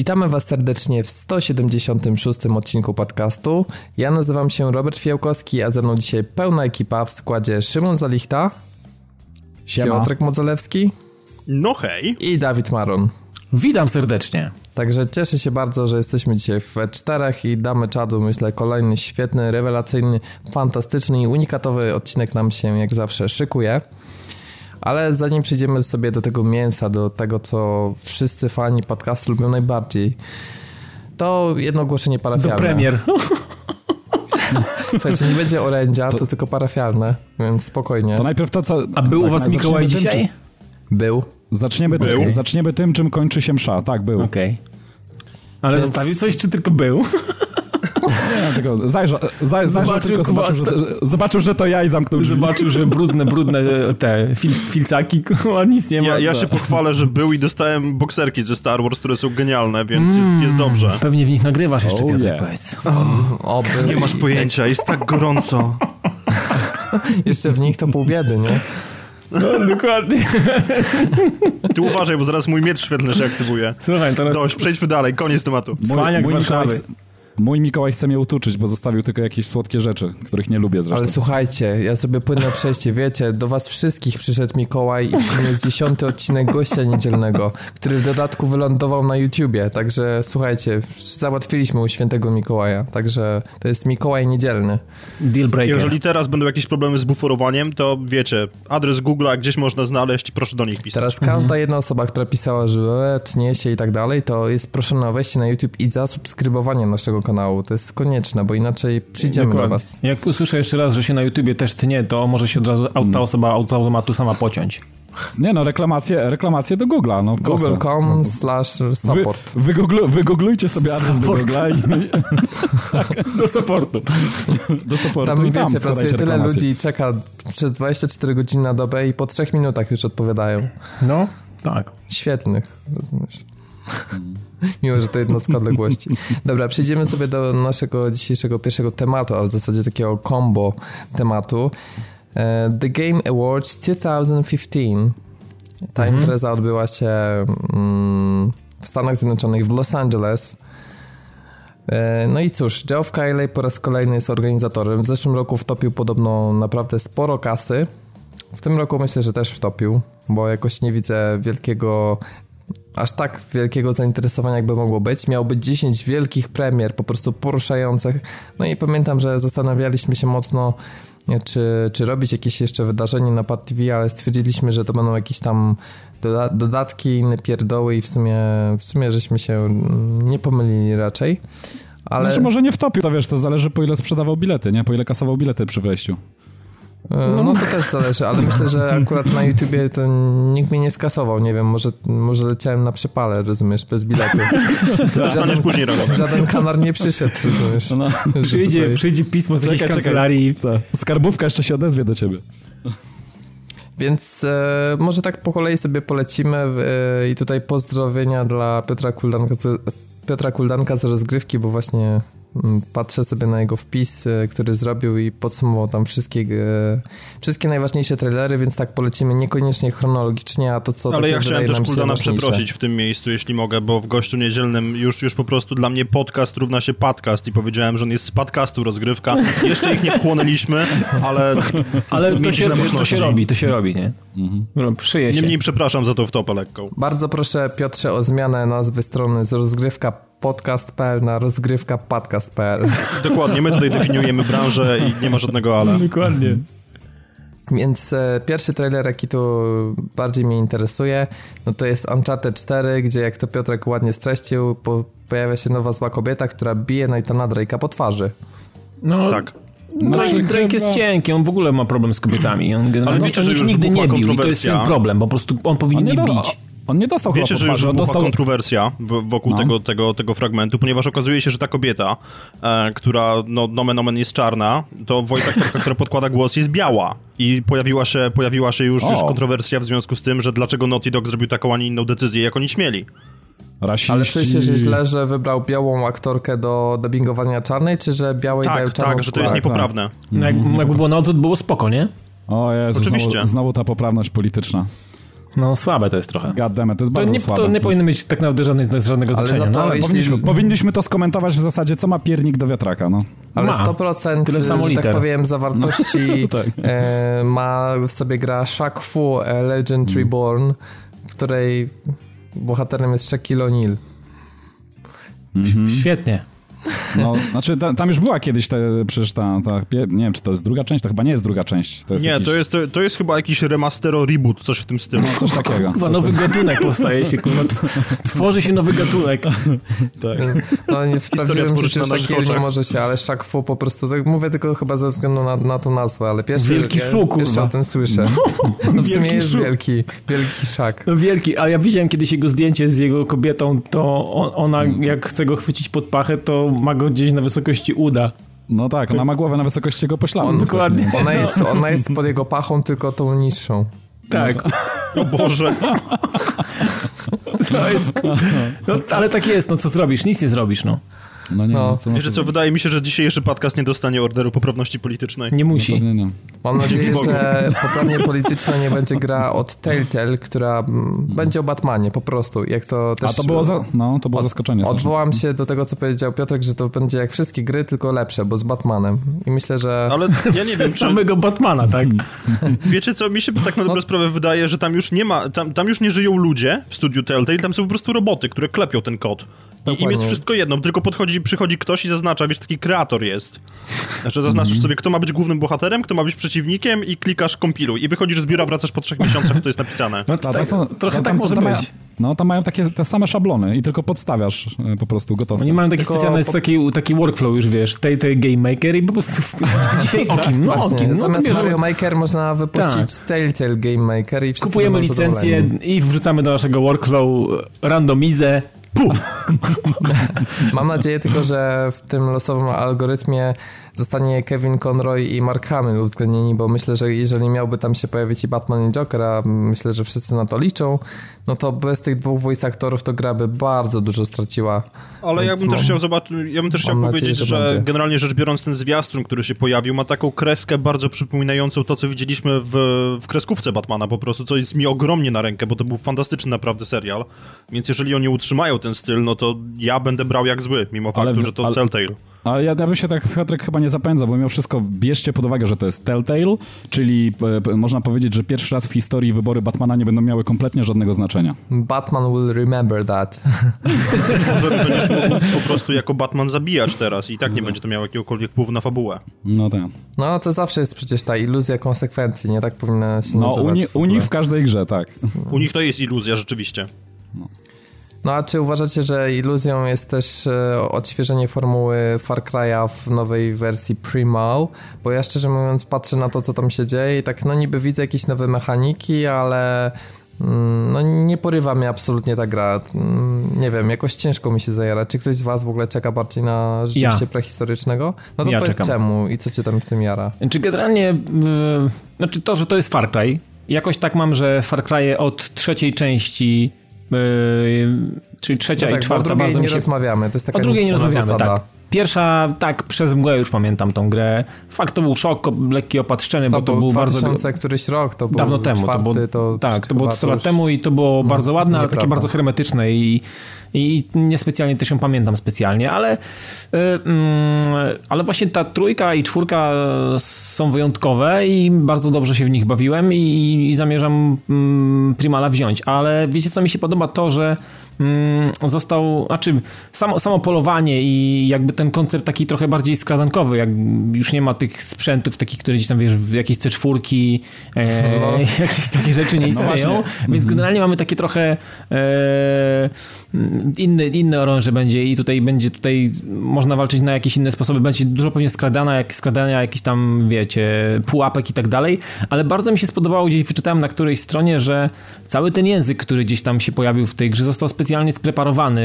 Witamy Was serdecznie w 176 odcinku podcastu. Ja nazywam się Robert Fiałkowski, a ze mną dzisiaj pełna ekipa w składzie Szymon Zalichta, Siema. Piotrek Modzelewski No hej. i Dawid Maron. Witam serdecznie. Także cieszę się bardzo, że jesteśmy dzisiaj w czterech i damy czadu, myślę, kolejny świetny, rewelacyjny, fantastyczny i unikatowy odcinek nam się jak zawsze szykuje. Ale zanim przejdziemy sobie do tego mięsa, do tego, co wszyscy fani podcastu lubią najbardziej, to jedno ogłoszenie Do parafialne. premier. Słuchajcie, nie będzie orędzia, to, tylko parafialne, więc spokojnie. To najpierw to, co... A był u tak, was zaczniemy Mikołaj tym, dzisiaj? Był. Zaczniemy, Był. Tym, zaczniemy tym, czym kończy się msza. Tak, był. Okej. Ale Więc- zostawił coś, czy tylko był? Nie, tylko zajrzał, zaj, zajrzał Zobaczył, tylko, zobaczył że, zobaczył, że to ja i zamknął drzwi. Zobaczył, że brudne, brudne te fil, filcaki, a nic nie ma. Ja, ja się pochwalę, że był i dostałem bokserki ze Star Wars, które są genialne, więc jest, jest dobrze. Pewnie w nich nagrywasz jeszcze, Oh, Piotrek, yeah. Oby. Nie masz pojęcia, jest tak gorąco. Jeszcze w nich to pół biedy, nie? No, dokładnie. Ty uważaj, bo zaraz mój miecz świetlny się aktywuje. Słuchaj, teraz Dość, przejdźmy dalej, koniec tematu. cwaniak z Mikołaj, Warszawy. Mój Mikołaj chce mnie utuczyć, bo zostawił tylko jakieś słodkie rzeczy, których nie lubię zresztą. Ale słuchajcie, ja zrobię płynne przejście, wiecie, do was wszystkich przyszedł Mikołaj i przyniósł dziesiąty odcinek gościa niedzielnego, który w dodatku wylądował na YouTubie, także słuchajcie, załatwiliśmy u świętego Mikołaja, także to jest Mikołaj niedzielny. Deal breaker. Jeżeli teraz będą jakieś problemy z buforowaniem, to wiecie, adres Google'a gdzieś można znaleźć i proszę do nich pisać. Teraz każda jedna osoba, która pisała, że e, tnie się i tak dalej, to jest proszona o wejście na YouTube i zasubskrybowanie naszego kanału, to jest konieczne, bo inaczej przyjdziemy do Dokładnie. was. Jak usłyszę jeszcze raz, że się na YouTubie też tnie, to może się od razu ta osoba z automatu sama pociąć. Nie no, reklamacje, reklamacje do Google'a. No. Google.com slash Wy, support. wygooglu, wygooglujcie sobie adres do. Google'a i Do supportu. do supportu Tam i tam wiecie, pracuje tyle ludzi i czeka przez 24 godziny na dobę i po 3 minutach już odpowiadają. No, tak. Świetnych, rozumiesz. Miło, że to jednostka odległości. Dobra, przejdziemy sobie do naszego dzisiejszego pierwszego tematu, a w zasadzie takiego combo tematu. E, The Game Awards 2015. Ta impreza odbyła się mm, w Stanach Zjednoczonych, w Los Angeles. E, No i cóż, Geoff Keighley po raz kolejny jest organizatorem. W zeszłym roku wtopił podobno naprawdę sporo kasy. W tym roku myślę, że też wtopił, bo jakoś nie widzę wielkiego, aż tak wielkiego zainteresowania, jakby mogło być. Miało być 10 wielkich premier, po prostu poruszających. No i pamiętam, że zastanawialiśmy się mocno, czy, czy robić jakieś jeszcze wydarzenie na Pad TV, ale stwierdziliśmy, że to będą jakieś tam doda dodatki, inne pierdoły i w sumie, w sumie żeśmy się nie pomylili raczej. Ale Znaczy może nie wtopił, to wiesz, to zależy po ile sprzedawał bilety, nie? Po ile kasował bilety przy wejściu. No, no to też zależy, ale myślę, że akurat na YouTubie to nikt mnie nie skasował, nie wiem, może, może leciałem na przepale, rozumiesz, bez biletu. Dostaniesz później. Żaden kanar nie przyszedł, rozumiesz. No, że Przyjdzie, tutaj- przyjdzie pismo z jakiejś kancelarii. skarbówka jeszcze się odezwie do ciebie. Więc e, może tak po kolei sobie polecimy e, i tutaj pozdrowienia dla Piotra Kuldanka, Piotra Kuldanka z rozgrywki, bo właśnie patrzę sobie na jego wpis, e, który zrobił i podsumował tam wszystkie, e, wszystkie najważniejsze trailery, więc tak polecimy niekoniecznie chronologicznie, a to co Ale takie ja chciałem też Kuldana przeprosić w tym miejscu, jeśli mogę, bo w gościu niedzielnym już, już po prostu dla mnie podcast równa się podcast i powiedziałem, że on jest z podcastu rozgrywka. Jeszcze ich nie wchłonęliśmy, ale Ale to się, źle to się robi, to się robi, nie? No, Przyje się. niemniej przepraszam za tą wtopę lekką. Bardzo proszę Piotrze o zmianę nazwy strony z rozgrywka podcast.pl na rozgrywka podcast.pl. Dokładnie, my tutaj definiujemy branżę i nie ma żadnego ale. Dokładnie. Więc e, pierwszy trailer, jaki tu bardziej mnie interesuje, no to jest Uncharted 4, gdzie jak to Piotrek ładnie streścił, po, pojawia się nowa zła kobieta, która bije Nathana Drake'a po twarzy. No, Tak. Drake, Znaczy, Drake jest cienki, on w ogóle ma problem z kobietami. On generalnie wiecie, on że już nigdy nie bił i to jest ten problem, po prostu on powinien On nie nie, bić. On nie dostał Wiecie, chyba że po już dostał... kontrowersja wokół No. tego, tego, tego fragmentu, ponieważ okazuje się, że ta kobieta, e, która no, nomen omen jest czarna, to aktorka, która podkłada głos jest biała. I pojawiła się, pojawiła się już, O. już kontrowersja w związku z tym, że dlaczego Naughty Dog zrobił taką, a nie inną decyzję, jak oni śmieli. Rasiści. Ale że źle, że wybrał białą aktorkę do dubbingowania czarnej, czy że białej dają Tak, czarną tak, że to jest skórę? niepoprawne. No, jak, jakby było na odwrót, było spoko, nie? O Jezu, Oczywiście. znowu, znowu ta poprawność polityczna. No słabe to jest trochę. Goddammit, to jest To bardzo nie, słabe. to nie powinno mieć tak naprawdę żadnej, żadnego Ale znaczenia. za to no, jeśli- Powinniśmy, powinniśmy to skomentować w zasadzie, co ma piernik do wiatraka, no. Ale Ma. 100% Tyle samo że tak liter. powiem zawartości tak. e, ma w sobie gra Shaq Fu e, Legend Reborn, w której bohaterem jest Shaquille O'Neal. Świetnie. No znaczy, ta, tam już była kiedyś te, przecież ta, ta, nie wiem, czy to jest druga część, to chyba nie jest druga część. To jest Nie, jakiś, to jest, to, to jest chyba jakiś remastero reboot, coś w tym stylu. No, coś takiego. Chyba Coś nowy gatunek powstaje się, kurwa. Tworzy się nowy gatunek. No nie, w prawdziwym życiu Shaquille nie może się, ale Shaq Fu po prostu, tak mówię tylko chyba ze względu na, na tą nazwę, ale pierwszy, Wielki ja, Szu, pierwszy o tym słyszę. No w sumie Wielki jest Szu. wielki, wielki Shaq. No wielki, a ja widziałem kiedyś jego zdjęcie z jego kobietą, to on, ona Mm. jak chce go chwycić pod pachę, to ma go gdzieś na wysokości uda. No tak, ona ma głowę na wysokości jego pośladu. On- Dokładnie. Ona jest, ona jest pod jego pachą, tylko tą niższą. Tak, O Boże. to jest... No, ale tak jest, no co zrobisz? Nic nie zrobisz, no. No nie, No. no, co, Wiecie co, wydaje mi się, że dzisiejszy podcast nie dostanie orderu poprawności politycznej. Nie musi. Nie, nie. Mam nadzieję, że poprawnie polityczna nie będzie gra od Telltale, która mm, będzie o Batmanie, po prostu. Jak to też... A to było, za, no, to było zaskoczenie. straszne. Odwołam się do tego, co powiedział Piotrek, że to będzie jak wszystkie gry, tylko lepsze, bo z Batmanem. I myślę, że... Ale ja nie wiem, czy, samego Batmana, tak? wiecie co, mi się tak na dobrą sprawę wydaje, że tam już nie ma, tam, tam już nie żyją ludzie w studiu Telltale, tam są po prostu roboty, które klepią ten kod. I im jest Dokładnie. wszystko jedno, tylko podchodzi, przychodzi ktoś i zaznacza, wiesz, taki kreator jest. Znaczy zaznaczasz sobie, kto ma być głównym bohaterem, kto ma być przeciwnikiem i klikasz kompiluj. I wychodzisz z biura, wracasz po trzech miesiącach, to jest napisane. No, Ta, tak, są- trochę tam tak może tam mają- być. No, tam mają takie te same szablony i tylko podstawiasz e, po prostu gotowce. Oni mają taki Tylko specjalny taki, taki workflow już, wiesz, tej, tej Game Maker i po prostu dzisiaj okim, no Właśnie, okim, no zamiast bierzemy, Mario Maker można wypuścić Telltale Game Maker i kupujemy licencję i wrzucamy do naszego workflow randomizę. Mam nadzieję tylko, że w tym losowym algorytmie zostanie Kevin Conroy i Mark Hamill uwzględnieni, bo myślę, że jeżeli miałby tam się pojawić i Batman i Joker, a myślę, że wszyscy na to liczą, no to bez tych dwóch voice aktorów to gra by bardzo dużo straciła. Ale ja bym też mam- chciał zobaczyć, ja bym też chciał mam nadzieję, powiedzieć, że że, generalnie rzecz biorąc ten zwiastun, który się pojawił, ma taką kreskę bardzo przypominającą to, co widzieliśmy w, w kreskówce Batmana po prostu, co jest mi ogromnie na rękę, bo to był fantastyczny naprawdę serial. Więc jeżeli oni utrzymają ten styl, no to ja będę brał jak zły, mimo Ale faktu, że to ale- Telltale. Ale ja, ja bym się tak, Piotrek, chyba nie zapędzał, bo mimo wszystko bierzcie pod uwagę, że to jest Telltale, czyli e, p- można powiedzieć, że pierwszy raz w historii wybory Batmana nie będą miały kompletnie żadnego znaczenia. Batman will remember that. Może będziesz mógł po prostu jako Batman zabijać teraz i tak nie będzie to miało jakiegokolwiek wpływu na fabułę. No tak. No to zawsze jest przecież ta iluzja konsekwencji, nie tak powinna się No, nazywać. u, ni- w u nich w każdej grze, tak. U nich to jest iluzja rzeczywiście. No a czy uważacie, że iluzją jest też e, odświeżenie formuły Far Cry'a w nowej wersji Primal? Bo ja szczerze mówiąc patrzę na to, co tam się dzieje i tak no niby widzę jakieś nowe mechaniki, ale mm, no nie porywa mnie absolutnie ta gra. Mm, Nie wiem, jakoś ciężko mi się zajara. Czy ktoś z was w ogóle czeka bardziej na rzeczywiście Ja. prehistorycznego? No to Ja powiedz czekam. czemu i co cię tam w tym jara? Czy generalnie, yy, znaczy to, że to jest Far Cry, jakoś tak mam, że Far Cry od trzeciej części, czyli trzecia No i tak, o czwarta bardzo nie mi się... rozmawiamy, to jest taka O drugiej nie rozmawiamy, zasada. tak. Pierwsza, tak, przez mgłę już pamiętam tą grę. Fakt, to był szok, lekki opatrzczeny, bo To, to był był bardzo... 2000 któryś rok, to był Dawno temu. czwarty, to było, to tak, to było chyba 100 lat temu i to było bardzo ładne, ale takie bardzo hermetyczne i, i niespecjalnie też ją pamiętam specjalnie, ale, y, mm, ale właśnie ta trójka i czwórka są wyjątkowe i bardzo dobrze się w nich bawiłem i, i zamierzam mm, Primala wziąć, ale wiecie co mi się podoba to, że został, znaczy samo, samo polowanie i jakby ten koncept taki trochę bardziej skradankowy, jak już nie ma tych sprzętów takich, które gdzieś tam wiesz, w jakieś C4, e, No. jakieś takie rzeczy nie istnieją, właśnie. więc generalnie mamy takie trochę e, inny, inny oręże będzie i tutaj będzie tutaj można walczyć na jakieś inne sposoby, będzie dużo pewnie skradana, jak, skradania jakichś tam, wiecie, pułapek i tak dalej, ale bardzo mi się spodobało, gdzieś wyczytałem na którejś stronie, że cały ten język, który gdzieś tam się pojawił w tej grze, został specjalnie spreparowany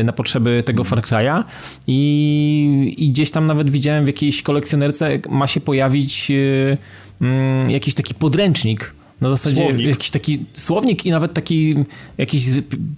e, na potrzeby tego Far Cry'a. I, i gdzieś tam nawet widziałem w jakiejś kolekcjonerce ma się pojawić e, mm, jakiś taki podręcznik Na zasadzie Słownik. jakiś taki słownik i nawet taki jakieś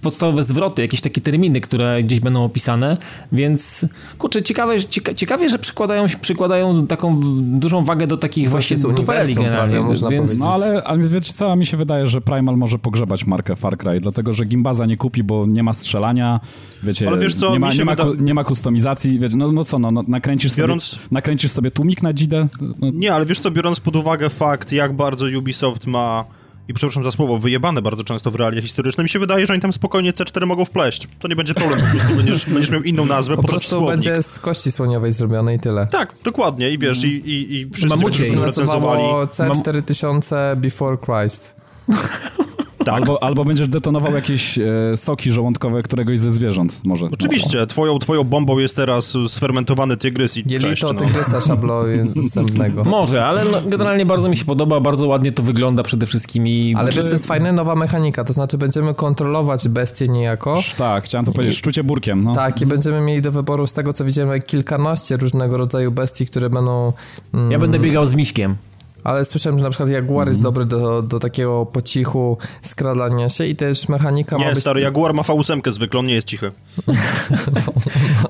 podstawowe zwroty, jakieś takie terminy, które gdzieś będą opisane, więc kurczę, ciekawe, cieka, ciekawie, że przykładają, przykładają taką dużą wagę do takich właśnie dupereli generalnie, prawie, można więc powiedzieć. No ale, ale wiecie co, mi się wydaje, że Primal może pogrzebać markę Far Cry, dlatego że Gimbaza nie kupi, bo nie ma strzelania, wiecie, Ale wiesz co, nie, ma, nie, ma, wyda- nie ma kustomizacji, wiecie, no, no co, no, no nakręcisz, Biorąc- sobie, nakręcisz sobie tłumik na dzidę, no, Nie, ale wiesz co, biorąc pod uwagę fakt, jak bardzo Ubisoft ma, i przepraszam za słowo, wyjebane bardzo często w realia historyczne, mi się wydaje, że oni tam spokojnie C4 mogą wpleść. To nie będzie problem, po prostu będziesz, będziesz miał inną nazwę, Po po prostu prostu będzie z kości słoniowej zrobione i tyle. Tak, dokładnie, i wiesz, i, i, i wszyscy, Mamucie którzy recenzowali... nazywało C4000 Before Christ. Tak, albo, albo będziesz detonował jakieś e, soki żołądkowe któregoś ze zwierząt, może. Oczywiście, twoją, twoją bombą jest teraz sfermentowany tygrys i cześć, Jelito no. tygrysa szablozębnego. może, ale no, generalnie bardzo mi się podoba, bardzo ładnie to wygląda przede wszystkim i Ale wiesz, to jest fajna nowa mechanika, to znaczy będziemy kontrolować bestie niejako. Sz- Tak, chciałem to powiedzieć, szczucie burkiem, no. Tak, i będziemy mieli do wyboru z tego, co widzimy, kilkanaście różnego rodzaju bestii, które będą... Mm, ja będę biegał z miśkiem. Ale słyszałem, że na przykład Jaguar jest dobry do, do takiego po cichu skradania się i też mechanika ma Nie, być... stary, Jaguar ma V8 zwykle, on nie jest cichy.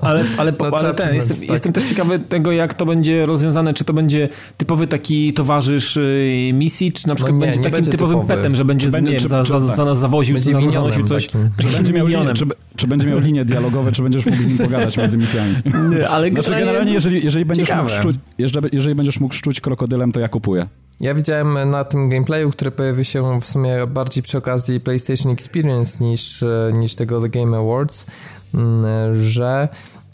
Ale, ale, No, ale ten, przyznać, jestem, tak. jestem też ciekawy tego, jak to będzie rozwiązane, czy to będzie typowy taki towarzysz y, misji, czy na przykład nie, będzie nie takim będzie typowym typowy. petem, że będzie, będzie- nie, czy- za, czy- za, tak. za nas zawoził, Będzie za, zanosił coś. takim. Czy będzie, miał czy, czy będzie miał linie dialogowe, czy będziesz mógł z nim pogadać między misjami? Nie, ale Znaczy generalnie, jeżeli, jeżeli, będziesz szczuć, jeżeli, jeżeli będziesz mógł szczuć krokodylem, to ja kupuję. Ja widziałem na tym gameplayu, który pojawił się w sumie bardziej przy okazji PlayStation Experience niż, niż tego The Game Awards, mm, że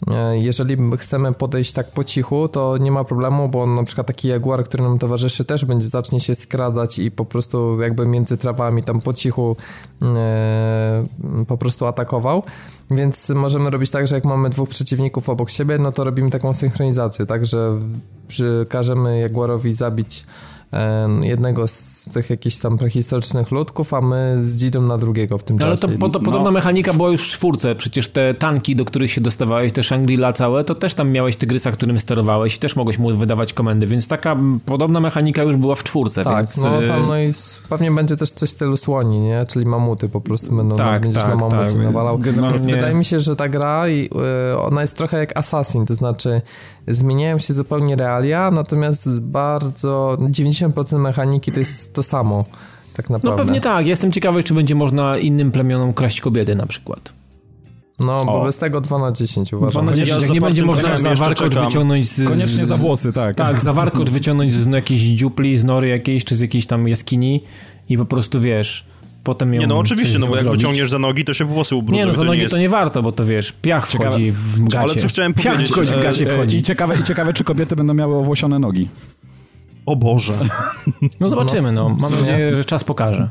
e, jeżeli chcemy podejść tak po cichu, to nie ma problemu, bo na przykład taki jaguar, który nam towarzyszy, też będzie zacznie się skradać i po prostu jakby między trawami tam po cichu e, po prostu atakował. Więc możemy robić tak, że jak mamy dwóch przeciwników obok siebie, no to robimy taką synchronizację, tak, że przekażemy Jaguarowi zabić jednego z tych jakichś tam prehistorycznych ludków, a my z Dzidą na drugiego w tym No, ale to, czasie. po, to podobna mechanika była już w czwórce. Przecież te tanki, do których się dostawałeś, te Shangri-La całe, to też tam miałeś tygrysa, którym sterowałeś i też mogłeś mu wydawać komendy, więc taka podobna mechanika już była w czwórce. tak, więc, no y, tam no i pewnie będzie też coś w stylu słoni, nie? Czyli mamuty po prostu będą, Tak, będziesz tak, na mamucie tak, więc nawalał. generalnie- Więc wydaje mi się, że ta gra, y, ona jest trochę jak Assassin, to znaczy zmieniają się zupełnie realia, natomiast bardzo 90% mechaniki to jest to samo, tak No naprawdę. pewnie tak. Jestem ciekawy, czy będzie można innym plemionom kraść kobiety na przykład. No, bo O. bez tego 2 na 10 uważam. Mam nadzieję, Ja że z jak nie będzie można krajem za jeszcze warkot czekam. wyciągnąć z... Koniecznie z, za włosy, tak. Tak, za warkot wyciągnąć z no, jakiejś dziupli, z nory jakiejś, czy z jakiejś tam jaskini i po prostu, wiesz, potem ją Nie, no oczywiście, no bo jak zrobić. wyciągniesz za nogi, to się włosy ubrudzą. Nie, no za nogi jest... to nie warto, bo to wiesz, piach Ciekawe- wchodzi w gacie. Ale co chciałem piach powiedzieć, wchodzi w e, gacie E, wchodzi. I ciekawe, I ciekawe, czy kobiety będą miały owłosione nogi. O Boże. No zobaczymy, no. Mam nadzieję, że czas pokaże.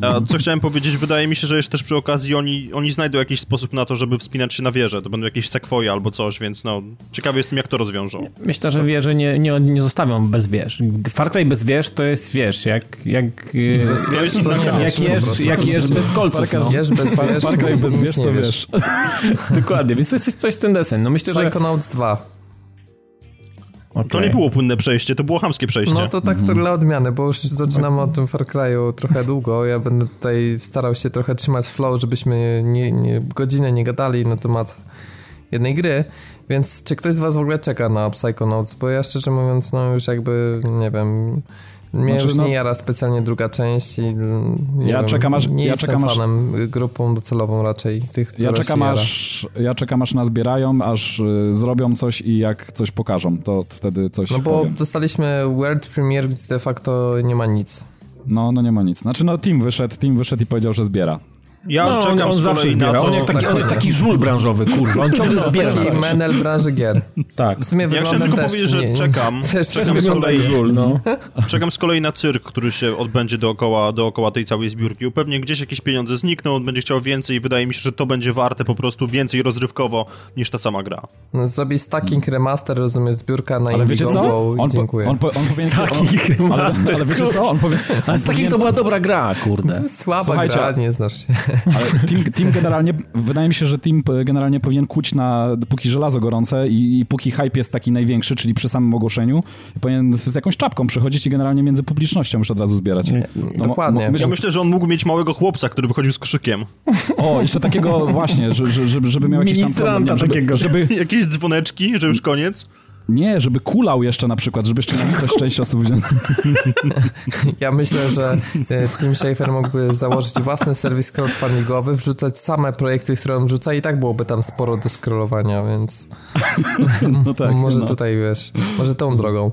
A co chciałem powiedzieć, wydaje mi się, że jeszcze też przy okazji oni, oni znajdą jakiś sposób na to, żeby wspinać się na wieżę. To będą jakieś sekwoje albo coś, więc no, ciekawy jestem, jak to rozwiążą. Myślę, że wieże nie, nie, nie zostawią bez wież. Far Cry bez wież to jest, wiesz, jak... jak Bez wiesz, to nie jak jesz, prostu. jak jesz bez kolców, no. Wiesz, bez wiesz, Far Cry bez nie to wiesz. Dokładnie, więc to jest coś, coś w ten desen. No myślę, że... Psychonauts 2. To Okej. nie było płynne przejście, to było chamskie przejście. No to tak to dla odmiany, bo już zaczynamy o tym Far Cry'u trochę długo. Ja będę tutaj starał się trochę trzymać flow, żebyśmy nie, nie, godzinę nie gadali na temat jednej gry. Więc czy ktoś z was w ogóle czeka na Psychonauts? Bo ja szczerze mówiąc, no już jakby, nie wiem... Mnie Znaczy, już no- nie jara specjalnie druga część i nie Ja wiem, czekam aż- nie ja czekam aż- fanem, grupą docelową raczej tych, Ja czekam, aż, ja czekam aż nazbierają, aż y, zrobią coś i jak coś pokażą, to wtedy coś No bo powiem. dostaliśmy World Premiere, gdzie de facto nie ma nic. No, no nie ma nic. Znaczy, no Team wyszedł, Team wyszedł i powiedział, że zbiera. Ja No, on, czekam on z zawsze kolei na zbiera. On, jak taki, on jest taki żul branżowy, kurwa. On ciągle zbiera Taki menel branży gier. Tak. W sumie Ja chciałem tylko też powiedzieć, że nie, czekam. Też Czekam z kolei. żul, no. Czekam z kolei na cyrk, który się odbędzie dookoła, dookoła tej całej zbiórki. Pewnie gdzieś jakieś pieniądze znikną, on będzie chciał więcej i wydaje mi się, że to będzie warte po prostu więcej rozrywkowo niż ta sama gra. No, zrobi stacking remaster, rozumiesz, zbiórka na Ale wiecie co? On, po, dziękuję. on, po, on powinien... Taki on, ale, remaster, ale wiecie co? On powie, Ale z takim to była dobra gra, kurde. Słaba gra, nie znasz się. Ale team, team generalnie, wydaje mi się, że team generalnie powinien kuć na, póki żelazo gorące i, i póki hype jest taki największy, czyli przy samym ogłoszeniu, powinien z jakąś czapką przychodzić i generalnie między publicznością już od razu zbierać. No, Dokładnie. Mo, mo, ja myślę, że on mógł mieć małego chłopca, który by chodził z krzykiem. O, jeszcze takiego właśnie, żeby, żeby, żeby miał jakiś tam problem, żeby, takiego. Żeby... Jakieś dzwoneczki, że już koniec. Nie, żeby kulał jeszcze na przykład, żeby jeszcze na też część osób wziąć. Ja myślę, że e, Tim Schafer mógłby założyć własny serwis crowdfundingowy, wrzucać same projekty, które on wrzuca i tak byłoby tam sporo do scrollowania, więc no tak, może no. tutaj, wiesz, może tą drogą.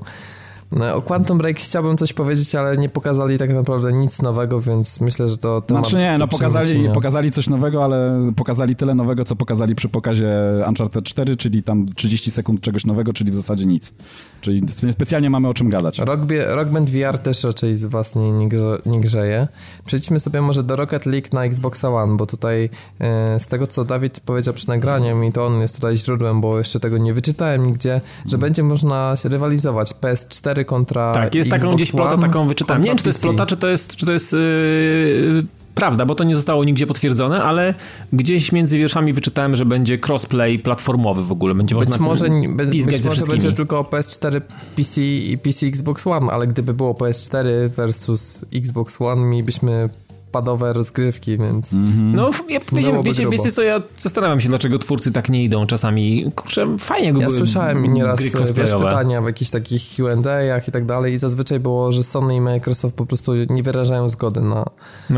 No, o Quantum Break chciałbym coś powiedzieć, ale nie pokazali tak naprawdę nic nowego, więc myślę, że to temat... Znaczy nie, no pokazali, pokazali coś nowego, ale pokazali tyle nowego, co pokazali przy pokazie Uncharted 4, czyli tam 30 sekund czegoś nowego, czyli w zasadzie nic. Czyli specjalnie mamy o czym gadać. Rock, Rock Band VR też raczej z was nie, nie, grze, nie grzeje. Przejdźmy sobie może do Rocket League na Xbox One, bo tutaj e, z tego, co Dawid powiedział przy nagraniu i to on jest tutaj źródłem, bo jeszcze tego nie wyczytałem nigdzie, że będzie można rywalizować PS4 kontra Tak, jest Xbox taką gdzieś plotę, taką wyczytałem. Nie wiem, czy to jest plota, czy to jest, czy to jest yy, prawda, bo to nie zostało nigdzie potwierdzone, ale gdzieś między wierszami wyczytałem, że będzie crossplay platformowy w ogóle. Będzie być może, be, być może będzie tylko PS4, PC i PC Xbox One, ale gdyby było PS4 versus Xbox One, mielibyśmy padowe rozgrywki, więc... Mm-hmm. No, ja, wiecie, wiecie, wiecie co, ja zastanawiam się, dlaczego twórcy tak nie idą czasami. Kurczę, fajnie go Ja były słyszałem nieraz wiesz, pytania w jakichś takich Q&A'ach i tak dalej i zazwyczaj było, że Sony i Microsoft po prostu nie wyrażają zgody na,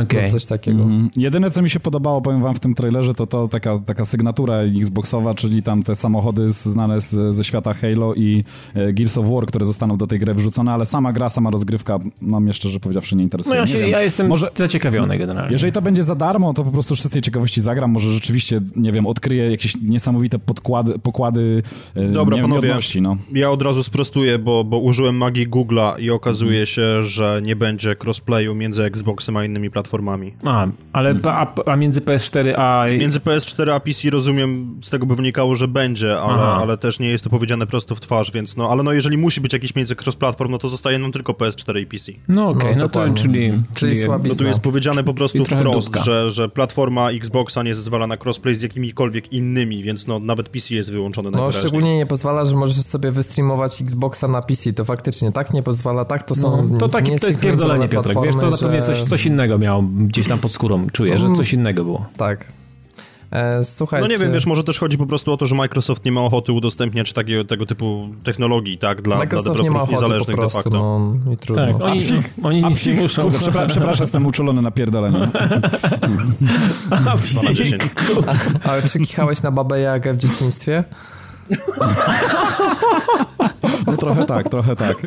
okay. na coś takiego. Mm-hmm. Jedyne, co mi się podobało, powiem wam w tym trailerze, to to taka, taka sygnatura Xboxowa, czyli tam te samochody znane z, ze świata Halo i e, Gears of War, które zostaną do tej gry wrzucone, ale sama gra, sama rozgrywka, no mnie szczerze powiedziawszy nie interesuje. No ja, się, ja jestem Może... zaciekawiony generalnie. Jeżeli to będzie za darmo, to po prostu z tej ciekawości zagram. Może rzeczywiście, nie wiem, odkryję jakieś niesamowite podkłady, pokłady e, Dobra, panowie, no. ja od razu sprostuję, bo, bo użyłem magii Google'a i okazuje mhm. się, że nie będzie crossplayu między Xboxem a innymi platformami. A, ale a, a między PS4 a... Między PS4 a PC rozumiem, z tego by wynikało, że będzie, ale, ale też nie jest to powiedziane prosto w twarz, więc no, ale no jeżeli musi być jakiś między cross-platform, no to zostaje nam tylko PS4 i PC. No okej, okay, no, no to czyli... Czyli, czyli No tu jest powiedziane po prostu wprost, że, że platforma Xboxa nie zezwala na crossplay z jakimikolwiek innymi, więc no, nawet PC jest wyłączony No szczególnie nie pozwala, że możesz sobie wystreamować Xboxa na PC, to faktycznie tak nie pozwala, tak to są... No, to, taki, to jest pierdolenie Piotrek, wiesz, to na pewno coś, coś innego miało gdzieś tam pod skórą, czuję, że mm. coś innego było. Tak, E, słuchajcie... No nie wiem, wiesz, może też chodzi po prostu o to, że Microsoft nie ma ochoty udostępniać takiego, tego typu technologii, tak, dla, Microsoft dla nie ma ochoty po prostu, no, i trudno. Tak, oni, oni nic nie muszą. Przepraszam, przepraszam, jestem uczulony na pierdolenie. a, psik. a, a czy kichałeś na babę w dzieciństwie? No trochę tak, trochę tak.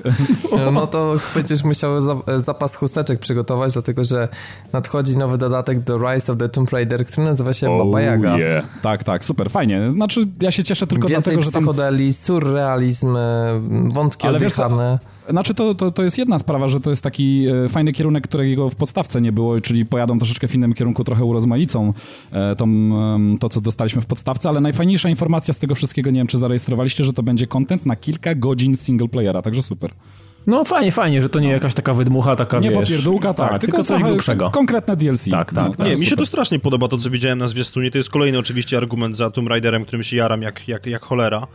No to będziesz musiał zapas chusteczek przygotować, dlatego że nadchodzi nowy dodatek do Rise of the Tomb Raider, który nazywa się oh, Baba Yaga. Yeah. Tak, tak, super, fajnie. Znaczy ja się cieszę tylko Więcej dlatego, że tam... psychodeli, surrealizm, wątki Ale odjechane. Wiesz, znaczy to, to, to jest jedna sprawa, że to jest taki e, fajny kierunek, którego w podstawce nie było, czyli pojadą troszeczkę w innym kierunku, trochę urozmaicą e, tą, to, co dostaliśmy w podstawce, ale najfajniejsza informacja z tego wszystkiego, nie wiem, czy zarejestrowaliście, że to będzie content na kilka godzin single playera, także super. No fajnie, fajnie, że to nie jakaś taka wydmucha, taka Nie wiesz, popierdółka, tak, tak tylko, coś głupszego. Konkretne DLC. Tak, tak. No, tak nie, mi się to strasznie podoba, to co widziałem na zwiastunie. To jest kolejny oczywiście argument za Tomb Raiderem, którym się jaram jak, jak, jak cholera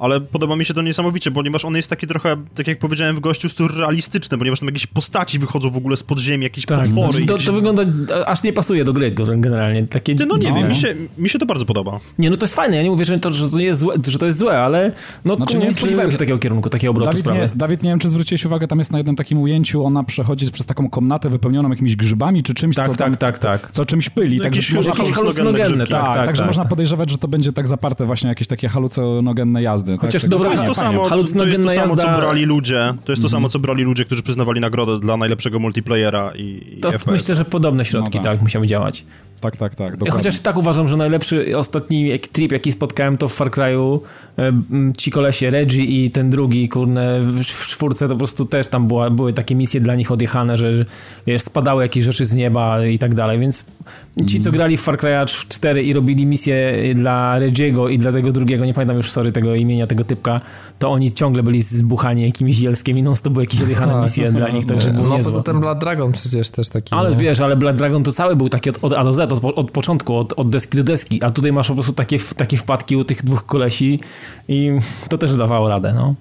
ale podoba mi się to niesamowicie, ponieważ on jest taki trochę, tak jak powiedziałem w gościu, surrealistyczny, ponieważ tam jakieś postaci wychodzą w ogóle z podziemi, jakieś tak, potwory. To, jakieś... to wygląda, aż nie pasuje do gry generalnie. Takie no nie wiem, mi się, mi się to bardzo podoba. Nie, no to jest fajne, ja nie mówię, że to, że to, jest, złe, że to jest złe, ale no znaczy, nie, nie spodziewałem się takiego kierunku, takiego obrotu Dawid sprawy. Nie, Dawid, nie wiem, czy zwróciłeś uwagę, tam jest na jednym takim ujęciu, ona przechodzi przez taką komnatę wypełnioną jakimiś grzybami, czy czymś, tak, co tak, tak, tak. co czymś pyli. No, także można, jakieś halucynogenne, tak, tak, tak, Także można podejrzewać, że to będzie tak zaparte właśnie jakieś takie halucynogenne jazdy. Chociaż tak, dobra, to samo, to jest to samo, co brali ludzie. To jest to samo, co brali ludzie, którzy przyznawali nagrodę dla najlepszego multiplayera i, i to FPS. Myślę, że podobne środki no tak. tak musiały działać. Tak, tak, tak. Dokładnie. Chociaż tak uważam, że najlepszy ostatni trip, jaki spotkałem, to w Far Cry'u e, ci kolesie Reggie i ten drugi, kurne, w czwórce to po prostu też tam była, były takie misje dla nich odjechane, że wiesz, spadały jakieś rzeczy z nieba i tak dalej, więc ci, co mhm. grali w Far Cry'a 4 i robili misje dla Reggie'ego i dla tego drugiego, nie pamiętam już, sorry, tego imienia imienia tego typka, to oni ciągle byli zbuchani jakimiś zielskiem i non stop były jakieś odjechane Tak. misje dla nich, także było No niezłe. poza tym Blood Dragon przecież też taki. Ale nie? wiesz, ale Blood Dragon to cały był taki od, od A do Z, od, od początku, od, od deski do deski, a tutaj masz po prostu takie, takie wpadki u tych dwóch kolesi i to też dawało radę, no.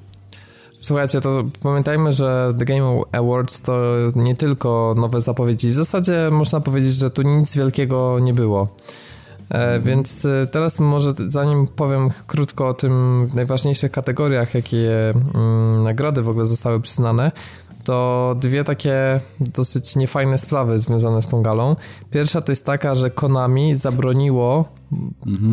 Słuchajcie, to pamiętajmy, że The Game Awards to nie tylko nowe zapowiedzi. W zasadzie można powiedzieć, że tu nic wielkiego nie było. E, Więc e, teraz może zanim powiem krótko o tym najważniejszych kategoriach, jakie mm, nagrody w ogóle zostały przyznane, to dwie takie dosyć niefajne sprawy związane z tą galą. Pierwsza to jest taka, że Konami zabroniło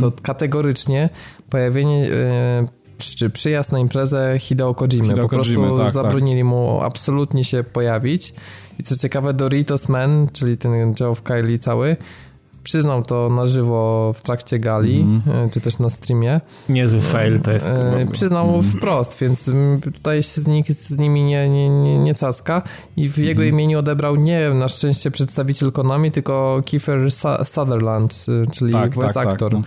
to kategorycznie pojawienie e, czy przyjazd na imprezę Hideo Kojimy. Hideo po prostu Kojimy, tak, zabronili mu absolutnie się pojawić. I co ciekawe, Doritos Man, czyli ten dział w Kylie cały, przyznał to na żywo w trakcie gali, Mhm. e, czy też na streamie. Niezły fail to jest. E, przyznał wprost, więc mm, tutaj się z, z nimi nie, nie, nie, nie caska i w jego Mhm. imieniu odebrał nie na szczęście przedstawiciel Konami, tylko Kiefer Su- Sutherland, y, czyli Tak, voice tak, tak, actor no.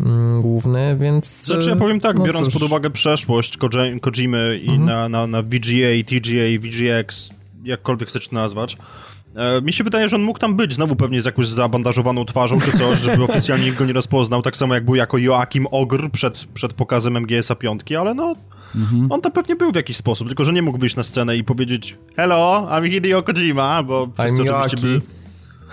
mm, główny, więc... Znaczy ja powiem tak, no biorąc cóż. pod uwagę przeszłość Koji- Kojimy i na, na, na VGA, TGA, VGX, jakkolwiek chcesz to nazwać, e, mi się wydaje, że on mógł tam być, znowu pewnie z jakąś zabandażowaną twarzą czy coś, żeby oficjalnie nikt go nie rozpoznał, tak samo jak był jako Joachim Ogr przed, przed pokazem MGS-a piątki, ale no, on tam pewnie był w jakiś sposób, tylko że nie mógł wyjść na scenę i powiedzieć Hello, I'm Hideo Kojima, bo wszyscy I'm oczywiście by...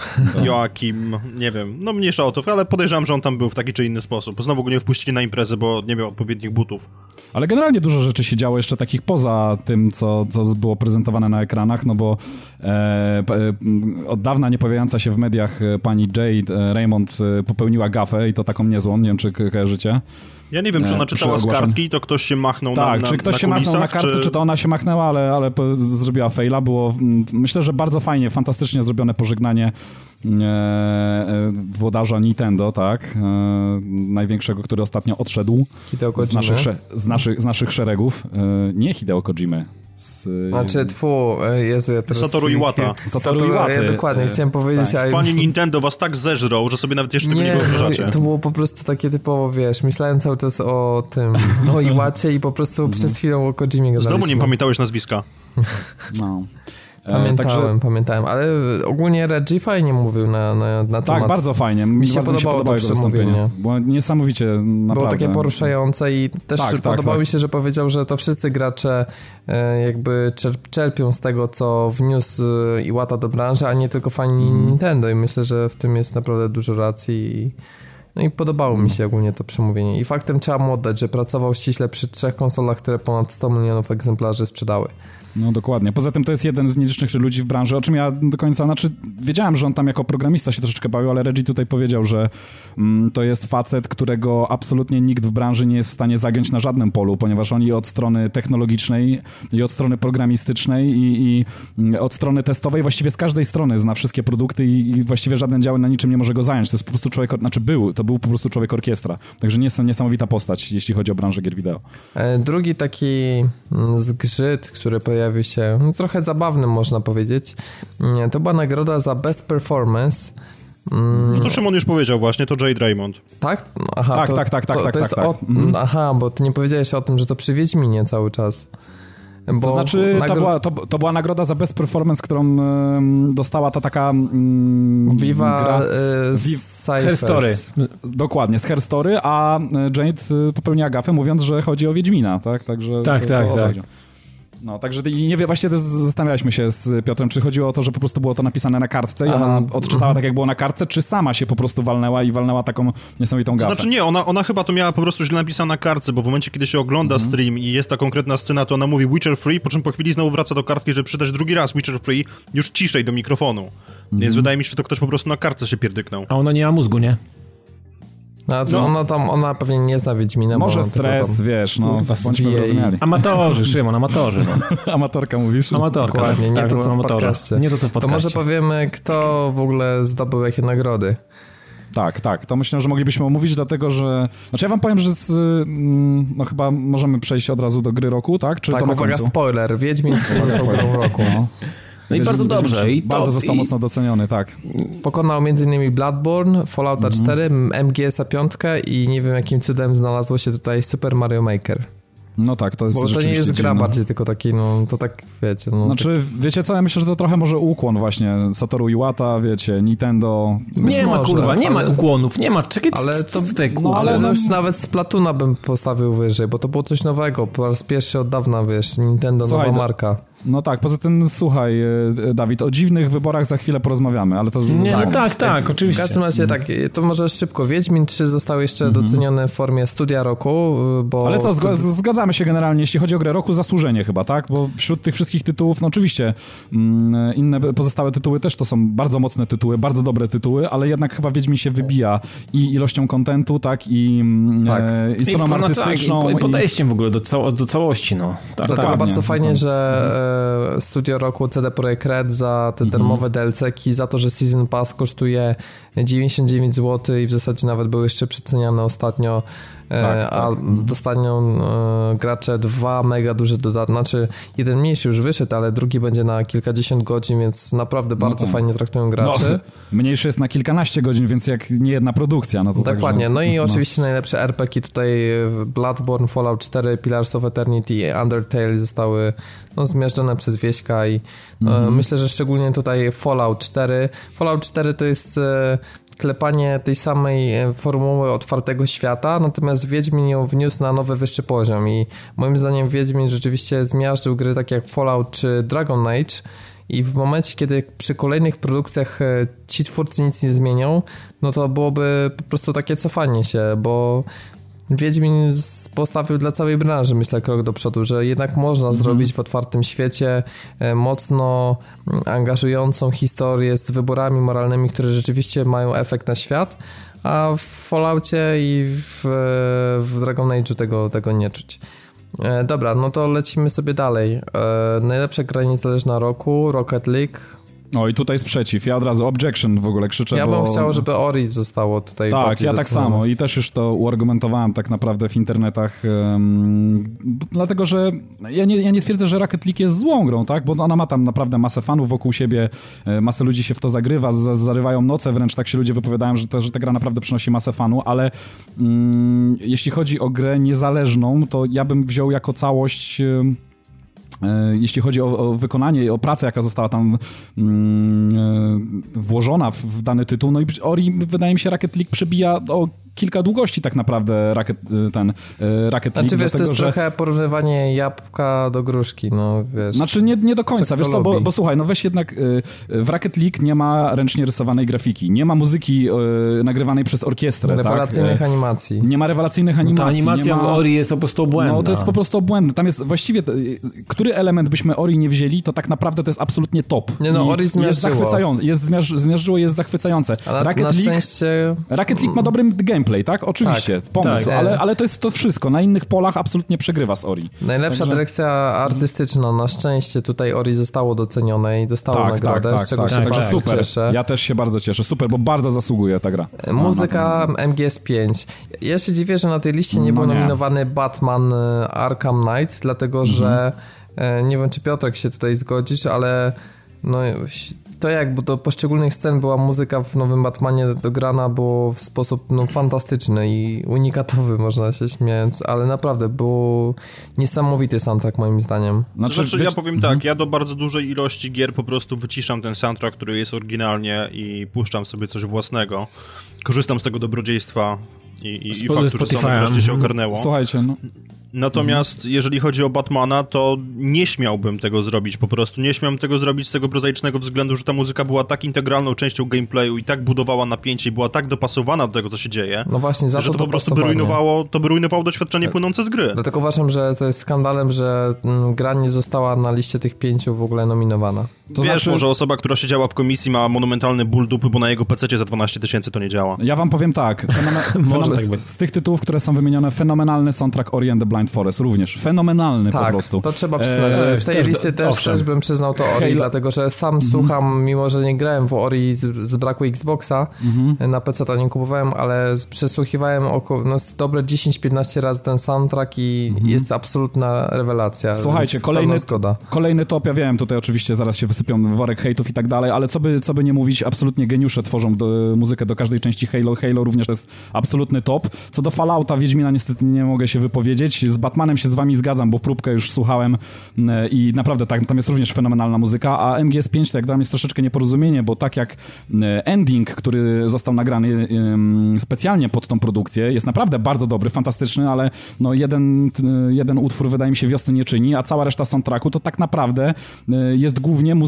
Joakim, nie wiem, no mniejsza o to, ale podejrzewam, że on tam był w taki czy inny sposób. Znowu go nie wpuścili na imprezę, bo nie miał odpowiednich butów. Ale generalnie dużo rzeczy się działo jeszcze takich poza tym, co, co było prezentowane na ekranach, no bo e, e, od dawna nie pojawiająca się w mediach e, pani Jade e, Raymond popełniła gafę i to taką niezłą, nie wiem czy ko- kojarzycie. Ja nie wiem, czy ona czytała z kartki, to ktoś się machnął na Tak, na, czy ktoś na się machnął na kulisach, kartce, czy... to ona się machnęła, ale, ale zrobiła faila. Było, mm, myślę, że bardzo fajnie, fantastycznie zrobione pożegnanie e, e, włodarza Nintendo, tak, e, największego, który ostatnio odszedł z naszych, z, naszych, z naszych szeregów. E, nie Hideo Kojimy. Z, e, Znaczy, tfu, e, Jezu, ja teraz... Satoru Iwata. Satoru Iwaty. Ja dokładnie, E, chciałem powiedzieć, tak. ale... Pani Nintendo was tak zeżrą, że sobie nawet jeszcze tego nie, Nie, wyobrażacie. to było po prostu takie typowo, wiesz, myślałem cały czas o tym, o Iwacie i po prostu przed chwilą o Kojimie gadaliśmy. Znowu nie pamiętałeś nazwiska. No. E, Pamiętałem, także- pamiętałem, ale ogólnie Reggie fajnie mówił na, na, na temat. Tak, bardzo fajnie. Mi się bardzo mi się podobało to podobało przemówienie. Było niesamowicie, naprawdę. Było takie poruszające i też Tak, tak, podobało tak. mi się, że powiedział, że to wszyscy gracze e, jakby czerp, czerpią z tego, co wniósł e, Iwata do branży, a nie tylko fani Mhm. Nintendo i myślę, że w tym jest naprawdę dużo racji i no i podobało mi się ogólnie to przemówienie. I faktem trzeba mu oddać, że pracował ściśle przy trzech konsolach, które ponad 100 milionów egzemplarzy sprzedały. No dokładnie. Poza tym to jest jeden z nielicznych ludzi w branży, o czym ja do końca, znaczy wiedziałem, że on tam jako programista się troszeczkę bawił, ale Reggie tutaj powiedział, że mm, to jest facet, którego absolutnie nikt w branży nie jest w stanie zagiąć na żadnym polu, ponieważ oni od strony technologicznej i od strony programistycznej i, i mm, od strony testowej, właściwie z każdej strony zna wszystkie produkty i, i właściwie żaden dział na niczym nie może go zająć. To jest po prostu człowiek, znaczy był, to był po prostu człowiek orkiestra. Także nie niesamowita postać, jeśli chodzi o branżę gier wideo. E, Drugi taki mm, zgrzyt, który pojawił się, no, trochę zabawny można powiedzieć, to była nagroda za Best Performance. Mm, No to Szymon już powiedział właśnie, to Jade Raymond. Tak? Aha, Tak, to, tak, tak, tak, to, tak, to jest tak, o, tak. Mhm. Aha, bo ty nie powiedziałeś o tym, że to przy Wiedźminie cały czas. Bo To znaczy, to, nagro- była, to, to była nagroda za best performance, którą em, dostała ta taka... Mm, Viva gra, e. Her Story. dokładnie, z Herstory, a e, Jade y, popełniła gafę mówiąc, że chodzi o Wiedźmina, tak? Także Tak, to, tak, to to tak. No, także i nie wie, właśnie zastanawialiśmy się z Piotrem, czy chodziło o to, że po prostu było to napisane na kartce i Aha. ona odczytała tak, jak było na kartce, czy sama się po prostu walnęła i walnęła taką niesamowitą To gafę. znaczy nie, ona, ona chyba to miała po prostu źle napisane na kartce, bo w momencie, kiedy się ogląda Mhm. stream i jest ta konkretna scena, to ona mówi Witcher Free, po czym po chwili znowu wraca do kartki, żeby przydać drugi raz Witcher Free, już ciszej do mikrofonu. Mhm. Więc wydaje mi się, że to ktoś po prostu na kartce się pierdyknął. A ona nie ma mózgu, nie? A co, ona tam, ona pewnie nie zna Wiedźmina, Może stres, tam... wiesz, no, Kurwa, bądźmy zbije i- wyrozumiali. Amatorzy, Szymon, amatorzy. No. Amatorka mówisz? Amatorka, Dokładnie, tak, nie tak, to, co w amatorze. podcaście. Nie to, co w To podcaście. może powiemy, kto w ogóle zdobył jakie nagrody. Tak, tak. To myślę, że moglibyśmy omówić, dlatego że. Znaczy ja wam powiem, że z, mm, no chyba możemy przejść od razu do gry roku, tak? Czy tak, to uwaga, końcu? spoiler. Wiedźmin został grą roku. No. No i bardzo dobrze. 3 I to- bardzo został i- mocno doceniony, tak. Pokonał m.in. Bloodborne, Fallouta 4, MGS-a 5 i nie wiem jakim cudem znalazło się tutaj Super Mario Maker. No tak, to jest Bo to nie jest gra dziwne. bardziej, tylko taki, no to tak wiecie, no. Znaczy, wiecie co, ja myślę, że to trochę może ukłon właśnie Satoru Iwata, wiecie, Nintendo. Nie ma może, kurwa, nie ma ale- ukłonów, nie ma. Czekaj, Ale to-. Ty, No, ale no- już nawet z Platuna bym postawił wyżej, bo to było coś nowego, po raz pierwszy od dawna, wiesz, Nintendo Słuchaj, nowa marka. No tak, poza tym, słuchaj, e, Dawid, o dziwnych wyborach za chwilę porozmawiamy, ale to... Nie, no tak, tak, W oczywiście. każdym razie tak, to może szybko. Wiedźmin 3 został jeszcze doceniony w formie studia roku, bo... Mhm. Ale co, zg- zgadzamy się generalnie, jeśli chodzi o grę roku, zasłużenie chyba, tak? Bo wśród tych wszystkich tytułów, no oczywiście mm, inne pozostałe tytuły też to są bardzo mocne tytuły, bardzo dobre tytuły, ale jednak chyba Wiedźmin się wybija i ilością kontentu, tak? I, mm, Tak. e, i I, stroną po- no tak, artystyczną. i, po- i podejściem w ogóle do, cało, do całości, no. Tak, Dlatego tak. Bardzo fajnie, dokładnie. że e, studio roku CD Projekt Red za te darmowe DLC-ki, za to, że Season Pass kosztuje 99 zł i w zasadzie nawet był jeszcze przeceniany ostatnio, Tak, a dostaną e, gracze dwa mega duże dodatki, znaczy jeden mniejszy już wyszedł, ale drugi będzie na kilkadziesiąt godzin, więc naprawdę bardzo tak. fajnie traktują No, graczy. mniejszy jest na kilkanaście godzin, więc jak nie jedna produkcja, no to Dokładnie. Także, No i oczywiście najlepsze RPG tutaj e, Bloodborne, Fallout 4, Pillars of Eternity i Undertale zostały no, zmiażdżone przez Wieśka i e, Mhm. myślę, że szczególnie tutaj Fallout 4. Fallout 4 to jest e, klepanie tej samej e, formuły otwartego świata, natomiast Wiedźmin ją wniósł na nowy, wyższy poziom i moim zdaniem Wiedźmin rzeczywiście zmiażdżył gry takie jak Fallout czy Dragon Age i w momencie, kiedy przy kolejnych produkcjach e, ci twórcy nic nie zmienią, no to byłoby po prostu takie cofanie się, bo Wiedźmin postawił dla całej branży, myślę, krok do przodu, że jednak można zrobić w otwartym świecie e, mocno mm, angażującą historię z wyborami moralnymi, które rzeczywiście mają efekt na świat, a w Falloutie i w, w Dragon Age'u tego, tego nie czuć. E, dobra, no to lecimy sobie dalej. E, najlepsza gra niezależna roku, Rocket League. O i tutaj sprzeciw, ja od razu objection w ogóle krzyczę, Ja bo... bym chciał, żeby Ori zostało tutaj Tak, ja tak samo. I też już to uargumentowałem tak naprawdę w internetach, b- dlatego że ja nie, ja nie twierdzę, że Rocket League jest złą grą, tak, bo ona ma tam naprawdę masę fanów wokół siebie, e, masę ludzi się w to zagrywa, z, zarywają noce, wręcz tak się ludzie wypowiadają, że, ta- że ta gra naprawdę przynosi masę fanu, ale mm, jeśli chodzi o grę niezależną, to ja bym wziął jako całość... E, Jeśli chodzi o, o wykonanie i o pracę, jaka została tam mm, e, włożona w, w dany tytuł, no i Ori, wydaje mi się, Rocket League przebija o kilka długości tak naprawdę e, ten Rocket League. Znaczy wiesz, to dlatego, jest że... trochę porównywanie jabłka do gruszki, no wiesz. Znaczy nie, nie do końca, Co wiesz co, bo, bo słuchaj, no weź jednak y, w Rocket League nie ma ręcznie rysowanej grafiki, nie ma muzyki y, nagrywanej przez orkiestrę, rewelacyjnych tak? animacji. Nie ma rewelacyjnych Ta animacji. animacja nie ma... w Ori jest po prostu obłędna. No to jest po prostu obłędne. Tam jest właściwie, y, który element byśmy Ori nie wzięli, to tak naprawdę to jest absolutnie top. Nie no, I Ori Jest zmiażdżyło. zachwycające, jest zmiaż, zmiażdżyło, jest zachwycające. A na, Rocket na League... szczęście Rocket League ma dobry gameplay, tak? Oczywiście, pomysł, tak. ale, ale to jest to wszystko. Na innych polach absolutnie przegrywa z Ori. najlepsza Także- dyrekcja artystyczna, na szczęście tutaj Ori zostało docenione i dostało Tak, nagrodę, tak, tak, z czego tak, się tak, bardzo tak. super. cieszę. Ja też się bardzo cieszę. Super, bo bardzo zasługuje ta gra. Muzyka MGS5. Ja się dziwię, że na tej liście nie No był nie. nominowany Batman e, Arkham Knight, dlatego że Mhm. e, nie wiem, czy Piotrek się tutaj zgodzisz, ale no, to jak do poszczególnych scen była muzyka w nowym Batmanie dograna było w sposób no, fantastyczny i unikatowy, można się śmiać, ale naprawdę był niesamowity soundtrack moim zdaniem. Znaczy, znaczy ja powiem tak, ja do bardzo dużej ilości gier po prostu wyciszam ten soundtrack, który jest oryginalnie i puszczam sobie coś własnego. Korzystam z tego dobrodziejstwa i, i, i Spo- fakt, że się ogarnęło. Słuchajcie, no, Natomiast jeżeli chodzi o Batmana, to nie śmiałbym tego zrobić po prostu. Nie śmiałbym tego zrobić z tego prozaicznego względu, że ta muzyka była tak integralną częścią gameplayu i tak budowała napięcie i była tak dopasowana do tego, co się dzieje, No właśnie, za że to to po prostu by rujnowało, to by rujnowało doświadczenie płynące z gry. Dlatego uważam, że to jest skandalem, że mm, gra nie została na liście tych pięciu w ogóle nominowana. To Wiesz, znaczy, może osoba, która siedziała w komisji ma monumentalny ból dupy, bo na jego PC za 12 tysięcy to nie działa. ja wam powiem tak, fenomen- tak z, z tych tytułów, które są wymienione, fenomenalny soundtrack Ori and the Blind Forest również. Fenomenalny po Tak, prostu. to trzeba przyznać, że z tej też- listy też, owszem. też bym przyznał to Ori, Halo- dlatego że sam słucham, mimo że nie grałem w Ori z, z braku Xboxa, na PC to nie kupowałem, ale przesłuchiwałem około, no, dobre 10-15 razy ten soundtrack i jest absolutna rewelacja. Słuchajcie, kolejny, kolejny top, ja wiem, tutaj oczywiście zaraz się sypią worek hejtów i tak dalej, ale co by, co by nie mówić, absolutnie geniusze tworzą do, muzykę do każdej części Halo. Halo również jest absolutny top. Co do Fallouta, Wiedźmina niestety nie mogę się wypowiedzieć. Z Batmanem się z wami zgadzam, bo próbkę już słuchałem e, i naprawdę tak, tam jest również fenomenalna muzyka, a MGS5 to jak dla mnie jest troszeczkę nieporozumienie, bo tak jak e, ending, który został nagrany specjalnie pod tą produkcję, jest naprawdę bardzo dobry, fantastyczny, ale no jeden, jeden utwór wydaje mi się wiosny nie czyni, a cała reszta soundtracku to tak naprawdę e, jest głównie muzyka,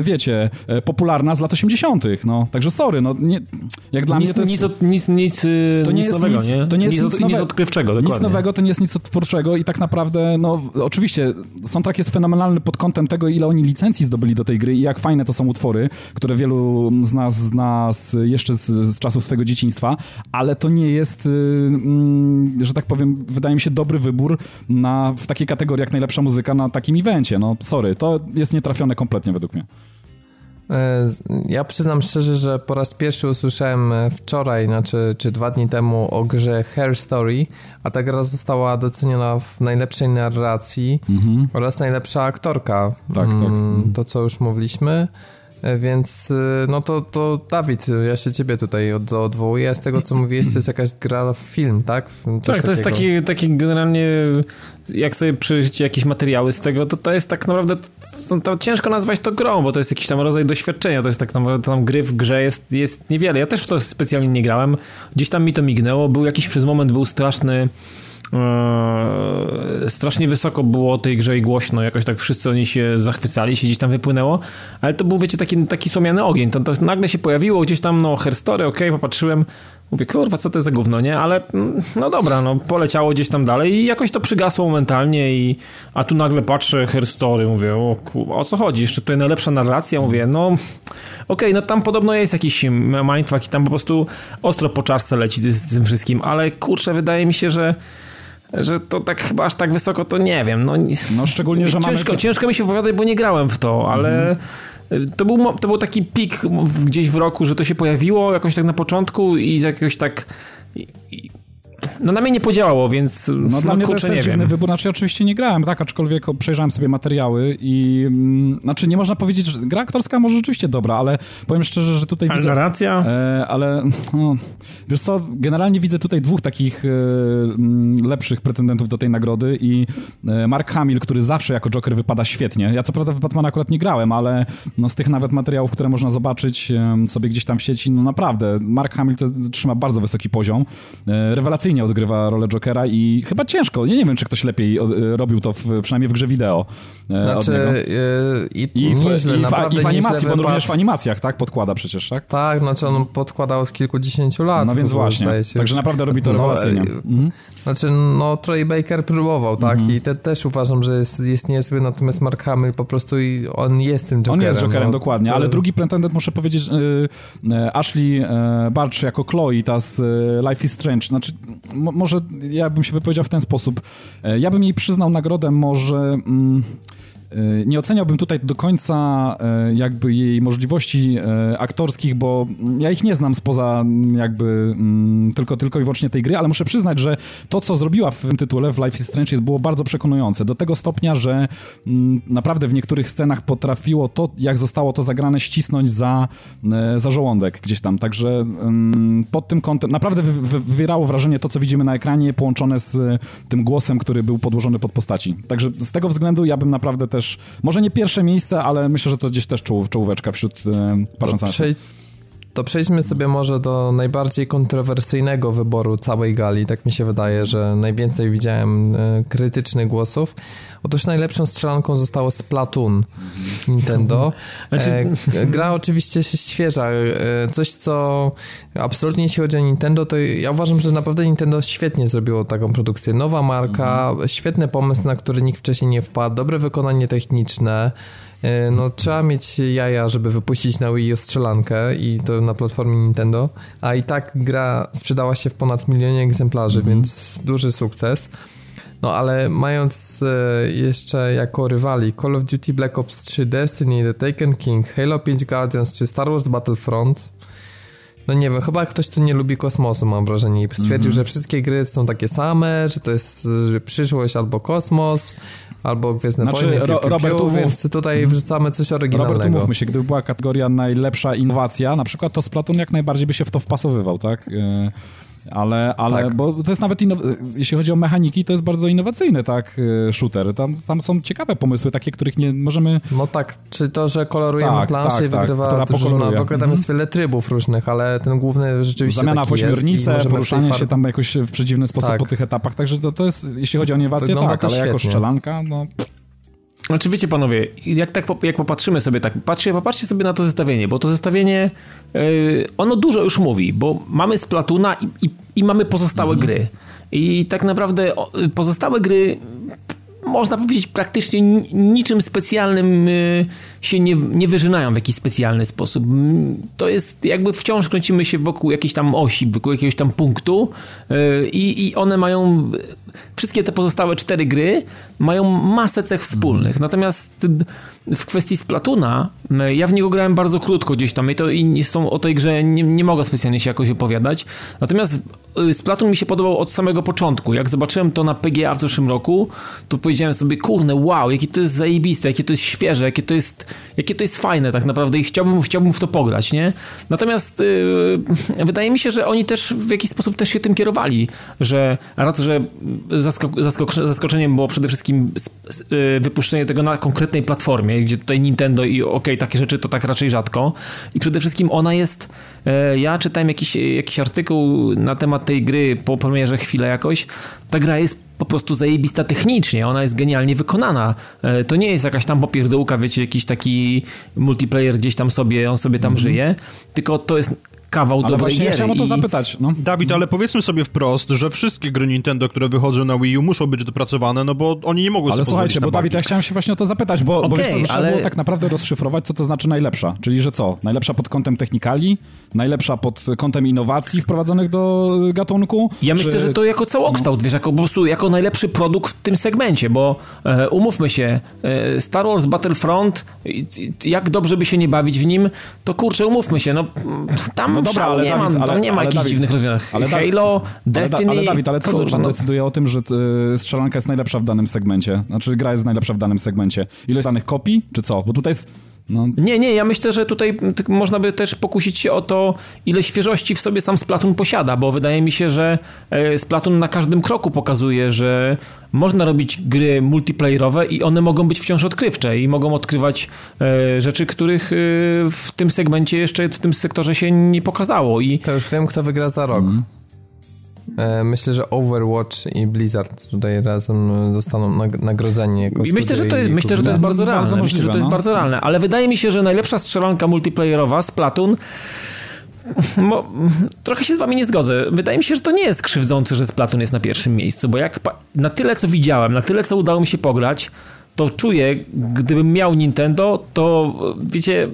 wiecie, popularna z lat 80. No, także sorry, no nie, jak dla nic, mnie to jest... Nic, nic, nic, y, to nie nic jest nowego, nic, nie? To nie jest nic, nic nowe, odkrywczego, dokładnie. Nic nowego, to nie jest nic odtwórczego i tak naprawdę, no oczywiście soundtrack jest fenomenalny pod kątem tego, ile oni licencji zdobyli do tej gry i jak fajne to są utwory, które wielu z nas zna z, jeszcze z, z czasów swojego dzieciństwa, ale to nie jest, yy, że tak powiem, wydaje mi się dobry wybór na, w takiej kategorii jak najlepsza muzyka na takim evencie. No sorry, to jest nietrafione kompletnie według mnie. E, ja przyznam szczerze, że po raz pierwszy usłyszałem e, wczoraj, znaczy czy dwa dni temu o grze Hair Story, a ta gra została doceniona w najlepszej narracji mhm. oraz najlepsza aktorka. Tak, tak. Mm, to, co już mówiliśmy. E, więc no to, to Dawid, ja się ciebie tutaj od, odwołuję. Z tego co mówiłeś, to jest jakaś gra w film, tak? Coś tak, to jest taki, taki generalnie jak sobie przyjrzycie jakieś materiały z tego, to to jest tak naprawdę, to ciężko nazwać to grą, bo to jest jakiś tam rodzaj doświadczenia, to jest tak naprawdę, tam gry w grze jest, jest niewiele. Ja też w to specjalnie nie grałem, gdzieś tam mi to mignęło, był jakiś przez moment, był straszny Eee, strasznie wysoko było o tej grze i głośno, jakoś tak wszyscy oni się zachwycali, się gdzieś tam wypłynęło, ale to był, wiecie, taki, taki słomiany ogień, to, to nagle się pojawiło gdzieś tam, no, herstory, okej, okay, popatrzyłem, Mówię, kurwa, co to jest za gówno, nie? Ale mm, no dobra, no poleciało gdzieś tam dalej i jakoś to przygasło momentalnie i a tu nagle patrzę Herstory, mówię, o kurwa, o co chodzi? Jeszcze tutaj najlepsza narracja, mówię, no okej, okay, no tam podobno jest jakiś mindfuck i tam po prostu ostro po czaszce leci z tym wszystkim, ale kurczę, wydaje mi się, że że to tak chyba aż tak wysoko to nie wiem. No, no szczególnie, że ciężko, mamy... Ciężko mi się opowiadać, bo nie grałem w to, ale... Mhm. To był, to był taki pik gdzieś w roku, że to się pojawiło jakoś tak na początku i z jakiegoś tak no na mnie nie podziałało, więc no, no dla mnie kurczę, to jest nie dziwny wiem. wybór, znaczy oczywiście nie grałem, tak, aczkolwiek przejrzałem sobie materiały i mm, znaczy nie można powiedzieć, że gra aktorska może rzeczywiście dobra, ale powiem szczerze, że tutaj ale widzę... narracja? E, ale no, wiesz co, generalnie widzę tutaj dwóch takich e, mm, lepszych pretendentów do tej nagrody i e, Mark Hamill, który zawsze jako Joker wypada świetnie. Ja co prawda w Batmana akurat nie grałem, ale no, z tych nawet materiałów, które można zobaczyć e, sobie gdzieś tam w sieci, no naprawdę, Mark Hamill to trzyma bardzo wysoki poziom. E, rewelacyjnie odgrywa rolę Jokera i chyba ciężko. Ja nie wiem, czy ktoś lepiej e, robił to w, przynajmniej w grze wideo. E, znaczy, e, i, i, w, nieźle, i, w, i w animacji, bo on również w animacjach, tak? Podkłada przecież, tak? Tak, znaczy on podkładał z kilkudziesięciu lat. No więc właśnie. Także naprawdę robi to no, rewelacyjnie. Mhm. Znaczy, no Troy Baker próbował, tak? Mhm. I te, też uważam, że jest, jest niezły, natomiast Mark Hamill po prostu i on jest tym Jokerem. On jest Jokerem, no, dokładnie, to... ale drugi pretendent, muszę powiedzieć, Ashley Barcz jako Chloe, ta z Life is Strange, znaczy może ja bym się wypowiedział w ten sposób. E, ja bym jej przyznał nagrodę może... Mm, nie oceniałbym tutaj do końca e, jakby jej możliwości e, aktorskich, bo ja ich nie znam spoza jakby mm, tylko, tylko i wyłącznie tej gry, ale muszę przyznać, że to, co zrobiła w tym tytule w Life is Strange było bardzo przekonujące. Do tego stopnia, że mm, naprawdę w niektórych scenach potrafiło to, jak zostało to zagrane, ścisnąć za, za żołądek gdzieś tam. Także mm, pod tym kątem naprawdę wywierało wrażenie to, co widzimy na ekranie, połączone z tym głosem, który był podłożony pod postaci. Także z tego względu ja bym naprawdę też, może nie pierwsze miejsce, ale myślę, że to gdzieś też czoł, czołóweczka wśród e, patrząc na to. Przejdźmy sobie może do najbardziej kontrowersyjnego wyboru całej gali. Tak mi się wydaje, że najwięcej widziałem e, krytycznych głosów. Otóż najlepszą strzelanką zostało Splatoon Nintendo. Znaczy... E, gra oczywiście się świeża. E, coś, co absolutnie jeśli chodzi o Nintendo, to ja uważam, że naprawdę Nintendo świetnie zrobiło taką produkcję. Nowa marka, świetny pomysł, na który nikt wcześniej nie wpadł, dobre wykonanie techniczne. E, no trzeba mieć jaja, żeby wypuścić na Wii U strzelankę i to na platformie Nintendo, a i tak gra sprzedała się w ponad milionie egzemplarzy, mm -hmm. więc duży sukces. No ale mając e, jeszcze jako rywali Call of Duty Black Ops 3, Destiny, The Taken King, Halo 5 Guardians czy Star Wars Battlefront, no nie wiem, chyba ktoś tu nie lubi kosmosu, mam wrażenie, i stwierdził, mm -hmm. że wszystkie gry są takie same, że to jest przyszłość albo kosmos, albo Gwiezdne Znaczy, Wojny, Ro- piu, piu, Robert, piu, umów- więc tutaj wrzucamy coś Robert, oryginalnego. umówmy się, gdyby była kategoria najlepsza innowacja, na przykład to Splatoon jak najbardziej by się w to wpasowywał, tak? Ale, ale Tak. bo to jest nawet, jeśli chodzi o mechaniki, to jest bardzo innowacyjny, tak, e, shooter. Tam, tam są ciekawe pomysły, takie, których nie możemy... No tak, czy to, że kolorujemy Tak, planszę tak, i tak, wygrywa która drużyna, ogóle tam Mhm. jest wiele trybów różnych, ale ten główny rzeczywiście Zamiana w ośmiornicę, poruszanie się tam jakoś w przedziwny sposób Tak. po tych etapach, także to, to jest, jeśli chodzi o innowację, Wygląda tak, ale jako świetnie. strzelanka, no... Znaczy wiecie panowie, jak tak jak popatrzymy sobie tak, patrzcie, popatrzcie sobie na to zestawienie, bo to zestawienie, yy, ono dużo już mówi, bo mamy Splatuna i, i, i mamy pozostałe gry. I tak naprawdę pozostałe gry można powiedzieć praktycznie ni- niczym specjalnym y, się nie, nie wyżynają w jakiś specjalny sposób. Mm, To jest jakby wciąż kręcimy się wokół jakiejś tam osi, wokół jakiegoś tam punktu y, i, i one mają wszystkie te pozostałe cztery gry mają masę cech wspólnych. Natomiast w kwestii Splatuna, y, ja w niego grałem bardzo krótko gdzieś tam i to i tą, o tej grze nie, nie mogę specjalnie się jakoś opowiadać. Natomiast y, Splatoon mi się podobał od samego początku. Jak zobaczyłem to na PGA w zeszłym roku, to powiedziałem sobie, kurne, wow, jakie to jest zajebiste, jakie to jest świeże, jakie to jest, jakie to jest fajne tak naprawdę i chciałbym, chciałbym w to pograć, nie? Natomiast yy, wydaje mi się, że oni też w jakiś sposób też się tym kierowali, że raz, że zaskoczeniem było przede wszystkim yy, wypuszczenie tego na konkretnej platformie, gdzie tutaj Nintendo i okej, takie rzeczy to tak raczej rzadko. I przede wszystkim ona jest, yy, ja czytałem jakiś, jakiś artykuł na temat tej gry po premierze chwilę jakoś, ta gra jest po prostu zajebista technicznie, ona jest genialnie wykonana. E, To nie jest jakaś tam popierdółka, wiecie, jakiś taki multiplayer gdzieś tam sobie, on sobie tam żyje, tylko to jest kawał. Ale dobrej właśnie ja giery. chciałem o to i- zapytać, no. Dawid, ale powiedzmy sobie wprost, że wszystkie gry Nintendo, które wychodzą na Wii U muszą być dopracowane, no bo oni nie mogą Ale sobie słuchajcie, pozwolić bo Dawid, ja chciałem się właśnie o to zapytać, bo, bo Okej, wiesz, co, trzeba ale- było tak naprawdę rozszyfrować, co to znaczy najlepsza. Czyli, że co? Najlepsza pod kątem technikali, najlepsza pod kątem innowacji wprowadzonych do gatunku? Ja czy... myślę, że to jako całokształt, wiesz, jako po prostu jako najlepszy produkt w tym segmencie, bo e, umówmy się, e, Star Wars Battlefront, jak dobrze by się nie bawić w nim, to kurczę, umówmy się, no tam No dobra, ale nie Dawid, ma, ale, tam nie ma ale jakichś Dawid, dziwnych rozwiązań. ale Halo, ale, Destiny... Da, ale Dawid, ale co kurwa, no, decyduje o tym, że y, strzelanka jest najlepsza w danym segmencie? Znaczy gra jest najlepsza w danym segmencie. Ilość danych kopii, czy co? Bo tutaj jest... No, Nie, nie, ja myślę, że tutaj t- można by też pokusić się o to, ile świeżości w sobie sam Splatoon posiada, bo wydaje mi się, że e, Splatoon na każdym kroku pokazuje, że można robić gry multiplayerowe i one mogą być wciąż odkrywcze i mogą odkrywać e, rzeczy, których e, w tym segmencie jeszcze, w tym sektorze się nie pokazało i To już wiem, kto wygra za rok. Mhm. E, Myślę, że Overwatch i Blizzard tutaj razem zostaną nag- nagrodzeni jako I myślę, że to jest, i myślę, że to jest bardzo Bardzo realne. myślę, możliwe, że to jest no. bardzo realne, ale wydaje mi się, że najlepsza strzelanka multiplayerowa Splatoon Mo, trochę się z wami nie zgodzę. Wydaje mi się, że to nie jest krzywdzące, że Splatoon jest na pierwszym miejscu, bo jak na tyle, co widziałem, na tyle, co udało mi się pograć, to czuję, gdybym miał Nintendo, to wiecie,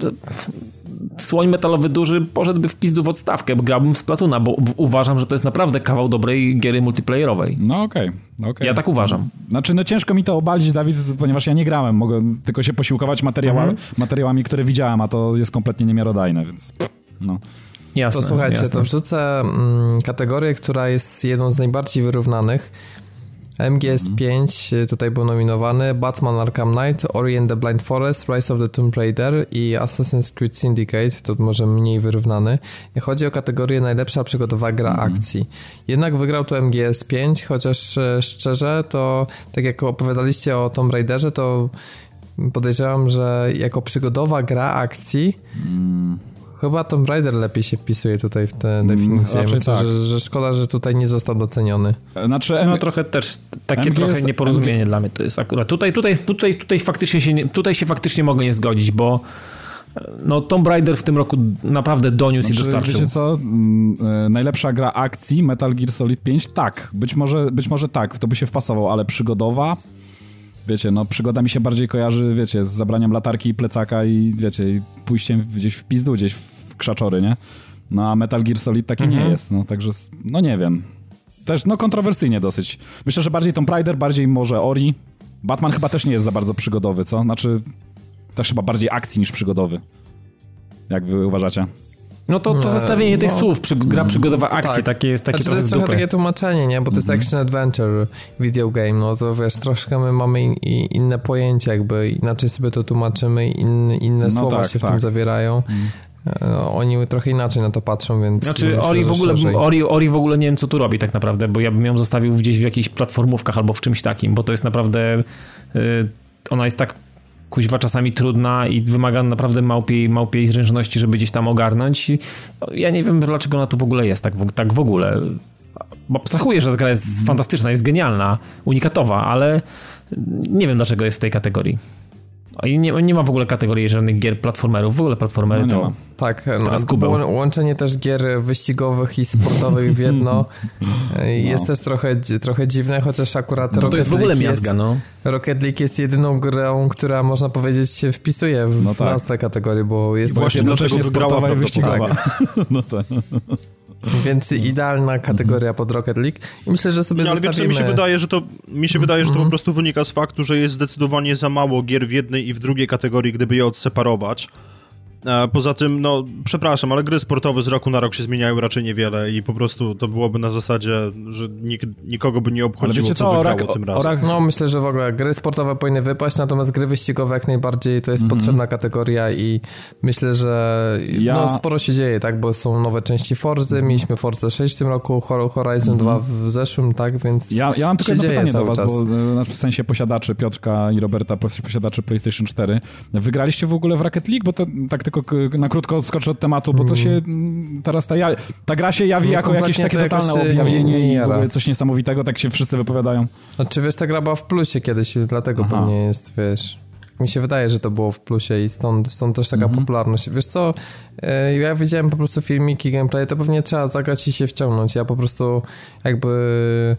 słoń metalowy duży poszedłby w pizdu w odstawkę, bo grałbym w Splatoona, bo w- uważam, że to jest naprawdę kawał dobrej giery multiplayerowej. no okej, okej. Ja tak uważam. Znaczy, no ciężko mi to obalić, Dawid, ponieważ ja nie grałem. Mogę tylko się posiłkować materiałami, Mhm. materiałami które widziałem, a to jest kompletnie niemiarodajne, więc no. Jasne, To słuchajcie, jasne. to wrzucę mm, kategorię, która jest jedną z najbardziej wyrównanych. MGS5 y, tutaj był nominowany, Batman Arkham Knight, Ori and the Blind Forest, Rise of the Tomb Raider i Assassin's Creed Syndicate, to może mniej wyrównany. Chodzi o kategorię najlepsza przygodowa gra akcji. Jednak wygrał tu MGS5, chociaż e, szczerze to tak jak opowiadaliście o Tomb Raiderze, to podejrzewam, że jako przygodowa gra akcji Chyba Tomb Raider lepiej się wpisuje tutaj w tę definicję. raczej Myślę, tak. że, że szkoda, że tutaj nie został doceniony. Znaczy, No trochę też takie MGS trochę nieporozumienie dla mnie to jest akurat. Tutaj, tutaj, tutaj, tutaj faktycznie się nie, tutaj się faktycznie mogę nie zgodzić, bo e, no Tomb Raider w tym roku naprawdę doniósł i Znaczy, dostarczył. wiecie co? Mm, e, najlepsza gra akcji Metal Gear Solid 5? Tak, być może, być może tak, to by się wpasował, ale przygodowa? Wiecie, no przygoda mi się bardziej kojarzy, wiecie, z zabraniem latarki i plecaka i wiecie, i pójściem gdzieś w pizdu, gdzieś w krzaczory, nie? No a Metal Gear Solid taki nie jest, no także, no nie wiem. Też, no kontrowersyjnie dosyć. Myślę, że bardziej Tomb Raider, bardziej może Ori. Batman chyba też nie jest za bardzo przygodowy, co? Znaczy, też chyba bardziej akcji niż przygodowy. Jak wy uważacie? No to, to zestawienie tych no. słów, przy, gra przygodowa akcji, Tak. takie jest takie Znaczy, to trochę jest trochę takie tłumaczenie, nie? Bo to jest action adventure video game, no to wiesz, troszkę my mamy in, inne pojęcie, jakby inaczej sobie to tłumaczymy, in, inne No słowa tak, się w tak. tym zawierają. E, Oni trochę inaczej na to patrzą, więc Znaczy Ori w, ogóle. Ori, Ori w ogóle nie wiem, co tu robi tak naprawdę, bo ja bym ją zostawił gdzieś w jakichś platformówkach albo w czymś takim, bo to jest naprawdę... y, ona jest tak kuźwa czasami trudna i wymaga naprawdę małpiej, małpiej zręczności, żeby gdzieś tam ogarnąć. Ja nie wiem, dlaczego ona tu w ogóle jest tak w, tak w ogóle. Bo abstrahuję, że ta gra jest fantastyczna, jest genialna, unikatowa, ale nie wiem, dlaczego jest w tej kategorii. I nie, nie ma w ogóle kategorii żadnych gier platformerów. W ogóle platformery No nie to... ma. Tak, no, łączenie też gier wyścigowych i sportowych w jedno e, jest też trochę, trochę dziwne, chociaż akurat No to Rocket jest w ogóle League miazga, no. Rocket League jest jedyną grą, która można powiedzieć się wpisuje w No tak. nazwę kategorii, bo jest Bo Właśnie jednocześnie dlatego wygrała sportowa i wyścigowa. No tak. Więc idealna kategoria pod Rocket League. I myślę, że sobie Nie, ale wiesz, zostawimy... mi się wydaje, że to mi się wydaje, że to Mhm. po prostu wynika z faktu, że jest zdecydowanie za mało gier w jednej i w drugiej kategorii, gdyby je odseparować. Poza tym, no, przepraszam, ale gry sportowe z roku na rok się zmieniają raczej niewiele i po prostu to byłoby na zasadzie, że nik, nikogo by nie Ale obchodziło, wiecie co co, o, wygrało rak, tym o, razem. rak, No, myślę, że w ogóle gry sportowe powinny wypaść, natomiast gry wyścigowe jak najbardziej to jest potrzebna kategoria i myślę, że Ja- no, sporo się dzieje, tak, bo są nowe części Forzy, mieliśmy Forza 6 w tym roku, Hor- Horizon 2 w zeszłym, tak, więc Ja, ja mam tylko jedno pytanie do was, czas. bo e, w sensie posiadaczy Piotrka i Roberta, pos- posiadaczy PlayStation 4. Wygraliście w ogóle w Rocket League? Bo to, tak tylko na krótko odskoczę od tematu, bo to się mm, teraz ta, ta gra się jawi No, jako jakieś takie to jakoś totalne się nie- objawienie nie i w ogóle coś niesamowitego, tak się wszyscy wypowiadają. Znaczy, wiesz, ta gra była w plusie kiedyś, dlatego Aha. pewnie jest, wiesz... Mi się wydaje, że to było w plusie i stąd, stąd też taka popularność. Wiesz co, e, ja widziałem po prostu filmiki, gameplay, to pewnie trzeba zagrać i się wciągnąć. Ja po prostu jakby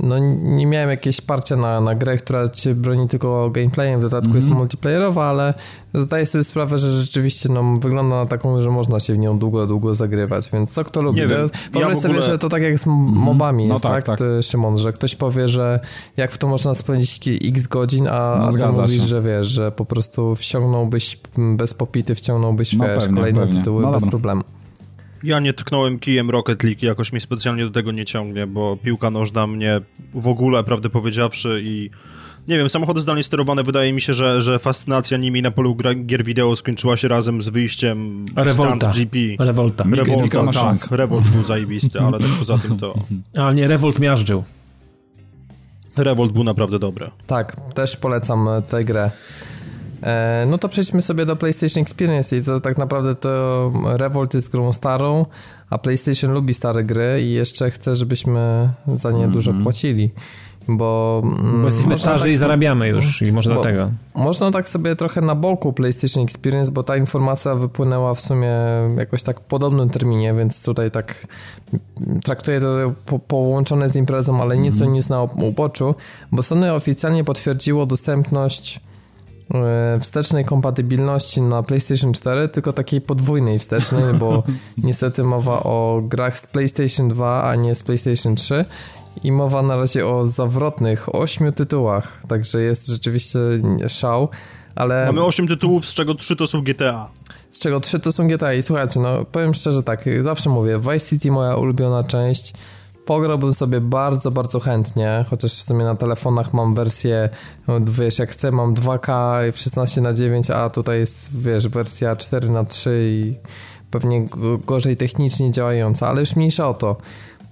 no nie miałem jakiegoś parcia na, na grę, która cię broni tylko gameplayem, w dodatku jest multiplayerowa, ale zdaję sobie sprawę, że rzeczywiście no, wygląda na taką, że można się w nią długo, długo zagrywać, więc co kto lubi. Nie To- wiem, Wyobraź ja sobie, ogóle- że to tak jak z m- mobami No jest, tak, tak, tak. Szymon, że ktoś powie, że jak w to można spędzić x godzin, a, No, a ty mówisz, się. że wiesz, że po prostu wciągnąłbyś m, bez popity, wciągnąłbyś, No wiesz, pewnie, kolejne pewnie. tytuły No bez problemu. Ja nie tknąłem kijem Rocket League, jakoś mnie specjalnie do tego nie ciągnie, bo piłka nożna mnie w ogóle, prawdę powiedziawszy i nie wiem, samochody zdalnie sterowane, wydaje mi się, że, że fascynacja nimi na polu gra, gier wideo skończyła się razem z wyjściem Revolta. Stand GP. Revolta. Micro Revolta, tak, Revolt był zajebisty, ale tak poza tym to Ale nie, Revolt miażdżył. Revolt był naprawdę dobry. Tak, też polecam tę grę. E, no to przejdźmy sobie do PlayStation Experience i to tak naprawdę to Revolt jest grą starą, a PlayStation lubi stare gry i jeszcze chce, żebyśmy za nie dużo płacili, bo... mm, Bo jesteśmy starzy tak- i zarabiamy już i może dlatego. Można tak sobie trochę na boku PlayStation Experience, bo ta informacja wypłynęła w sumie jakoś tak w podobnym terminie, więc tutaj tak traktuję to po, połączone z imprezą, ale nieco news na uboczu, bo Sony oficjalnie potwierdziło dostępność wstecznej kompatybilności na PlayStation 4, tylko takiej podwójnej wstecznej, bo niestety mowa o grach z PlayStation 2, a nie z PlayStation 3 i mowa na razie o zawrotnych ośmiu tytułach, także jest rzeczywiście szał, ale Mamy 8 tytułów, z czego 3 to są GTA. z czego trzy to są GTA i słuchajcie, no powiem szczerze tak, zawsze mówię, Vice City moja ulubiona część, pograłbym sobie bardzo, bardzo chętnie, chociaż w sumie na telefonach mam wersję, no, wiesz, jak chcę mam 2K w 16 na 9 a tutaj jest, wiesz, wersja 4 na 3 i pewnie go- gorzej technicznie działająca, ale już mniejsza o to.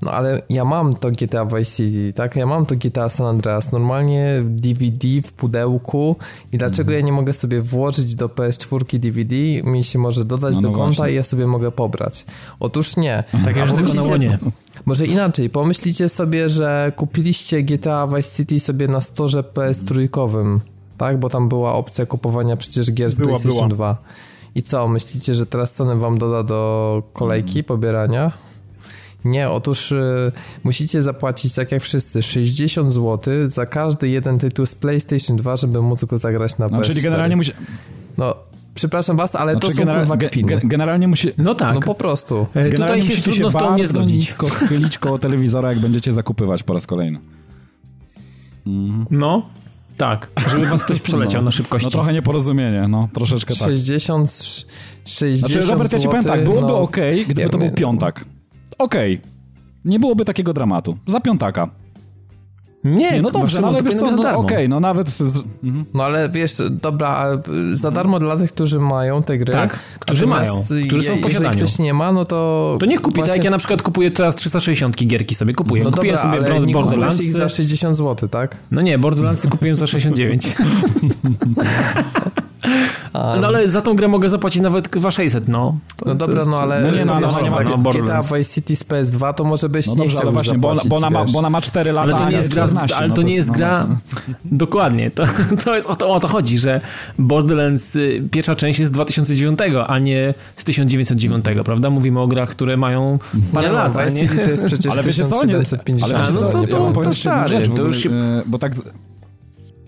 No ale ja mam to GTA Vice City, tak? Ja mam to GTA San Andreas, normalnie w DVD w pudełku i dlaczego Mhm. ja nie mogę sobie włożyć do PS4 DVD, mi się może dodać No, do no konta właśnie. i ja sobie mogę pobrać. Otóż nie. Tak A jak tylko na pomyślicie- łonie. Może inaczej, pomyślicie sobie, że kupiliście GTA Vice City sobie na storze PS3, tak? Bo tam była opcja kupowania przecież gier z Była, PlayStation była. 2. I co, myślicie, że teraz Sony wam doda do kolejki Mm. pobierania? Nie, otóż y, musicie zapłacić tak jak wszyscy 60 zł za każdy jeden tytuł z PlayStation 2, żeby móc go zagrać na No, PS4. czyli generalnie musi... No, przepraszam was, ale Znaczy to są genera- kurwa ge- kpiny. ge- generalnie musi... No tak. No po prostu. E, Tutaj Generalnie się musicie trudno z tą nie zgodzić. nisko schylić koło telewizora, jak będziecie zakupywać po raz kolejny. No. Tak, żeby was ktoś przeleciał no, na szybkości. No trochę nieporozumienie, no troszeczkę tak. 60, 60 Znaczy, Robert, ja ci powiem tak, byłoby no, ok, gdyby to był my- Okej. Nie byłoby takiego dramatu. Za piątaka. Nie, Nie, no dobrze, no ale to wiesz co, no, okej, no nawet... Z... Mhm. No ale wiesz, dobra, za darmo dla tych, którzy mają te gry. Tak, którzy mają, którzy są w posiadaniu. Jeżeli ktoś nie ma, no to... To niech kupi, tak właśnie- jak ja na przykład kupuję teraz 360 gierki sobie, kupuję. No kupiłem dobra, sobie ale Bro- nie Borderlands. ich za 60 zł, tak? No nie, Borderlandsy kupiłem za 69. No ale za tą grę mogę zapłacić nawet chyba 600, no. To- No to dobra, jest- no ale... no nie, no, ale nie ma- za no, GTA Borderlands. Vice City z PS2 to może byś No nie dobrze, chciał ale właśnie, bo, zapłacić, bo, ona ma, bo ona ma 4 lata, Ale to nie jest gra, 14, ale no to nie jest no gra... Dokładnie, to, to jest o to, o to chodzi, że Borderlands y, pierwsza część jest z 2009, a nie z 1909, prawda? Mówimy o grach, które mają parę Nie no, lat, a Vice. City to jest przecież Ale wiecie co, nie, 1750. ale wiecie no co, to- nie, to- to w to ogóle, już się- e, bo tak...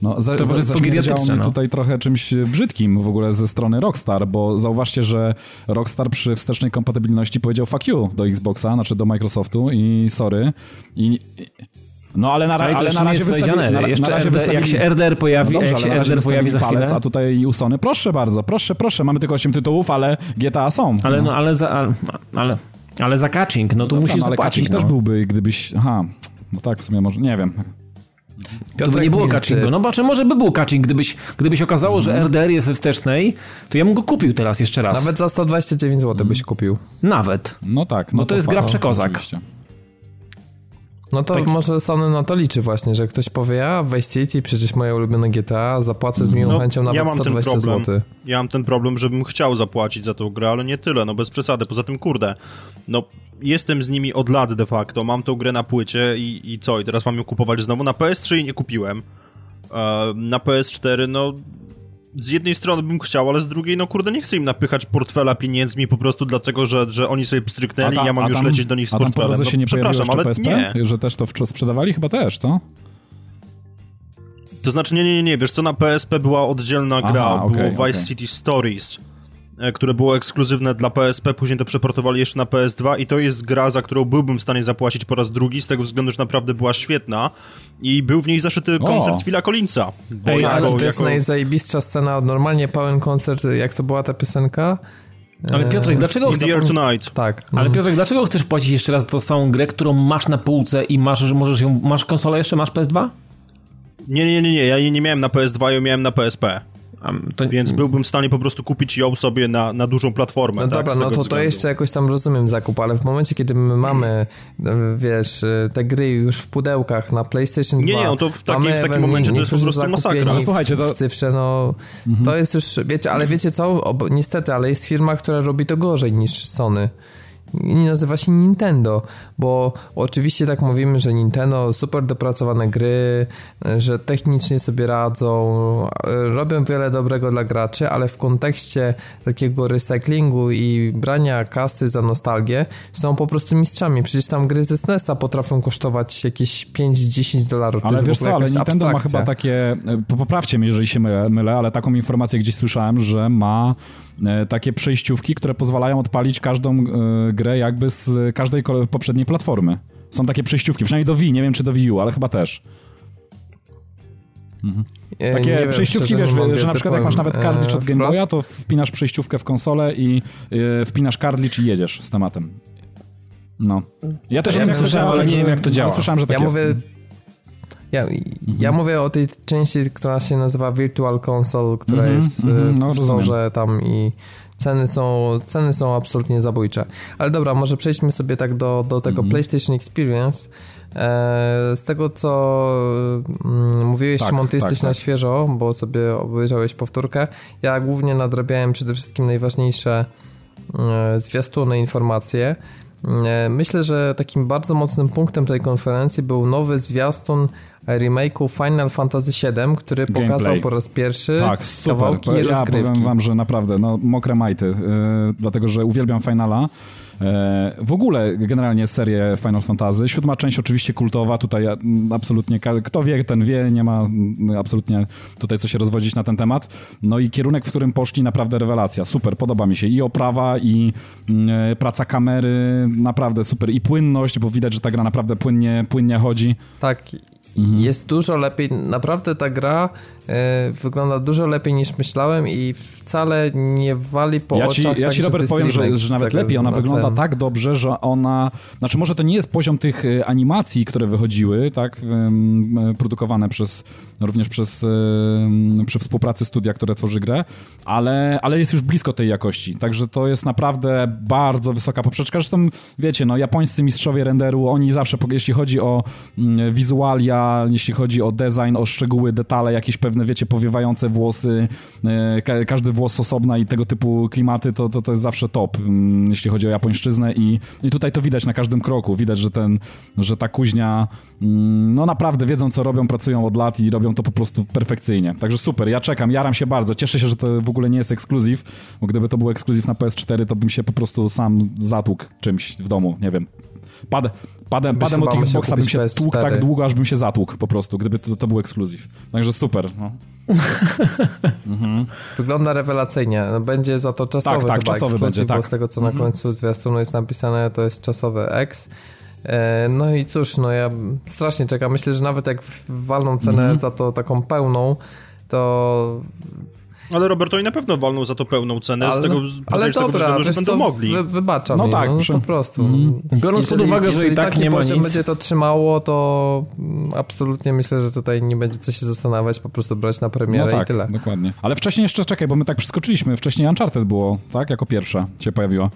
No, za, To za, geriatryczne, no. tutaj trochę czymś brzydkim w ogóle ze strony Rockstar, bo zauważcie, że Rockstar przy wstecznej kompatybilności powiedział fuck you do Xboxa, znaczy do Microsoftu i sorry. I, no ale na, ra- Ale ale na razie powiedziane. na, Jeszcze na razie RDR, jak się RDR pojawi, no dobrze, jak się ale RDR pojawi za chwilę... palec, a tutaj u Sony, proszę bardzo, proszę, proszę, mamy tylko 8 tytułów, ale GTA są. Ale no, ale za... Ale, ale, ale za catching, no to Dobra, musisz no, ale zapłacić, catching no. też byłby, gdybyś, aha, no tak, w sumie może, nie wiem. To by Piotrek nie było catchingu. No znaczy może by był catching, gdybyś, gdybyś okazało, że RDR jest we wstecznej, to ja bym go kupił teraz jeszcze raz. Nawet za 129 zł byś kupił. Nawet. No tak. No Bo to jest gra fa- przekozak. oczywiście. No to Tak. może Sony na to liczy właśnie, że ktoś powie, a Vice City, przecież moje ulubione GTA, zapłacę z miłą No, chęcią nawet ja mam ten 120 problem. zł. Ja mam ten problem, żebym chciał zapłacić za tą grę, ale nie tyle, no bez przesady. Poza tym, kurde, no jestem z nimi od lat de facto, mam tą grę na płycie i, i co? I teraz mam ją kupować znowu. Na PS3 jej nie kupiłem. E, na PS4, no z jednej strony bym chciał, ale z drugiej, no kurde, nie chcę im napychać portfela pieniędzmi po prostu dlatego, że, że oni sobie pstryknęli i ja mam już lecieć do nich z a tam po portfelem. drodze No, się nie pojawiło przepraszam, ale PSP? nie. Że też to sprzedawali? Chyba też, co? To znaczy, nie, nie, nie, nie, wiesz co, na PSP była oddzielna Aha, gra, okej, było Vice okej. City Stories, które było ekskluzywne dla PSP, później to przeportowali jeszcze na PS2 i to jest gra, za którą byłbym w stanie zapłacić po raz drugi, z tego względu, że naprawdę była świetna i był w niej zaszyty O. koncert Phila Collinsa. Bo Ej, jako, Ale to jest jako... najzajebistsza scena, normalnie pełen koncert, jak to była ta piosenka? Ale Piotrek, dlaczego In the Air Tonight. Tak. Ale mm. Piotrek, dlaczego chcesz płacić jeszcze raz za tą samą grę, którą masz na półce i masz, że możesz ją, masz konsolę jeszcze, masz PS2? Nie, nie, nie, nie, ja jej nie miałem na PS2, ją miałem na PSP. To, Więc byłbym w stanie po prostu kupić ją sobie na, na dużą platformę. No tak, dobra, no to to względu. jeszcze jakoś tam rozumiem zakup, ale w momencie, kiedy my mamy, e, wiesz, e, te gry już w pudełkach na PlayStation 2, Nie, nie, no to w takim- mamy w takim momencie to jest po prostu masakra. Ale słuchajcie, to- w cyfrze, no to jest już, wiecie, ale wiecie co, Ob, niestety, ale jest firma, która robi to gorzej niż Sony. I nazywa się Nintendo, bo oczywiście tak mówimy, że Nintendo super dopracowane gry, że technicznie sobie radzą, robią wiele dobrego dla graczy, ale w kontekście takiego recyklingu i brania kasy za nostalgię są po prostu mistrzami. Przecież tam gry ze SNES-a potrafią kosztować jakieś 5-10 dolarów. Ale wiesz co, ale Nintendo ma abstrakcja. chyba takie, e, po- poprawcie mnie, jeżeli się mylę, ale taką informację gdzieś słyszałem, że ma takie przejściówki, które pozwalają odpalić każdą e, grę jakby z każdej poprzedniej platformy. Są takie przejściówki, przynajmniej do Wii, nie wiem czy do Wii U, ale chyba też. E, Takie nie wiem, przejściówki, szczerze, wiesz, nie że na przykład jak masz nawet kartridż e, od Game wprost. Boya, to wpinasz przejściówkę w konsolę i e, wpinasz kartridż i jedziesz z tematem. No. Ja też Ja wiem, to słyszałem, ale nie wiem, jak to działa. ale Słyszałem, że tak ja jest. mówię. Ja, ja mówię o tej części, która się nazywa Virtual Console, która Mhm, jest mhm, e, no, w storze tam i ceny są, ceny są absolutnie zabójcze. Ale dobra, może przejdźmy sobie tak do, do tego Mhm. PlayStation Experience. E, z tego, co mm, mówiłeś, Tak, Szymon, ty tak, jesteś tak. na świeżo, bo sobie obejrzałeś powtórkę. Ja głównie nadrabiałem przede wszystkim najważniejsze e, zwiastuny, informacje. Myślę, że takim bardzo mocnym punktem tej konferencji był nowy zwiastun remake'u Final Fantasy VII, który Gameplay. pokazał po raz pierwszy Tak, super. kawałki ja rozgrywki. powiem wam, że naprawdę, no mokre majty, yy, dlatego, że uwielbiam Finala. E, W ogóle generalnie serię Final Fantasy. Siódma część oczywiście kultowa, tutaj mm, absolutnie kto wie, ten wie, nie ma mm, absolutnie tutaj co się rozwodzić na ten temat. No i kierunek, w którym poszli, naprawdę rewelacja. Super, podoba mi się i oprawa, i mm, praca kamery, naprawdę super. I płynność, bo widać, że ta gra naprawdę płynnie, płynnie chodzi. Tak. Mhm. Jest dużo lepiej, naprawdę ta gra e, wygląda dużo lepiej niż myślałem i wcale nie wali po ja ci, oczach. Ja tak, ci, Robert, powiem, że, że nawet lepiej. Ona wygląda tak dobrze, że ona... Znaczy, może to nie jest poziom tych e, animacji, które wychodziły, tak, produkowane przez, również przez, przy współpracy studia, które tworzy grę, ale, ale jest już blisko tej jakości. Także to jest naprawdę bardzo wysoka poprzeczka. Zresztą, wiecie, no, japońscy mistrzowie renderu, oni zawsze, jeśli chodzi o wizualia, jeśli chodzi o design, o szczegóły, detale, jakieś pewne, wiecie, powiewające włosy, e, każdy włos osobna i tego typu klimaty, to, to, to jest zawsze top, mm, jeśli chodzi o japońszczyznę i, i tutaj to widać na każdym kroku, widać, że ten, że ta kuźnia, mm, no naprawdę wiedzą, co robią, pracują od lat i robią to po prostu perfekcyjnie. Także super, ja czekam, jaram się bardzo, cieszę się, że to w ogóle nie jest ekskluzyw, bo gdyby to był ekskluzyw na PS4, to bym się po prostu sam zatłukł czymś w domu, nie wiem, Pad, padem, padem od Xboxa bym się PS4. tłukł tak długo, aż bym się zatłukł po prostu, gdyby to, to był ekskluzyw. Także super. No. mhm. Wygląda rewelacyjnie. No, będzie za to czasowy tak, tak, chyba czasowy będzie, tak. z tego co na mhm. końcu zwiastunu jest napisane, to jest czasowy X. no i cóż, no ja strasznie czekam. Myślę, że nawet jak walną cenę mhm. za to taką pełną, to ale Robert, oni na pewno walną za to pełną cenę, ale, z tego, ale z tego względu, że będą co, mogli. Wy, wybaczam no, tak, no, przy... po prostu. Mm. Biorąc pod uwagę, że i tak nie ma nic. będzie to trzymało, to absolutnie myślę, że tutaj nie będzie co się zastanawiać, po prostu brać na premierę no tak, i tyle. dokładnie. Ale wcześniej jeszcze, czekaj, bo my tak przeskoczyliśmy, wcześniej Uncharted było, tak, jako pierwsze się pojawiło.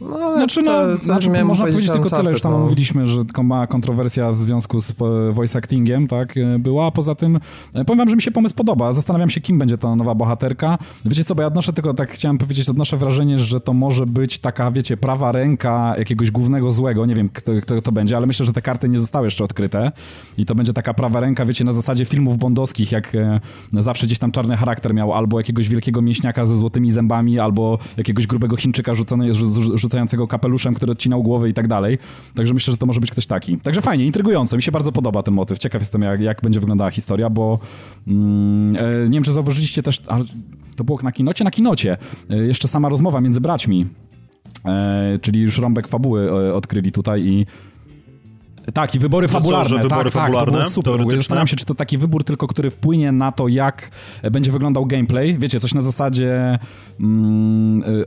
No, znaczy, no, co, znaczy, można powiedzieć tylko tyle, już tam no. mówiliśmy, że mała kontrowersja w związku z e, voice actingiem, tak, e, była, a poza tym e, powiem wam, że mi się pomysł podoba, zastanawiam się, kim będzie ta nowa bohaterka. Wiecie co, bo ja odnoszę tylko, tak chciałem powiedzieć, odnoszę wrażenie, że to może być taka, wiecie, prawa ręka jakiegoś głównego złego, nie wiem, kto, kto to będzie, ale myślę, że te karty nie zostały jeszcze odkryte i to będzie taka prawa ręka, wiecie, na zasadzie filmów bondowskich, jak zawsze gdzieś tam czarny charakter miał, albo jakiegoś wielkiego mięśniaka ze złotymi zębami, albo jakiegoś grubego Chińczyka rzucony, rzucającego kapeluszem, który odcinał głowę i tak dalej. Także myślę, że to może być ktoś taki. Także fajnie, intrygujące. Mi się bardzo podoba ten motyw. Ciekaw jestem, jak, jak będzie wyglądała historia, bo mm, e, nie wiem, czy zauważyliście też, ale to było na kinocie? Na kinocie. E, jeszcze sama rozmowa między braćmi. E, czyli już rąbek fabuły e, odkryli tutaj i tak, i wybory fabularne. Co, wybory tak, fabularne, tak, to było super. Zastanawiam się, czy to taki wybór tylko, który wpłynie na to, jak będzie wyglądał gameplay. Wiecie, coś na zasadzie... Mm, y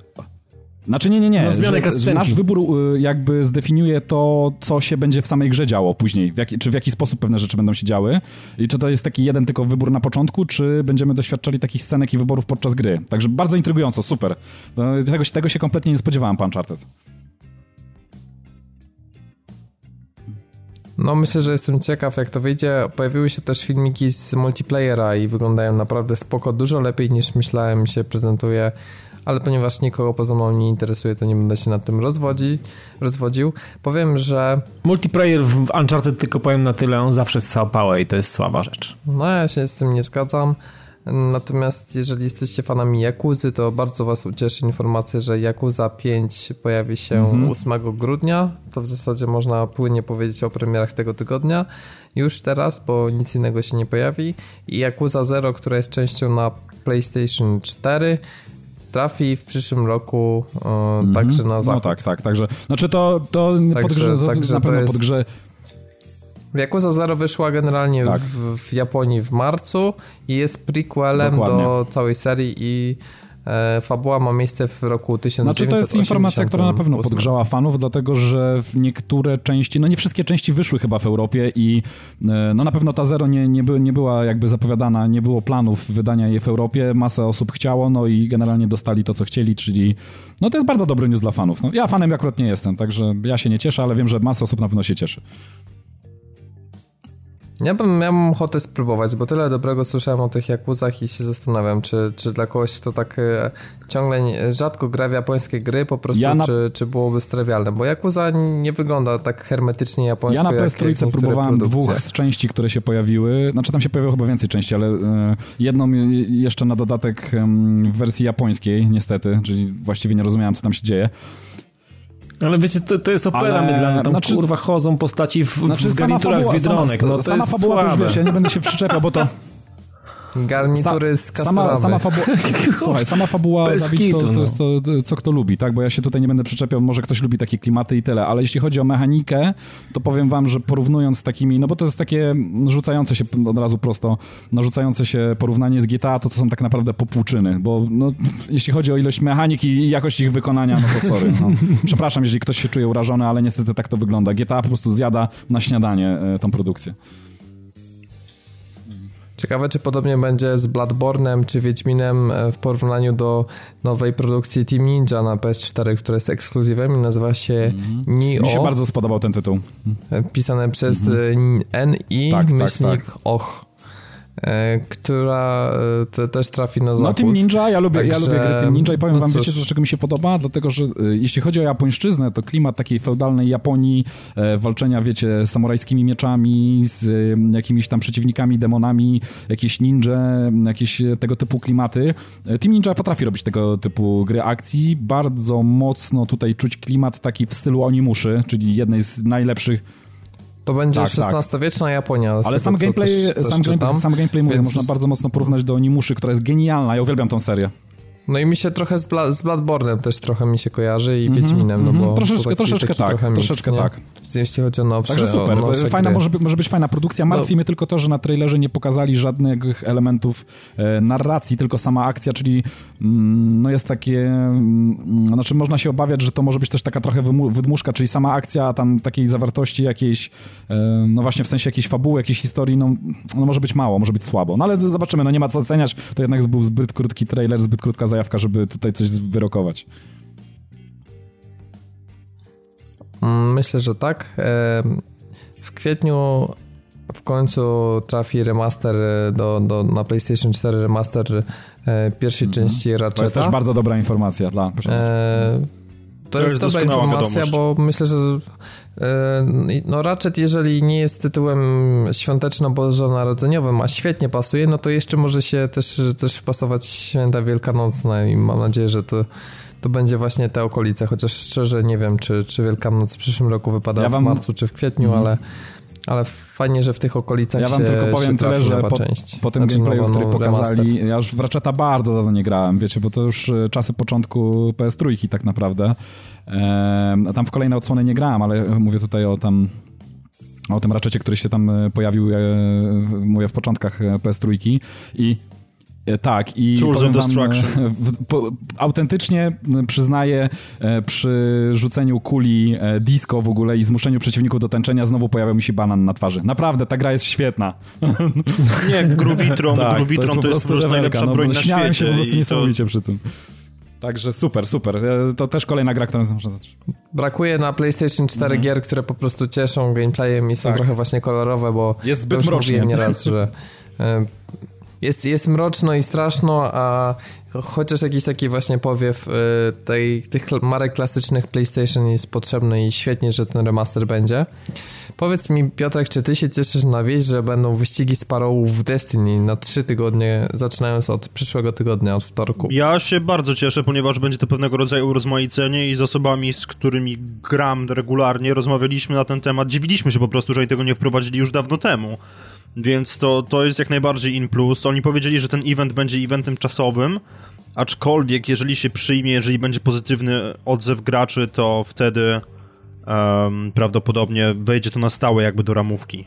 znaczy nie, nie, nie, no, że, nasz wybór y, jakby zdefiniuje to, co się będzie w samej grze działo później, w jaki, czy w jaki sposób pewne rzeczy będą się działy i czy to jest taki jeden tylko wybór na początku, czy będziemy doświadczali takich scenek i wyborów podczas gry. Także bardzo intrygująco, super. No, tego, tego się kompletnie nie spodziewałem, pan Uncharted. No myślę, że jestem ciekaw jak to wyjdzie. Pojawiły się też filmiki z multiplayera i wyglądają naprawdę spoko, dużo lepiej niż myślałem się prezentuje ale ponieważ nikogo poza mną nie interesuje, to nie będę się nad tym rozwodzi, rozwodził. Powiem, że... Multiplayer w Uncharted tylko powiem na tyle, on zawsze ssał pałę i to jest słaba rzecz. No ja się z tym nie zgadzam. Natomiast jeżeli jesteście fanami Jakuzy, to bardzo was ucieszy informacja, że Yakuza 5 pojawi się mhm. 8 grudnia. To w zasadzie można płynnie powiedzieć o premierach tego tygodnia. Już teraz, bo nic innego się nie pojawi. I Yakuza 0, która jest częścią na PlayStation 4 trafi w przyszłym roku mm -hmm. także na no zachód. No tak, tak, także, znaczy to, to także, podgrze, to także na pewno jest... podgrze... Yakuza Zero wyszła generalnie tak. w, w, Japonii w marcu i jest prequelem Dokładnie. do całej serii i E, fabuła ma miejsce w roku 1988. Znaczy to jest informacja, która na pewno podgrzała fanów, dlatego że niektóre części, no nie wszystkie części wyszły chyba w Europie i e, no na pewno ta Zero nie, nie, by, nie była jakby zapowiadana, nie było planów wydania jej w Europie, masę osób chciało, no i generalnie dostali to, co chcieli, czyli no to jest bardzo dobry news dla fanów. No, ja fanem akurat nie jestem, także ja się nie cieszę, ale wiem, że masa osób na pewno się cieszy. Ja bym miał ochotę spróbować, bo tyle dobrego słyszałem o tych Jakuzach i się zastanawiam, czy, czy dla kogoś to tak e, ciągle nie, rzadko gra w japońskie gry, po prostu, ja na... czy, czy byłoby strywialne, bo Jakuza nie wygląda tak hermetycznie japońsko Ja na PS3 próbowałem produkcje. dwóch z części, które się pojawiły, znaczy tam się pojawiło chyba więcej części, ale e, jedną jeszcze na dodatek w wersji japońskiej, niestety, czyli właściwie nie rozumiałem, co tam się dzieje. Ale wiecie, to, to jest opera Ale... mydlana, tam znaczy, kurwa chodzą postaci w, znaczy, w garniturach z Biedronek. No, to sama jest fabuła słabe. to już wiesz, ja nie będę się przyczepiał, bo to Garnitury z sama, sama, fabu Słuchaj, sama fabuła, Bez Dawid, kitu, to, to no. jest to, co kto lubi, tak? Bo ja się tutaj nie będę przyczepiał, może ktoś lubi takie klimaty i tyle, ale jeśli chodzi o mechanikę, to powiem wam, że porównując z takimi, no bo to jest takie rzucające się od razu prosto, narzucające się porównanie z GTA, to to są tak naprawdę popłuczyny, bo no, jeśli chodzi o ilość mechanik i jakość ich wykonania, no to sorry. No. Przepraszam, jeżeli ktoś się czuje urażony, ale niestety tak to wygląda. GTA po prostu zjada na śniadanie e, tą produkcję. Ciekawe, czy podobnie będzie z Bloodborne'em czy Wiedźminem e, w porównaniu do nowej produkcji Team Ninja na PS4, która jest ekskluzywem i nazywa się mm. Nio. Mi się bardzo spodobał ten tytuł. E, pisane przez mm -hmm. NI tak, myślnik tak, tak. OCH. E, która e, te, też trafi na zachód. No Team Ninja, ja lubię, Także, ja lubię gry Team Ninja i powiem no wam, cóż. wiecie, dlaczego mi się podoba? Dlatego, że e, jeśli chodzi o japońszczyznę, to klimat takiej feudalnej Japonii, walczenia, wiecie, samurajskimi mieczami, z jakimiś tam przeciwnikami, demonami, jakieś ninja, jakieś tego typu klimaty. Team Ninja potrafi robić tego typu gry akcji. Bardzo mocno tutaj czuć klimat taki w stylu Onimuszy, czyli jednej z najlepszych to będzie tak, XVI-wieczna tak. Japonia. Ale sam, gameplay, też, sam, gameplay, sam gameplay, mówię, Więc... można bardzo mocno porównać do Onimuszy, która jest genialna. Ja uwielbiam tą serię. No i mi się trochę z, Bla z Bloodborne'em też trochę mi się kojarzy i mm -hmm, Wiedźminem, mm -hmm. no bo troszeczkę, taki, troszeczkę taki tak, trochę troszeczkę mix, tak. Jeśli chodzi o nowsze, Także super, fajna, może, może być fajna produkcja. Martwi no. mnie tylko to, że na trailerze nie pokazali żadnych elementów e, narracji, tylko sama akcja, czyli mm, no jest takie, mm, znaczy można się obawiać, że to może być też taka trochę wydmuszka, czyli sama akcja tam takiej zawartości jakiejś, e, no właśnie w sensie jakiejś fabuły, jakiejś historii, no, no może być mało, może być słabo. No ale zobaczymy, no nie ma co oceniać, to jednak był zbyt krótki trailer, zbyt krótka zajawka, żeby tutaj coś wyrokować. Mm, myślę, że tak. W kwietniu w końcu trafi remaster do, do, na PlayStation 4 remaster e, pierwszej mhm. części Ratcheta. To jest też bardzo dobra informacja dla... E, to, to jest, jest dobra informacja, wiadomość. bo myślę, że e, no Ratchet, jeżeli nie jest tytułem świąteczno-bożonarodzeniowym, a świetnie pasuje, no to jeszcze może się też, też wpasować święta wielkanocne i mam nadzieję, że to to będzie właśnie te okolice, chociaż szczerze nie wiem, czy, czy Wielkanoc w przyszłym roku wypada ja wam... w marcu czy w kwietniu, mm. ale ale fajnie, że w tych okolicach Ja wam się, tylko powiem tyle, że po, po tym znaczy, gameplayu, który pokazali, remaster. ja już w Ratcheta bardzo dawno nie grałem, wiecie, bo to już e, czasy początku PS3 tak naprawdę. tam w kolejne odsłony nie grałem, ale mówię tutaj o tam o tym Ratchetie, który się tam e, pojawił, e, mówię, w początkach PS3 i tak, i Tools of Destruction. Po, autentycznie przyznaję, e, przy rzuceniu kuli e, disco w ogóle i zmuszeniu przeciwników do tęczenia znowu pojawiał mi się banan na twarzy. Naprawdę, ta gra jest świetna. Nie, Grubitron, tak, Grubitron to jest po prostu, to jest najlepsza no, broń na Śmiałem świecie. się po prostu niesamowicie to... przy tym. Także super, super. To też kolejna gra, którą muszę zacząć. Brakuje na PlayStation 4 mhm. gier, które po prostu cieszą gameplayem i są tak. trochę właśnie kolorowe, bo jest zbyt mrocznie. nieraz, że jest, jest mroczno i straszno, a chociaż jakiś taki właśnie powiew y, tej, tych marek klasycznych PlayStation jest potrzebny i świetnie, że ten remaster będzie. Powiedz mi, Piotrek, czy ty się cieszysz na wieść, że będą wyścigi Sparrowów w Destiny na trzy tygodnie, zaczynając od przyszłego tygodnia, od wtorku? Ja się bardzo cieszę, ponieważ będzie to pewnego rodzaju urozmaicenie i z osobami, z którymi gram regularnie, rozmawialiśmy na ten temat, dziwiliśmy się po prostu, że oni tego nie wprowadzili już dawno temu. Więc to, to jest jak najbardziej in plus. Oni powiedzieli, że ten event będzie eventem czasowym, aczkolwiek jeżeli się przyjmie, jeżeli będzie pozytywny odzew graczy, to wtedy um, prawdopodobnie wejdzie to na stałe jakby do ramówki.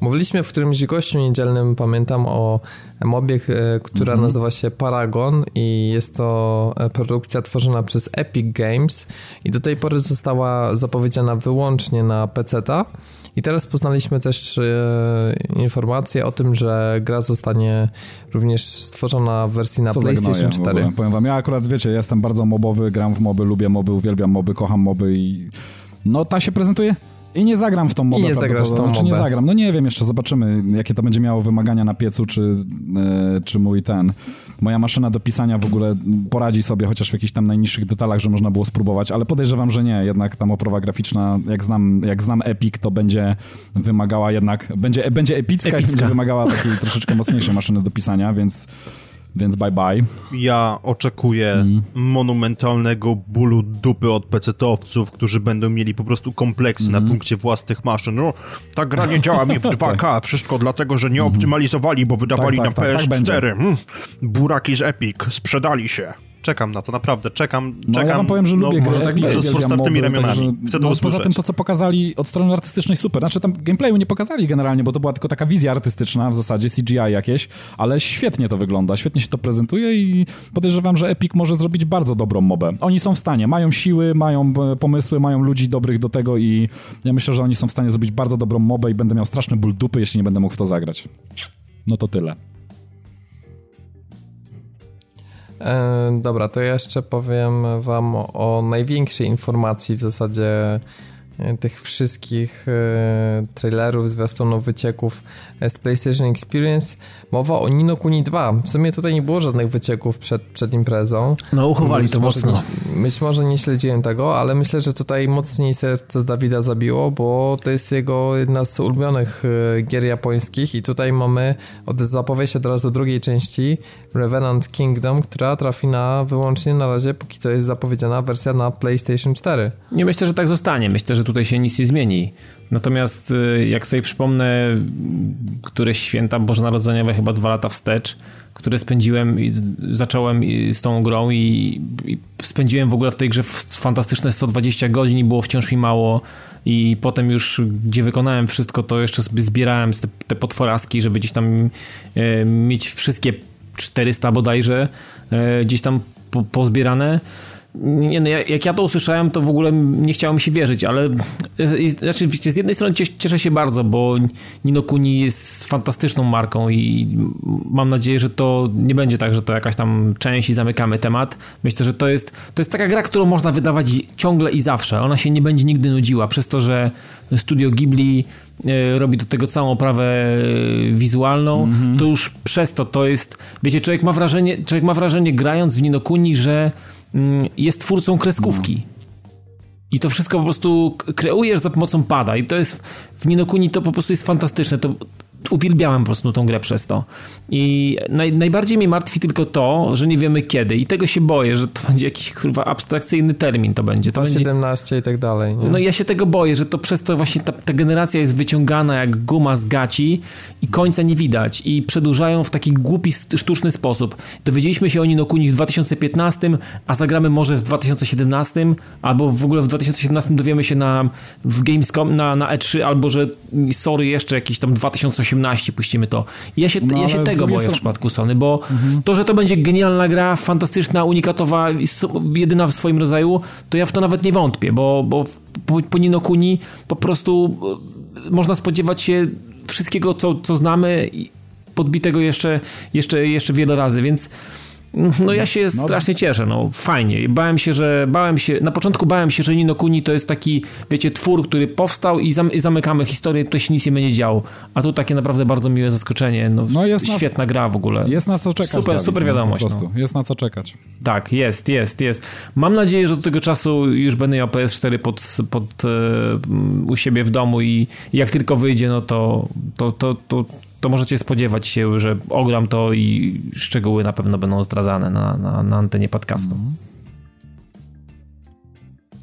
Mówiliśmy w którymś gościu niedzielnym, pamiętam, o mobie, e, która mm -hmm. nazywa się Paragon i jest to e, produkcja tworzona przez Epic Games i do tej pory została zapowiedziana wyłącznie na PC-ta. I teraz poznaliśmy też e, informację o tym, że gra zostanie również stworzona w wersji na Co PlayStation 4. Powiem wam, ja akurat wiecie, jestem bardzo mobowy, gram w moby, lubię moby, uwielbiam moby, kocham moby i no ta się prezentuje i nie zagram w tą mobę. I nie zagrasz tą mobę. nie zagram. No nie wiem, jeszcze zobaczymy, jakie to będzie miało wymagania na piecu, czy, e, czy mój ten, moja maszyna do pisania w ogóle poradzi sobie chociaż w jakichś tam najniższych detalach, że można było spróbować, ale podejrzewam, że nie. Jednak tam oprawa graficzna, jak znam, jak znam Epic, to będzie wymagała jednak, będzie, będzie epicka, epicka. i będzie wymagała takiej troszeczkę mocniejszej maszyny do pisania, więc Więc bye bye. Ja oczekuję mm. monumentalnego bólu dupy od pecetowców, którzy będą mieli po prostu kompleksy mm. na mhm. punkcie własnych maszyn. No, ta gra nie działa mi w 2K, tak. wszystko dlatego, że nie mhm. optymalizowali, bo wydawali tak, tak, na PS4. Tak, tak Buraki z Epic, sprzedali się czekam na to, naprawdę, czekam, no, czekam. ja wam powiem, że no, lubię może tak z rozpostartymi ramionami. Chcę no, Poza tym to, co pokazali od strony artystycznej, super. Znaczy tam gameplayu nie pokazali generalnie, bo to była tylko taka wizja artystyczna w zasadzie, CGI jakieś, ale świetnie to wygląda, świetnie się to prezentuje i podejrzewam, że Epic może zrobić bardzo dobrą mobę. Oni są w stanie, mają siły, mają e, pomysły, mają ludzi dobrych do tego i ja myślę, że oni są w stanie zrobić bardzo dobrą mobę i będę miał straszny ból dupy, jeśli nie będę mógł w to zagrać. No to tyle. Dobra, to ja jeszcze powiem wam o największej informacji w zasadzie e, tych wszystkich e, trailerów, zwiastunów, wycieków z PlayStation Experience. Mowa o Nino Kuni 2. W sumie tutaj nie było żadnych wycieków przed, przed imprezą. No, uchowali to mocno. Nie, być może nie śledziłem tego, ale myślę, że tutaj mocniej serce Dawida zabiło, bo to jest jego jedna z ulubionych gier japońskich i tutaj mamy od zapowiedź od razu drugiej części Revenant Kingdom, która trafi na wyłącznie na razie, póki co jest zapowiedziana wersja na PlayStation 4. Nie myślę, że tak zostanie. Myślę, że tutaj się nic nie zmieni. Natomiast y, jak sobie przypomnę któreś święta bożonarodzeniowe, chyba dwa lata wstecz, które spędziłem i zacząłem z tą grą i, i spędziłem w ogóle w tej grze fantastyczne 120 godzin i było wciąż mi mało i potem już, gdzie wykonałem wszystko, to jeszcze sobie zbierałem te, te potworaski, żeby gdzieś tam e, mieć wszystkie 400 bodajże e, gdzieś tam po, pozbierane. Nie, no, jak ja to usłyszałem, to w ogóle nie chciało mi się wierzyć, ale znaczy, wiecie, z jednej strony cieszę się bardzo, bo Nino Kuni jest fantastyczną marką i mam nadzieję, że to nie będzie tak, że to jakaś tam część i zamykamy temat. Myślę, że to jest, to jest taka gra, którą można wydawać ciągle i zawsze. Ona się nie będzie nigdy nudziła, przez to, że studio Ghibli e, robi do tego całą oprawę e, wizualną, mm -hmm. to już przez to to jest, wiecie, człowiek ma wrażenie, człowiek ma wrażenie grając w Nino Kuni, że jest twórcą kreskówki. I to wszystko po prostu kreujesz za pomocą pada. I to jest w Ninokuni to po prostu jest fantastyczne. To uwielbiałem po prostu tą grę przez to. I naj, najbardziej mnie martwi tylko to, że nie wiemy kiedy. I tego się boję, że to będzie jakiś kurwa abstrakcyjny termin to będzie. To, będzie... 17 i tak dalej. Nie? No ja się tego boję, że to przez to właśnie ta, ta, generacja jest wyciągana jak guma z gaci i końca nie widać. I przedłużają w taki głupi, sztuczny sposób. Dowiedzieliśmy się o Ninokuni w 2015, a zagramy może w 2017, albo w ogóle w 2017 dowiemy się na, w Gamescom, na, na E3, albo że sorry, jeszcze jakiś tam 2018 18, puścimy to. Ja się, no, ja się tego boję strony... w przypadku Sony, bo mhm. to, że to będzie genialna gra, fantastyczna, unikatowa, jedyna w swoim rodzaju, to ja w to nawet nie wątpię, bo, bo po, po Nino Kuni po prostu e, można spodziewać się wszystkiego, co, co znamy, podbitego jeszcze, jeszcze, jeszcze wiele razy, więc no ja się no, strasznie cieszę, no fajnie. Bałem się, że bałem się, na początku bałem się, że Nino Kuni to jest taki, wiecie, twór, który powstał i, zam, i zamykamy historię, tutaj się nic nie będzie działo. A tu takie naprawdę bardzo miłe zaskoczenie, no, no jest świetna na, gra w ogóle. Jest na co czekać. Super, Dawid, super wiadomość. No, po prostu. No. Jest na co czekać. Tak, jest, jest, jest. Mam nadzieję, że do tego czasu już będę miał PS4 pod, pod, e, u siebie w domu i jak tylko wyjdzie, no to, to, to, to to możecie spodziewać się, że ogram to i szczegóły na pewno będą zdradzane na, na, na antenie podcastu. Mhm.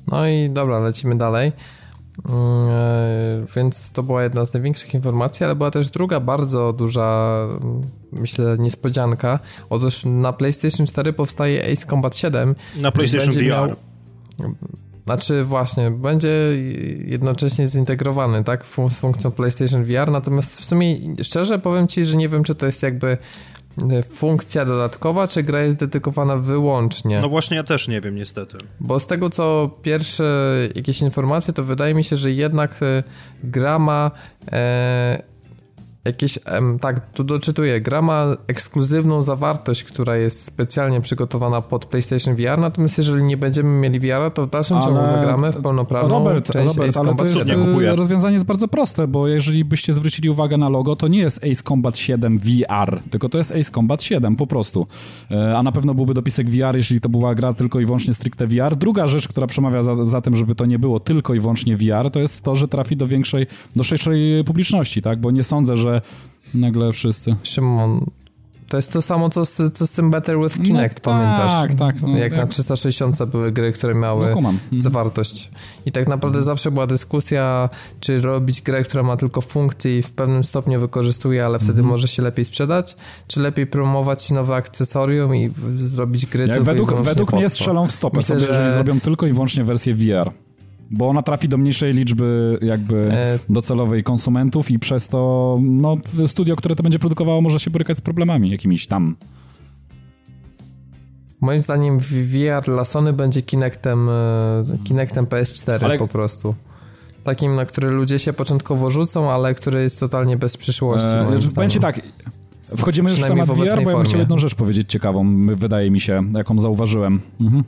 No i dobra, lecimy dalej. Yy, więc to była jedna z największych informacji, ale była też druga bardzo duża, myślę, niespodzianka. Otóż na PlayStation 4 powstaje Ace Combat 7. Na PlayStation VR. Miał, znaczy właśnie, będzie jednocześnie zintegrowany, tak, z funkcją PlayStation VR, natomiast w sumie szczerze powiem Ci, że nie wiem, czy to jest jakby e, funkcja dodatkowa, czy gra jest dedykowana wyłącznie. No właśnie ja też nie wiem niestety. Bo z tego co pierwsze jakieś informacje, to wydaje mi się, że jednak e, gra ma e, jakieś, tak, tu doczytuję, gra ma ekskluzywną zawartość, która jest specjalnie przygotowana pod PlayStation VR, natomiast jeżeli nie będziemy mieli VR, to w dalszym ale... ciągu zagramy w pełnoprawną Robert, część Robert, ale to jest, 7. E, rozwiązanie jest bardzo proste, bo jeżeli byście zwrócili uwagę na logo, to nie jest Ace Combat 7 VR, tylko to jest Ace Combat 7 po prostu. E, a na pewno byłby dopisek VR, jeżeli to była gra tylko i wyłącznie stricte VR. Druga rzecz, która przemawia za, za tym, żeby to nie było tylko i wyłącznie VR, to jest to, że trafi do większej, do szerszej publiczności, tak? Bo nie sądzę, że nagle wszyscy. Szymon, To jest to samo, co z, co z tym Better with Kinect, no, pamiętasz? Tak, tak. No, jak, jak, na 360 były gry, które miały no, mhm. zawartość. I tak naprawdę mhm. zawsze była dyskusja, czy robić grę, która ma tylko funkcje i w pewnym stopniu wykorzystuje, ale wtedy mhm. może się lepiej sprzedać, czy lepiej promować nowe akcesorium i zrobić gry jak tylko według, według mnie strzelą w stopę Myślę, sobie, że... jeżeli zrobią tylko i wyłącznie wersję VR. Bo ona trafi do mniejszej liczby jakby e... docelowej konsumentów i przez to no, studio, które to będzie produkowało może się borykać z problemami jakimiś tam. Moim zdaniem VR dla Sony będzie Kinectem, e, Kinectem PS4 ale... po prostu. Takim, na który ludzie się początkowo rzucą, ale który jest totalnie bez przyszłości. Eee, powiem ci tak, wchodzimy już w temat w VR, bo ja bym chciał jedną rzecz powiedzieć ciekawą, wydaje mi się, jaką zauważyłem. Mhm.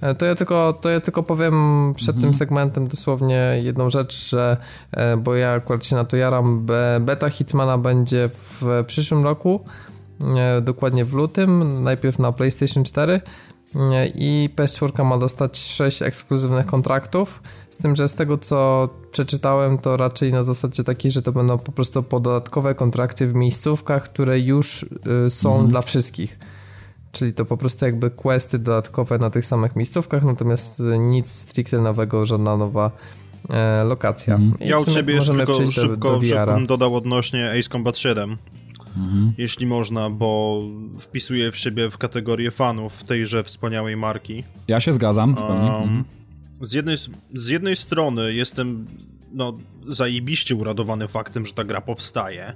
E, to ja tylko, to ja tylko powiem przed mhm. tym segmentem dosłownie jedną rzecz, że e, bo ja akurat się na to jaram, beta Hitmana będzie w przyszłym roku, e, dokładnie w lutym, najpierw na PlayStation 4 i PS4 ma dostać 6 ekskluzywnych kontraktów, z tym, że z tego co przeczytałem, to raczej na zasadzie takiej, że to będą po prostu dodatkowe kontrakty w miejscówkach, które już są mhm. dla wszystkich czyli to po prostu jakby questy dodatkowe na tych samych miejscówkach, natomiast nic stricte nowego, żadna nowa e, lokacja. Mhm. Ja u ciebie jeszcze tylko szybko do, dodał odnośnie Ace Combat 7. Mhm. Jeśli można, bo wpisuje w siebie w kategorię fanów tejże wspaniałej marki. Ja się zgadzam w pełni. Um, z, jednej, z jednej strony jestem no, zajebiście uradowany faktem, że ta gra powstaje.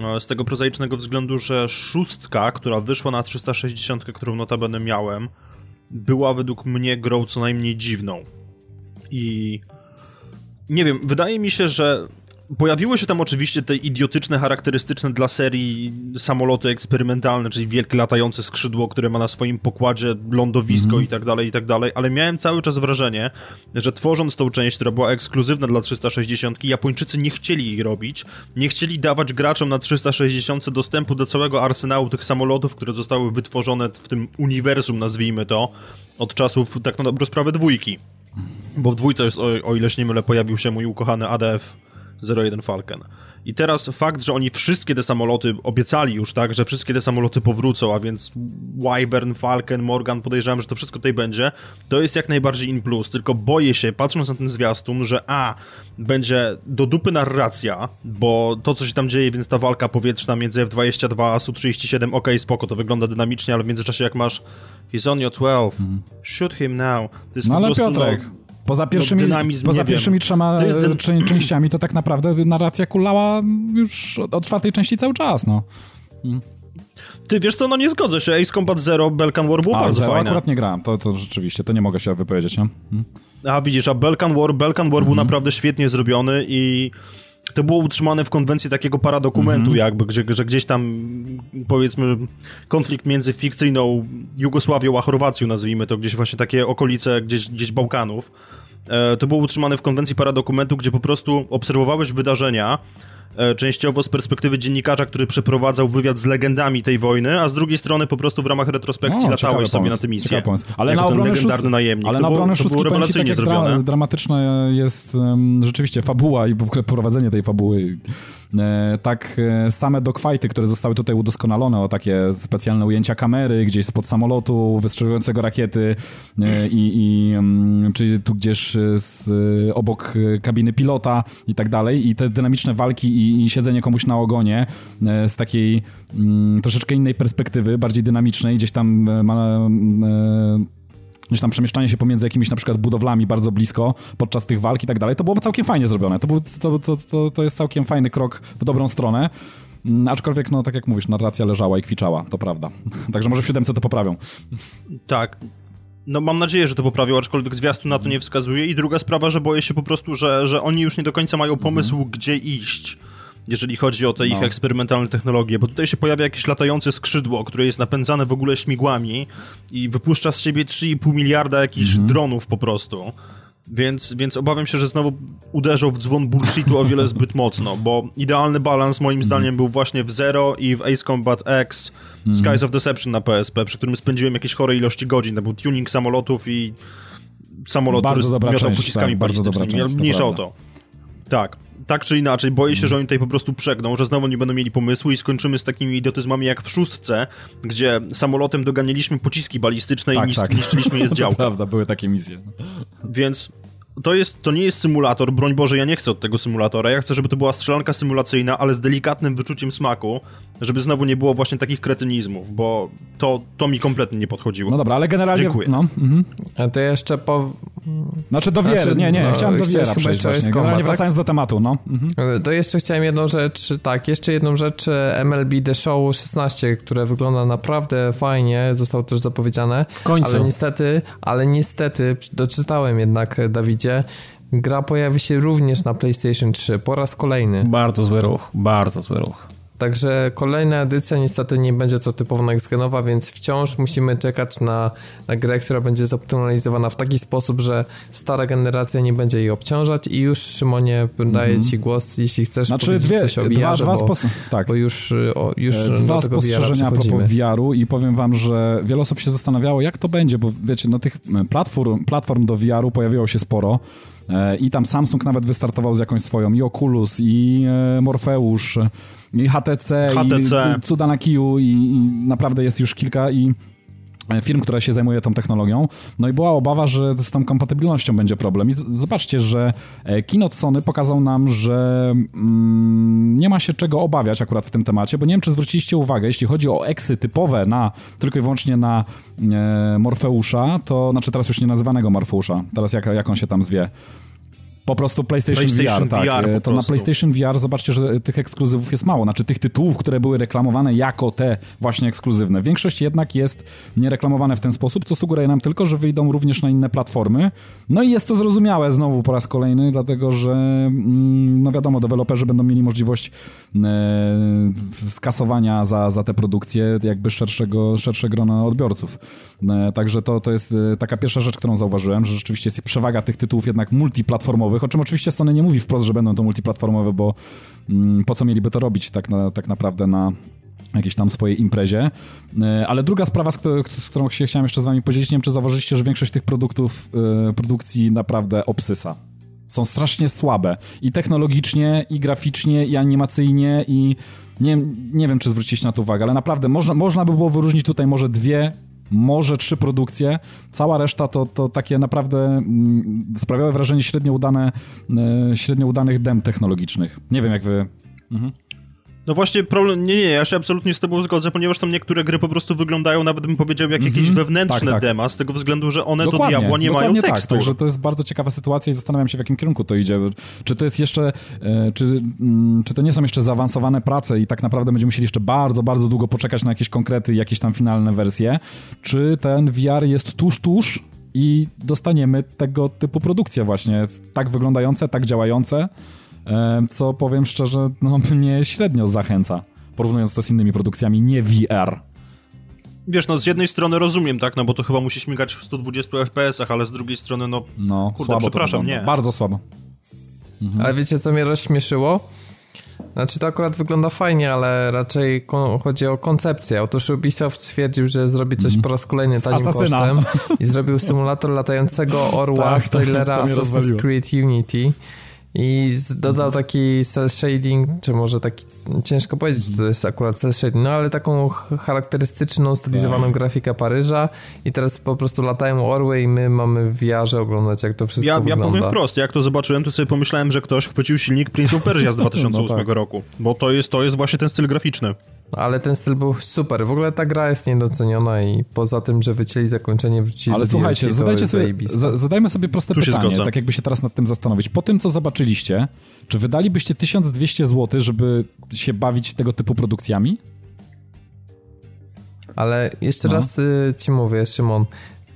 E, z tego prozaicznego względu, że szóstka, która wyszła na 360, którą notabene miałem, była według mnie grą co najmniej dziwną. I nie wiem, wydaje mi się, że Pojawiły się tam oczywiście te idiotyczne, charakterystyczne dla serii samoloty eksperymentalne, czyli wielkie latające skrzydło, które ma na swoim pokładzie lądowisko mm i tak dalej, i tak dalej, ale miałem cały czas wrażenie, że tworząc tą część, która była ekskluzywna dla 360, Japończycy nie chcieli jej robić, nie chcieli dawać graczom na 360 dostępu do całego arsenału tych samolotów, które zostały wytworzone w tym uniwersum, nazwijmy to, od czasów tak na dobrą sprawę dwójki. Bo w dwójce, jest, o, o ile się nie mylę, pojawił się mój ukochany ADF 01 Falcon. I teraz fakt, że oni wszystkie te samoloty obiecali już, tak, że wszystkie te samoloty powrócą, a więc Wyvern, Falcon, Morgan, podejrzewam, że to wszystko tutaj będzie, to jest jak najbardziej in plus, tylko boję się, patrząc na ten zwiastun, że a, będzie do dupy narracja, bo to, co się tam dzieje, więc ta walka powietrzna między F-22 a Su-37, ok, spoko, to wygląda dynamicznie, ale w międzyczasie jak masz He's on your 12, mhm. shoot him now. To jest no ale prostu, Piotrek, no, Poza pierwszymi, no, dynamizm, poza pierwszymi trzema ten... E, częściami to tak naprawdę narracja kulała już od czwartej części cały czas, no. Hmm. Ty wiesz co, no nie zgodzę się. Ace Combat Zero, Belkan War był A, bardzo Zero fajne. akurat nie grałem, to, to rzeczywiście, to nie mogę się wypowiedzieć, nie? Hmm. A widzisz, a Belkan War, Belkan War był mhm. naprawdę świetnie zrobiony i to było utrzymane w konwencji takiego paradokumentu mm -hmm. jakby, gdzie, że gdzieś tam powiedzmy konflikt między fikcyjną Jugosławią a Chorwacją, nazwijmy to, gdzieś właśnie takie okolice gdzieś, gdzieś Bałkanów. E, to było utrzymane w konwencji paradokumentu, gdzie po prostu obserwowałeś wydarzenia, częściowo z perspektywy dziennikarza, który przeprowadzał wywiad z legendami tej wojny, a z drugiej strony po prostu w ramach retrospekcji o, latałeś sobie na tę misję. Ale na obronę legendarny najemnik. Ale to na obronę było rewelacyjnie tak zrobione. Dra dramatyczne jest um, rzeczywiście fabuła i w ogóle prowadzenie tej fabuły. E, tak e, same dogfighty, które zostały tutaj udoskonalone, o takie specjalne ujęcia kamery gdzieś spod samolotu wystrzelującego rakiety e, i, i um, czy tu gdzieś z, obok kabiny pilota i tak dalej. I te dynamiczne walki i i, siedzenie komuś na ogonie z takiej mm, troszeczkę innej perspektywy, bardziej dynamicznej, gdzieś tam ma, e, gdzieś tam przemieszczanie się pomiędzy jakimiś na przykład budowlami bardzo blisko podczas tych walk i tak dalej, to byłoby całkiem fajnie zrobione. To, był, to, to, to, to jest całkiem fajny krok w dobrą stronę. Mm, aczkolwiek, no tak jak mówisz, narracja leżała i kwiczała, to prawda. Także może w siódemce to poprawią. Tak, no mam nadzieję, że to poprawią, aczkolwiek zwiastun na to nie wskazuje. I druga sprawa, że boję się po prostu, że, że oni już nie do końca mają pomysł, mhm. gdzie iść jeżeli chodzi o te no. ich eksperymentalne technologie, bo tutaj się pojawia jakieś latające skrzydło, które jest napędzane w ogóle śmigłami i wypuszcza z siebie 3,5 miliarda jakichś mhm. dronów po prostu. Więc, więc obawiam się, że znowu uderzą w dzwon bullshitu o wiele zbyt mocno, bo idealny balans moim mhm. zdaniem był właśnie w Zero i w Ace Combat X mm. Skies of Deception na PSP, przy którym spędziłem jakieś chore ilości godzin. To był tuning samolotów i samolot, bardzo który miotał pociskami tak, balistycznymi. Mniejsza o to. Tak. Tak czy inaczej, boję się, że oni tutaj po prostu przegną, że znowu nie będą mieli pomysłu i skończymy z takimi idiotyzmami jak w szóstce, gdzie samolotem doganialiśmy pociski balistyczne Tak, i tak. niszczyliśmy je z działka. prawda, były takie misje. Więc to, jest, to nie jest symulator, broń Boże, ja nie chcę od tego symulatora. Ja chcę, żeby to była strzelanka symulacyjna, ale z delikatnym wyczuciem smaku, żeby znowu nie było właśnie takich kretynizmów, bo to, to mi kompletnie nie podchodziło. No dobra, ale generalnie... Dziękuję. No, mhm. A to jeszcze po... Znaczy do Wiery, Znaczy, nie, nie, no, chciałem do Wiera chyba przejść właśnie. Generalnie tak? wracając do tematu, no. Mhm. To jeszcze chciałem jedną rzecz, tak, jeszcze jedną rzecz, MLB The Show 16, które wygląda naprawdę fajnie, zostało też zapowiedziane. W końcu. Ale niestety, ale niestety, doczytałem jednak, Dawidzie, gra pojawi się również na PlayStation 3 po raz kolejny. Bardzo zły ruch, bardzo zły ruch. Także kolejna edycja niestety nie będzie to typowo nextgenowa, więc wciąż musimy czekać na, na grę, która będzie zoptymalizowana w taki sposób, że stara generacja nie będzie jej obciążać i już Szymonie daję ci głos, jeśli chcesz Znaczy powiedzieć dwie, coś o dwa, VR-ze, dwa bo, spos- tak. bo już, y, o, już E, do Dwa tego VR-a spostrzeżenia a propos. VR-u i powiem wam, że wiele osób się zastanawiało, jak to będzie, bo wiecie, no tych platform, platform do VR-u pojawiło się sporo i tam Samsung nawet wystartował z jakąś swoją, i Oculus, i e, Morfeusz, i HTC, HTC. i cuda na kiju, i, i naprawdę jest już kilka i e, firm, która się zajmuje tą technologią. No i była obawa, że z tą kompatybilnością będzie problem. I zobaczcie, że e, keynote Sony pokazał nam, że mm, nie ma się czego obawiać akurat w tym temacie, bo nie wiem, czy zwróciliście uwagę, jeśli chodzi o eksy typowe na, tylko i wyłącznie na e, Morfeusza, to, znaczy teraz już nie nazywanego Morfeusza, teraz jak, jak on się tam zwie, po prostu PlayStation, PlayStation VR, tak. VR E, to na. PlayStation VR zobaczcie, że tych ekskluzywów jest mało. Znaczy tych tytułów, które były reklamowane jako te właśnie ekskluzywne. Większość jednak jest niereklamowane w ten sposób, co sugeruje nam tylko, że wyjdą również na inne platformy. No i jest to zrozumiałe znowu po raz kolejny, dlatego że mm, no wiadomo, deweloperzy będą mieli możliwość e, skasowania za, za te produkcje jakby szerszego, szersze grona odbiorców. E, także to, to jest e, taka pierwsza rzecz, którą zauważyłem, że rzeczywiście jest przewaga tych tytułów jednak multiplatformowych, o czym oczywiście Sony nie mówi wprost, że będą to multiplatformowe, bo mm, po co mieliby to robić tak, na, tak naprawdę na jakiejś tam swojej imprezie. E, Ale druga sprawa, z, którą- z którą się chciałem jeszcze z wami podzielić, nie wiem, czy zauważyliście, że większość tych produktów, produkcji naprawdę obsysa. Są strasznie słabe. I technologicznie, i graficznie, i animacyjnie, i nie, nie wiem, czy zwróciliście na to uwagę, ale naprawdę można, można by było wyróżnić tutaj może dwie, może trzy produkcje. Cała reszta to, to takie naprawdę mm, sprawiały wrażenie średnio udane, e, średnio udanych dem technologicznych. Nie wiem, jak wy... No właśnie problem, nie, nie, ja się absolutnie z tobą zgodzę, ponieważ tam niektóre gry po prostu wyglądają, nawet bym powiedział, jak jakieś wewnętrzne Tak, tak. dema, z tego względu, że one to diabła nie mają dokładnie tak, tekstur. także to jest bardzo ciekawa sytuacja i zastanawiam się, w jakim kierunku to idzie. Czy to jest jeszcze, e, czy, mm, czy to nie są jeszcze zaawansowane prace i tak naprawdę będziemy musieli jeszcze bardzo, bardzo długo poczekać na jakieś konkrety, jakieś tam finalne wersje, czy ten VR jest tuż, tuż i dostaniemy tego typu produkcje właśnie, tak wyglądające, tak działające, co powiem szczerze, no mnie średnio zachęca, porównując to z innymi produkcjami, nie VR. Wiesz, no z jednej strony rozumiem, tak, no bo to chyba musi śmigać w 120 FPS-ach, ale z drugiej strony, no, No, Kurde, słabo przepraszam, nie. Bardzo słabo. Ale wiecie, co mnie rozśmieszyło? Znaczy, to akurat wygląda fajnie, ale raczej chodzi o koncepcję. Otóż Ubisoft stwierdził, że zrobi coś po raz kolejny tanim Asasyna. kosztem i zrobił symulator latającego orła Tak, z trailera Assassin's. Creed Unity. I dodał taki cel shading, czy może taki, ciężko powiedzieć, czy to jest akurat cel shading, no ale taką ch- charakterystyczną, stylizowaną grafikę Paryża i teraz po prostu latają orły i my mamy w VR-ze oglądać, jak to wszystko ja, ja wygląda. powiem wprost, jak to zobaczyłem, to sobie pomyślałem, że ktoś chwycił silnik Prince of Persia z 2008 No tak. roku, bo to jest, to jest właśnie ten styl graficzny. Ale ten styl był super. W ogóle ta gra jest niedoceniona i poza tym, że wycięli zakończenie, wrzucili Ale do słuchajcie, DLC, zadajcie sobie, zadajmy sobie proste pytanie, zgodzę. tak jakby się teraz nad tym zastanowić. Po tym, co zobaczyliście, czy wydalibyście 1200 zł, żeby się bawić tego typu produkcjami? Ale jeszcze No. raz y, ci mówię, Szymon.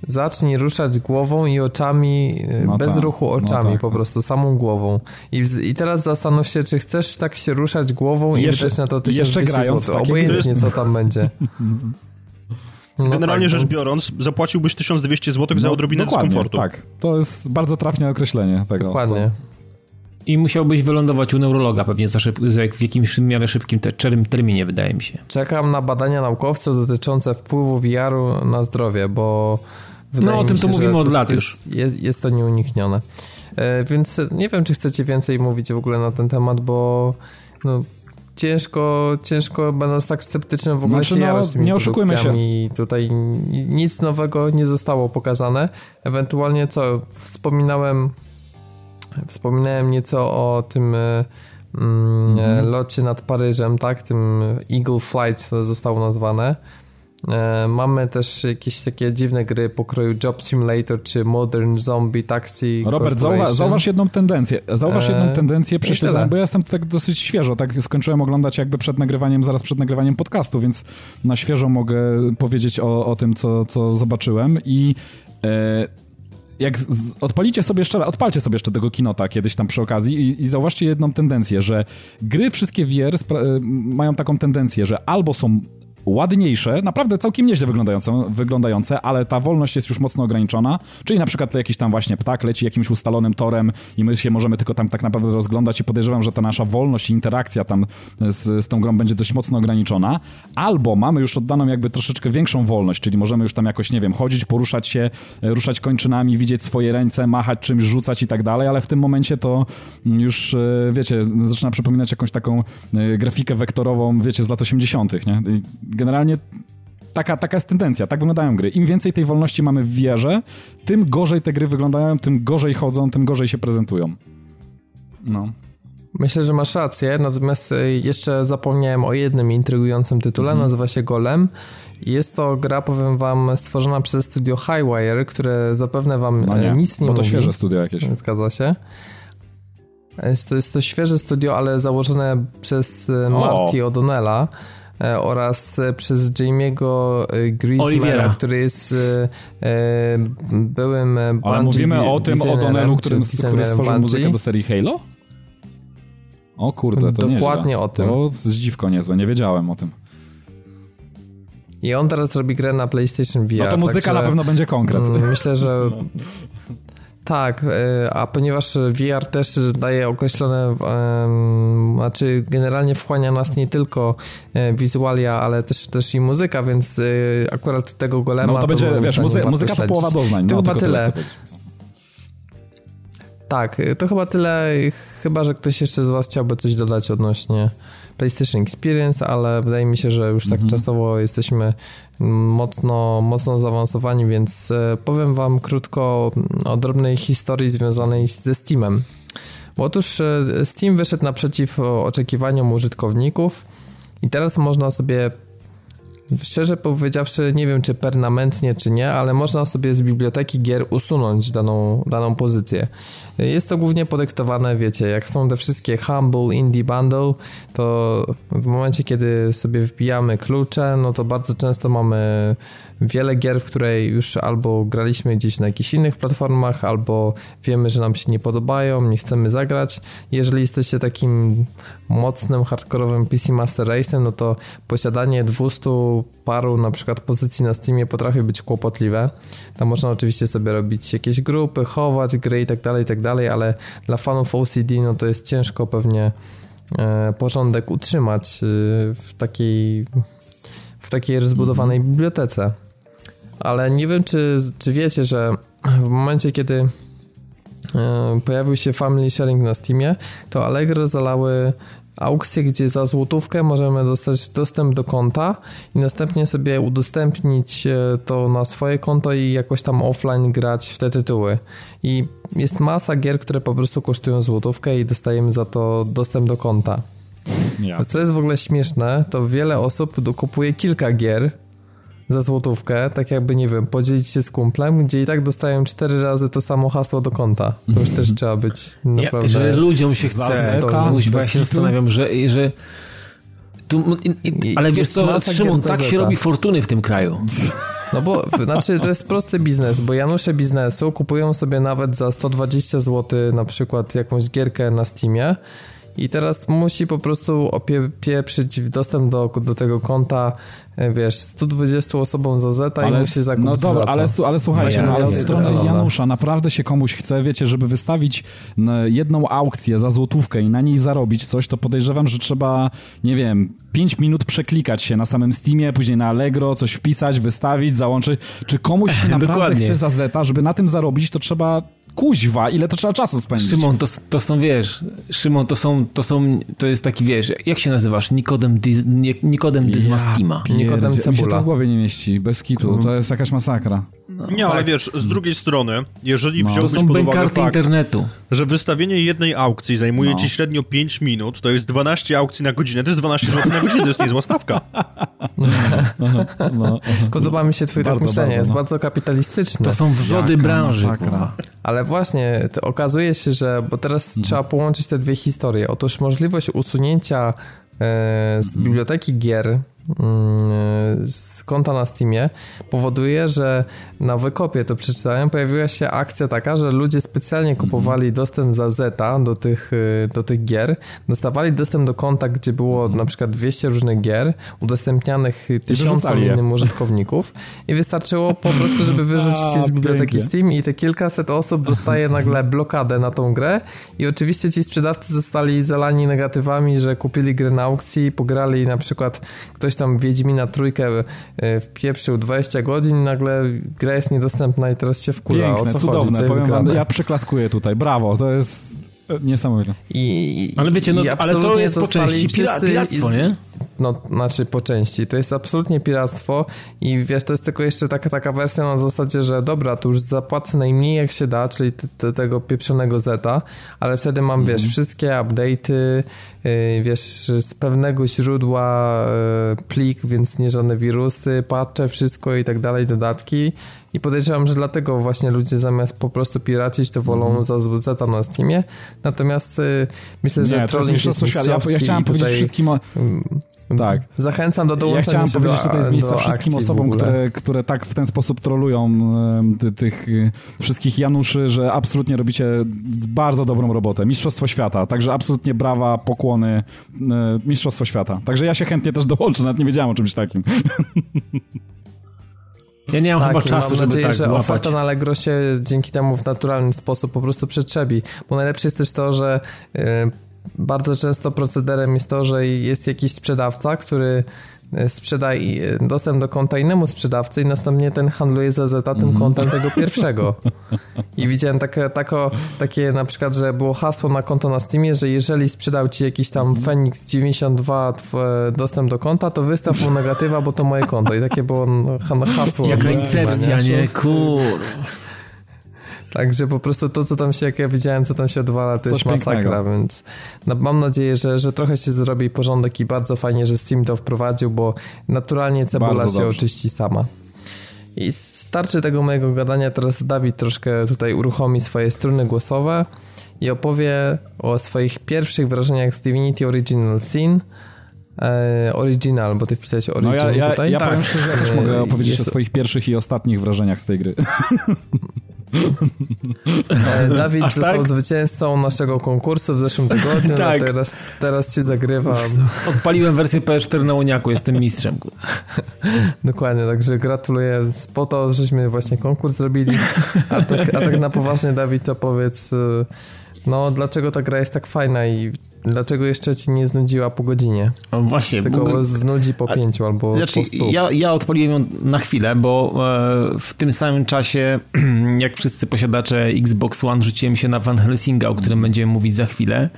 Zacznij ruszać głową i oczami, y, No bez tak, ruchu no oczami, tak, po tak. prostu samą głową. I, I teraz zastanów się, czy chcesz tak się ruszać głową i Jeszcze- wydać na to jeszcze 1200 grając w zł. Obojętnie, co tam będzie. No Generalnie tak, rzecz więc- biorąc, zapłaciłbyś 1200 zł za odrobinę No, dokładnie, dyskomfortu. Tak, to jest bardzo trafne określenie tego. Dokładnie. I musiałbyś wylądować u neurologa pewnie za szyb, za, w jakimś miarę szybkim te, czerym terminie, wydaje mi się. Czekam na badania naukowców dotyczące wpływu VR-u na zdrowie, bo wydaje No, o tym się, to mówimy od lat już. Jest, jest, to nieuniknione. E, więc nie wiem, czy chcecie więcej mówić w ogóle na ten temat, bo no, ciężko, ciężko będąc tak sceptycznym w ogóle Znaczy, się no, z tymi nie oszukujmy się. Tutaj nic nowego nie zostało pokazane. Ewentualnie co, wspominałem wspominałem nieco o tym e, mm, e, locie nad Paryżem, tak, tym Eagle Flight to zostało nazwane. E, Mamy też jakieś takie dziwne gry pokroju Job Simulator czy Modern Zombie Taxi Robert, zauwa zauważ jedną tendencję. Zauważ Eee, jedną tendencję tyle. bo ja jestem tak dosyć świeżo, tak skończyłem oglądać jakby przed nagrywaniem, zaraz przed nagrywaniem podcastu, więc na świeżo mogę powiedzieć o, o tym, co, co zobaczyłem i e, jak z, odpalicie sobie jeszcze, odpalcie sobie jeszcze tego kinota kiedyś tam przy okazji i, i zauważcie jedną tendencję, że gry wszystkie VR e, mają taką tendencję, że albo są ładniejsze, naprawdę całkiem nieźle wyglądające, wyglądające, ale ta wolność jest już mocno ograniczona, czyli na przykład jakiś tam właśnie ptak leci jakimś ustalonym torem i my się możemy tylko tam tak naprawdę rozglądać i podejrzewam, że ta nasza wolność i interakcja tam z, z tą grą będzie dość mocno ograniczona, albo mamy już oddaną jakby troszeczkę większą wolność, czyli możemy już tam jakoś, nie wiem, chodzić, poruszać się, e, ruszać kończynami, widzieć swoje ręce, machać czymś, rzucać i tak dalej, ale w tym momencie to już, e, wiecie, zaczyna przypominać jakąś taką e, grafikę wektorową, wiecie, z lat 80., nie? Generalnie taka, taka jest tendencja, tak wyglądają gry. Im więcej tej wolności mamy w wierze, tym gorzej te gry wyglądają, tym gorzej chodzą, tym gorzej się prezentują. No. Myślę, że masz rację, natomiast y, jeszcze zapomniałem o jednym intrygującym tytule, Mhm. nazywa się Golem. Jest to gra, powiem wam, stworzona przez studio Highwire, które zapewne wam No e, nie, nic nie bo to mówi. świeże studio jakieś. Zgadza się. Jest to, jest to świeże studio, ale założone przez O. Marty O'Donnella oraz e, przez Jamie'ego e, Griezmana, który jest e, e, byłym e, Ale Bungie mówimy o tym O'Donnellu, który designerem stworzył Bungie. muzykę do serii Halo? O kurde, to Dokładnie nieźle. o tym. To zdziwko niezłe, nie wiedziałem o tym. I on teraz robi grę na PlayStation VR. No to muzyka także, na pewno będzie konkret. mm, Myślę, że tak, e, a ponieważ VR też daje określone, znaczy generalnie wchłania nas nie tylko e, wizualia, ale też, też i muzyka, więc e, akurat tego golema No to będzie, moim wiesz, muzy- muzyka to połowa doznań. To No, chyba tyle. Tak, y, to chyba tyle, chyba, że ktoś jeszcze z was chciałby coś dodać odnośnie PlayStation Experience, ale wydaje mi się, że już tak Mhm. czasowo jesteśmy mocno, mocno zaawansowani, więc e, powiem wam krótko o drobnej historii związanej ze Steamem. Bo otóż e, Steam wyszedł naprzeciw oczekiwaniom użytkowników i teraz można sobie Szczerze powiedziawszy, nie wiem czy permanentnie, czy nie, ale można sobie z biblioteki gier usunąć daną, daną pozycję. Jest to głównie podyktowane, wiecie, jak są te wszystkie Humble, Indie Bundle, to w momencie, kiedy sobie wbijamy klucze, no to bardzo często mamy wiele gier, w które już albo graliśmy gdzieś na jakichś innych platformach, albo wiemy, że nam się nie podobają, nie chcemy zagrać. Jeżeli jesteście takim mocnym, hardkorowym PC Master Race'em, no to posiadanie 200 paru na przykład pozycji na Steamie potrafi być kłopotliwe. Tam można oczywiście sobie robić jakieś grupy, chować gry i tak dalej, i tak dalej, ale dla fanów OCD no to jest ciężko pewnie e, porządek utrzymać e, w takiej w takiej rozbudowanej bibliotece. Ale nie wiem, czy, czy wiecie, że w momencie, kiedy e, pojawił się Family Sharing na Steamie, to Allegro zalały aukcję, gdzie za złotówkę możemy dostać dostęp do konta i następnie sobie udostępnić e, to na swoje konto i jakoś tam offline grać w te tytuły. I jest masa gier, które po prostu kosztują złotówkę i dostajemy za to dostęp do konta. Ja. Co jest w ogóle śmieszne, to wiele osób dokupuje kilka gier za złotówkę, tak jakby, nie wiem, podzielić się z kumplem, gdzie i tak dostają cztery razy to samo hasło do konta. To już też trzeba być Ja, naprawdę... że ludziom się chce, ja się kitu. zastanawiam, że... że tu, i, i, ale wiesz jest co, Szymon, tak się robi fortuny w tym kraju. No bo, znaczy, to jest prosty biznes, bo Janusze biznesu kupują sobie nawet za 120 zł na przykład jakąś gierkę na Steamie i teraz musi po prostu opieprzyć dostęp do, do tego konta, e, wiesz, 120 osobom za zeta i musi zakup no dobra, ale, ale słuchajcie, no, ale od strony. Janusza naprawdę się komuś chce, wiecie, żeby wystawić jedną aukcję za złotówkę i na niej zarobić coś, to podejrzewam, że trzeba, nie wiem, 5 minut przeklikać się na samym Steamie, później na Allegro, coś wpisać, wystawić, załączyć. Czy komuś naprawdę chce za zeta, żeby na tym zarobić, to trzeba kuźwa, ile to trzeba czasu spędzić. Szymon, to, to są, wiesz, Szymon, to są, to są, to jest taki, wiesz, jak się nazywasz? Nikodem, Diz, Nikodem Dyzmastima. Nikodem pierdzie- Mi się Cebula. to w głowie nie mieści, bez kitu, to jest jakaś masakra. Nie, ale wiesz, z drugiej strony, jeżeli No. To wziąłbyś są pod uwagę fakt, internetu. że wystawienie jednej aukcji zajmuje No. ci średnio 5 minut, to jest 12 aukcji na godzinę, to jest 12 zł na godzinę, to jest niezła stawka. No, Podoba mi się twój tok Bardzo, myślenia, bardzo, jest no. bardzo kapitalistyczny. To są wrzody Jaka branży. masakra. Ale właśnie, to okazuje się, że, bo teraz Mhm. trzeba połączyć te dwie historie. Otóż możliwość usunięcia e, z Mhm. biblioteki gier mm, z konta na Steamie powoduje, że na wykopie, to przeczytałem, pojawiła się akcja taka, że ludzie specjalnie Mhm. kupowali dostęp za Zeta do tych, e, do tych gier, dostawali dostęp do konta, gdzie było na przykład 200 różnych gier, udostępnianych tysiącom wyrzucali je. innym użytkowników i wystarczyło po prostu, żeby wyrzucić je z biblioteki. Steam i te kilkaset osób dostaje nagle blokadę na tą grę i oczywiście ci sprzedawcy zostali zalani negatywami, że kupili grę na aukcji, pograli na przykład ktoś tam Wiedźmina trójkę wpieprzył 20 godzin nagle gra jest niedostępna i teraz się wkurza. o Piękne, co cudowne, chodzi? Co jest wam, ja przyklaskuję tutaj, brawo, to jest e, niesamowite. I, Ale wiecie, no, i ale to absolutnie jest po części pira, piractwo, nie? No, znaczy po części. To jest absolutnie piractwo i wiesz, to jest tylko jeszcze taka, taka wersja na zasadzie, że dobra, to już zapłacę najmniej jak się da, czyli te, te, tego pieprzonego zeta, ale wtedy mam, wiesz, wszystkie update'y, yy, wiesz, z pewnego źródła yy, plik, więc nie żadne wirusy, patche, wszystko i tak dalej, dodatki. I podejrzewam, że dlatego właśnie ludzie zamiast po prostu piracić, to wolą za zeta na Steamie. Natomiast yy, myślę, że Nie, to jest trolling jest mistrzostwo świata. Ja, ja chciałem powiedzieć wszystkim, o, tak. Zachęcam do Ja dołączenia chciałem się powiedzieć do, tutaj z miejsca wszystkim osobom, które, które tak w ten sposób trolują ty, tych y, wszystkich Januszy, że absolutnie robicie bardzo dobrą robotę. Mistrzostwo świata, także absolutnie brawa, pokłony, y, Mistrzostwo świata. Także ja się chętnie też dołączę, nawet nie wiedziałem o czymś takim. Ja nie mam Tak, chyba czasu, mam żeby nadzieję, tak że łapać. oferta na Allegro się dzięki temu w naturalny sposób po prostu przetrzebi. Bo najlepsze jest też to, że y, bardzo często procederem jest to, że jest jakiś sprzedawca, który y, sprzeda i- y, dostęp do konta innemu sprzedawcy i następnie ten handluje za zeta tym Mhm. kontem tego pierwszego. I widziałem takie, tako, takie na przykład, że było hasło na konto na Steamie, że jeżeli sprzedał ci jakiś tam Mhm. Phoenix 92 tw- dostęp do konta, to wystaw mu negatywa, bo to moje konto. I takie było no, ha- hasło. Jaka incepcja, nie? Kur... Także po prostu to, co tam się, jak ja widziałem, co tam się odwala, to Coś jest masakra, pięknego. więc no, mam nadzieję, że, że trochę się zrobi porządek i bardzo fajnie, że Steam to wprowadził, bo naturalnie cebula Bardzo się dobrze. oczyści sama. I starczy tego mojego gadania, teraz Dawid troszkę tutaj uruchomi swoje struny głosowe i opowie o swoich pierwszych wrażeniach z Divinity Original Sin. E, original, bo ty wpisałeś No Origin ja, ja, tutaj. ja powiem szczerze, ja też E, mogę opowiedzieć jest- o swoich pierwszych i ostatnich wrażeniach z tej gry. E, Dawid Aż został tak? zwycięzcą naszego konkursu w zeszłym tygodniu, Tak. no teraz, teraz się zagrywam. Odpaliłem wersję PS4 na Uniaku, jestem mistrzem. Dokładnie, także gratuluję po to, żeśmy właśnie konkurs zrobili. A tak, a tak na poważnie, Dawid, to powiedz, y, no dlaczego ta gra jest tak fajna i dlaczego jeszcze ci nie znudziła po godzinie? O, Właśnie, Tylko bo- znudzi po pięciu albo Znaczy, po stu. ja, ja odpaliłem ją na chwilę, bo e, w tym samym czasie, jak wszyscy posiadacze Xbox One, rzuciłem się na Van Helsinga, o którym będziemy mówić za chwilę,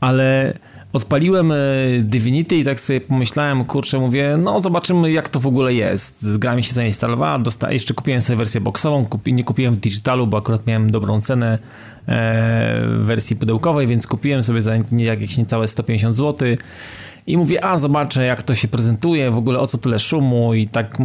ale odpaliłem e, Divinity i tak sobie pomyślałem, kurczę, mówię, no zobaczymy jak to w ogóle jest. Gra mi się zainstalowała, dosta- jeszcze kupiłem sobie wersję boxową, kupi- nie kupiłem w digitalu, bo akurat miałem dobrą cenę e, wersji pudełkowej, więc kupiłem sobie za jakieś niecałe 150 zł. I mówię, a zobaczę jak to się prezentuje, w ogóle o co tyle szumu i tak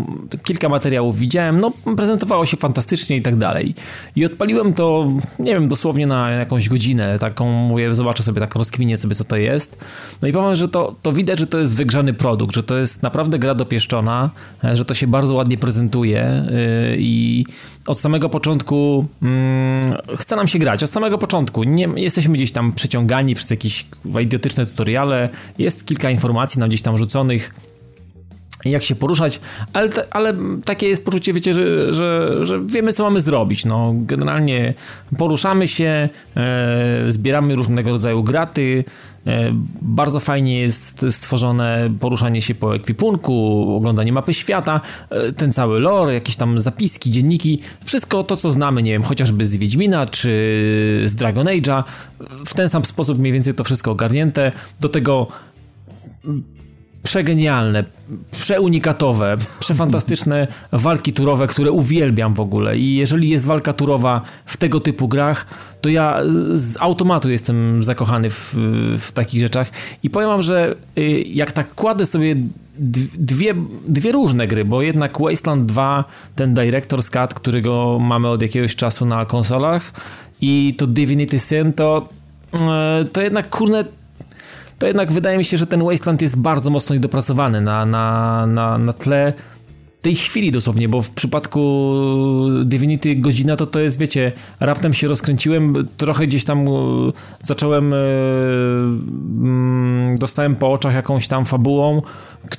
kilka materiałów widziałem, no prezentowało się fantastycznie i tak dalej. I odpaliłem to, nie wiem, dosłownie na jakąś godzinę, taką mówię, zobaczę sobie, tak rozkminię sobie co to jest. No i powiem, że to, to widać, że to jest wygrzany produkt, że to jest naprawdę gra dopieszczona, że to się bardzo ładnie prezentuje yy, i od samego początku mm, chce nam się grać, od samego początku. Nie jesteśmy gdzieś tam przeciągani przez jakieś idiotyczne tutoriale, jest kilka informacji nam gdzieś tam rzuconych, jak się poruszać, ale, te, ale takie jest poczucie, wiecie, że, że, że wiemy, co mamy zrobić. No, generalnie poruszamy się, e, zbieramy różnego rodzaju graty, bardzo fajnie jest stworzone poruszanie się po ekwipunku, oglądanie mapy świata, e, ten cały lore, jakieś tam zapiski, dzienniki, wszystko to, co znamy, nie wiem, chociażby z Wiedźmina czy z Dragon Age'a. W ten sam sposób mniej więcej to wszystko ogarnięte. Do tego przegenialne, przeunikatowe, przefantastyczne walki turowe, które uwielbiam w ogóle. I jeżeli jest walka turowa w tego typu grach, to ja z automatu jestem zakochany w, w takich rzeczach. I powiem wam, że y, jak tak kładę sobie dwie, dwie różne gry, bo jednak Wasteland 2, ten Director's Cut, którego mamy od jakiegoś czasu na konsolach i to Divinity Sin, to, y, to jednak kurne to jednak wydaje mi się, że ten Wasteland jest bardzo mocno niedopracowany na, na, na, na tle tej chwili dosłownie, bo w przypadku Divinity godzina to to jest, wiecie, raptem się rozkręciłem, trochę gdzieś tam e, zacząłem, e, mm, dostałem po oczach jakąś tam fabułą,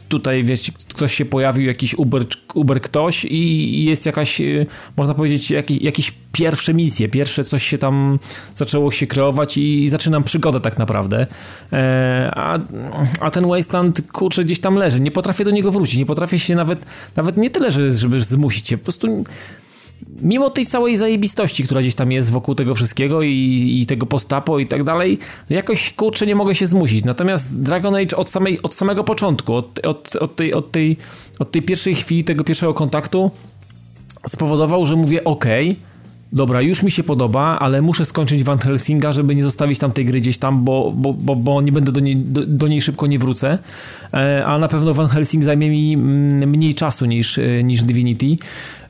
tutaj, wiecie, ktoś się pojawił, jakiś Uber, Uber ktoś i jest jakaś, e, można powiedzieć, jakiś, jakiś pierwsze misje, pierwsze coś się tam zaczęło się kreować i zaczynam przygodę tak naprawdę. A, a ten Wasteland, kurczę, gdzieś tam leży. Nie potrafię do niego wrócić, nie potrafię się nawet, nawet nie tyle, że, żeby zmusić cię, po prostu mimo tej całej zajebistości, która gdzieś tam jest wokół tego wszystkiego i, i tego postapo i tak dalej, jakoś kurczę nie mogę się zmusić. Natomiast Dragon Age od, samej, od samego początku, od, od, od, tej, od, tej, od tej pierwszej chwili, tego pierwszego kontaktu spowodował, że mówię ok, dobra, już mi się podoba, ale muszę skończyć Van Helsinga, żeby nie zostawić tam tej gry gdzieś tam, bo, bo, bo, bo nie będę do niej, do, do niej szybko nie wrócę. E, a na pewno Van Helsing zajmie mi mm, mniej czasu niż, e, niż Divinity.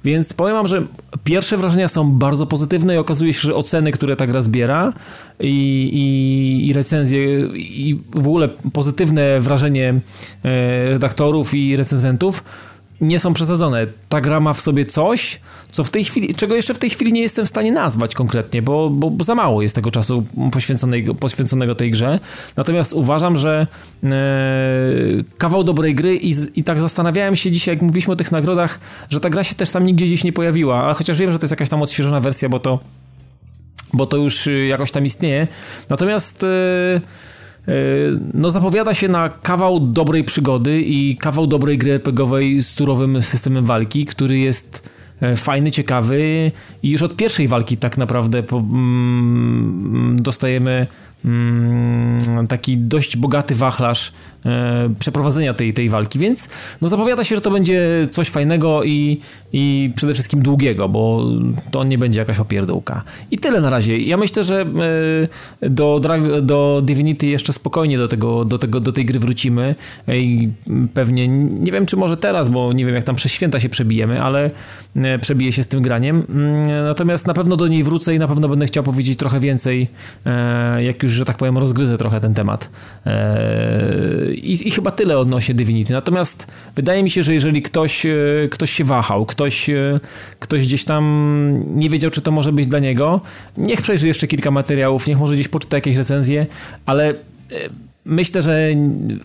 Więc powiem wam, że pierwsze wrażenia są bardzo pozytywne i okazuje się, że oceny, które ta gra zbiera i, i, i recenzje i w ogóle pozytywne wrażenie e, redaktorów i recenzentów nie są przesadzone. Ta gra ma w sobie coś, co w tej chwili, czego jeszcze w tej chwili nie jestem w stanie nazwać konkretnie, bo, bo, za mało jest tego czasu poświęconego, poświęconego tej grze. Natomiast uważam, że e, kawał dobrej gry i, i tak zastanawiałem się dzisiaj, jak mówiliśmy o tych nagrodach, że ta gra się też tam nigdzie gdzieś nie pojawiła, ale chociaż wiem, że to jest jakaś tam odświeżona wersja, bo to bo to już jakoś tam istnieje. Natomiast e, E, no zapowiada się na kawał dobrej przygody i kawał dobrej gry RPGowej z surowym systemem walki, który jest e, fajny, ciekawy i już od pierwszej walki tak naprawdę mm, dostajemy taki dość bogaty wachlarz e, przeprowadzenia tej, tej walki, więc no zapowiada się, że to będzie coś fajnego i, i przede wszystkim długiego, bo to nie będzie jakaś opierdółka. I tyle na razie. Ja myślę, że e, do, do Divinity jeszcze spokojnie do, tego, do, tego, do tej gry wrócimy i pewnie, nie wiem czy może teraz, bo nie wiem jak tam przez święta się przebijemy, ale e, przebiję się z tym graniem. Mm, natomiast na pewno do niej wrócę i na pewno będę chciał powiedzieć trochę więcej, e, jak już, że tak powiem, rozgryzę trochę ten temat. I, i chyba tyle odnośnie Divinity. Natomiast wydaje mi się, że jeżeli ktoś, ktoś się wahał, ktoś e, ktoś gdzieś tam nie wiedział, czy to może być dla niego, niech przejrzy jeszcze kilka materiałów, niech może gdzieś poczyta jakieś recenzje, ale e, myślę, że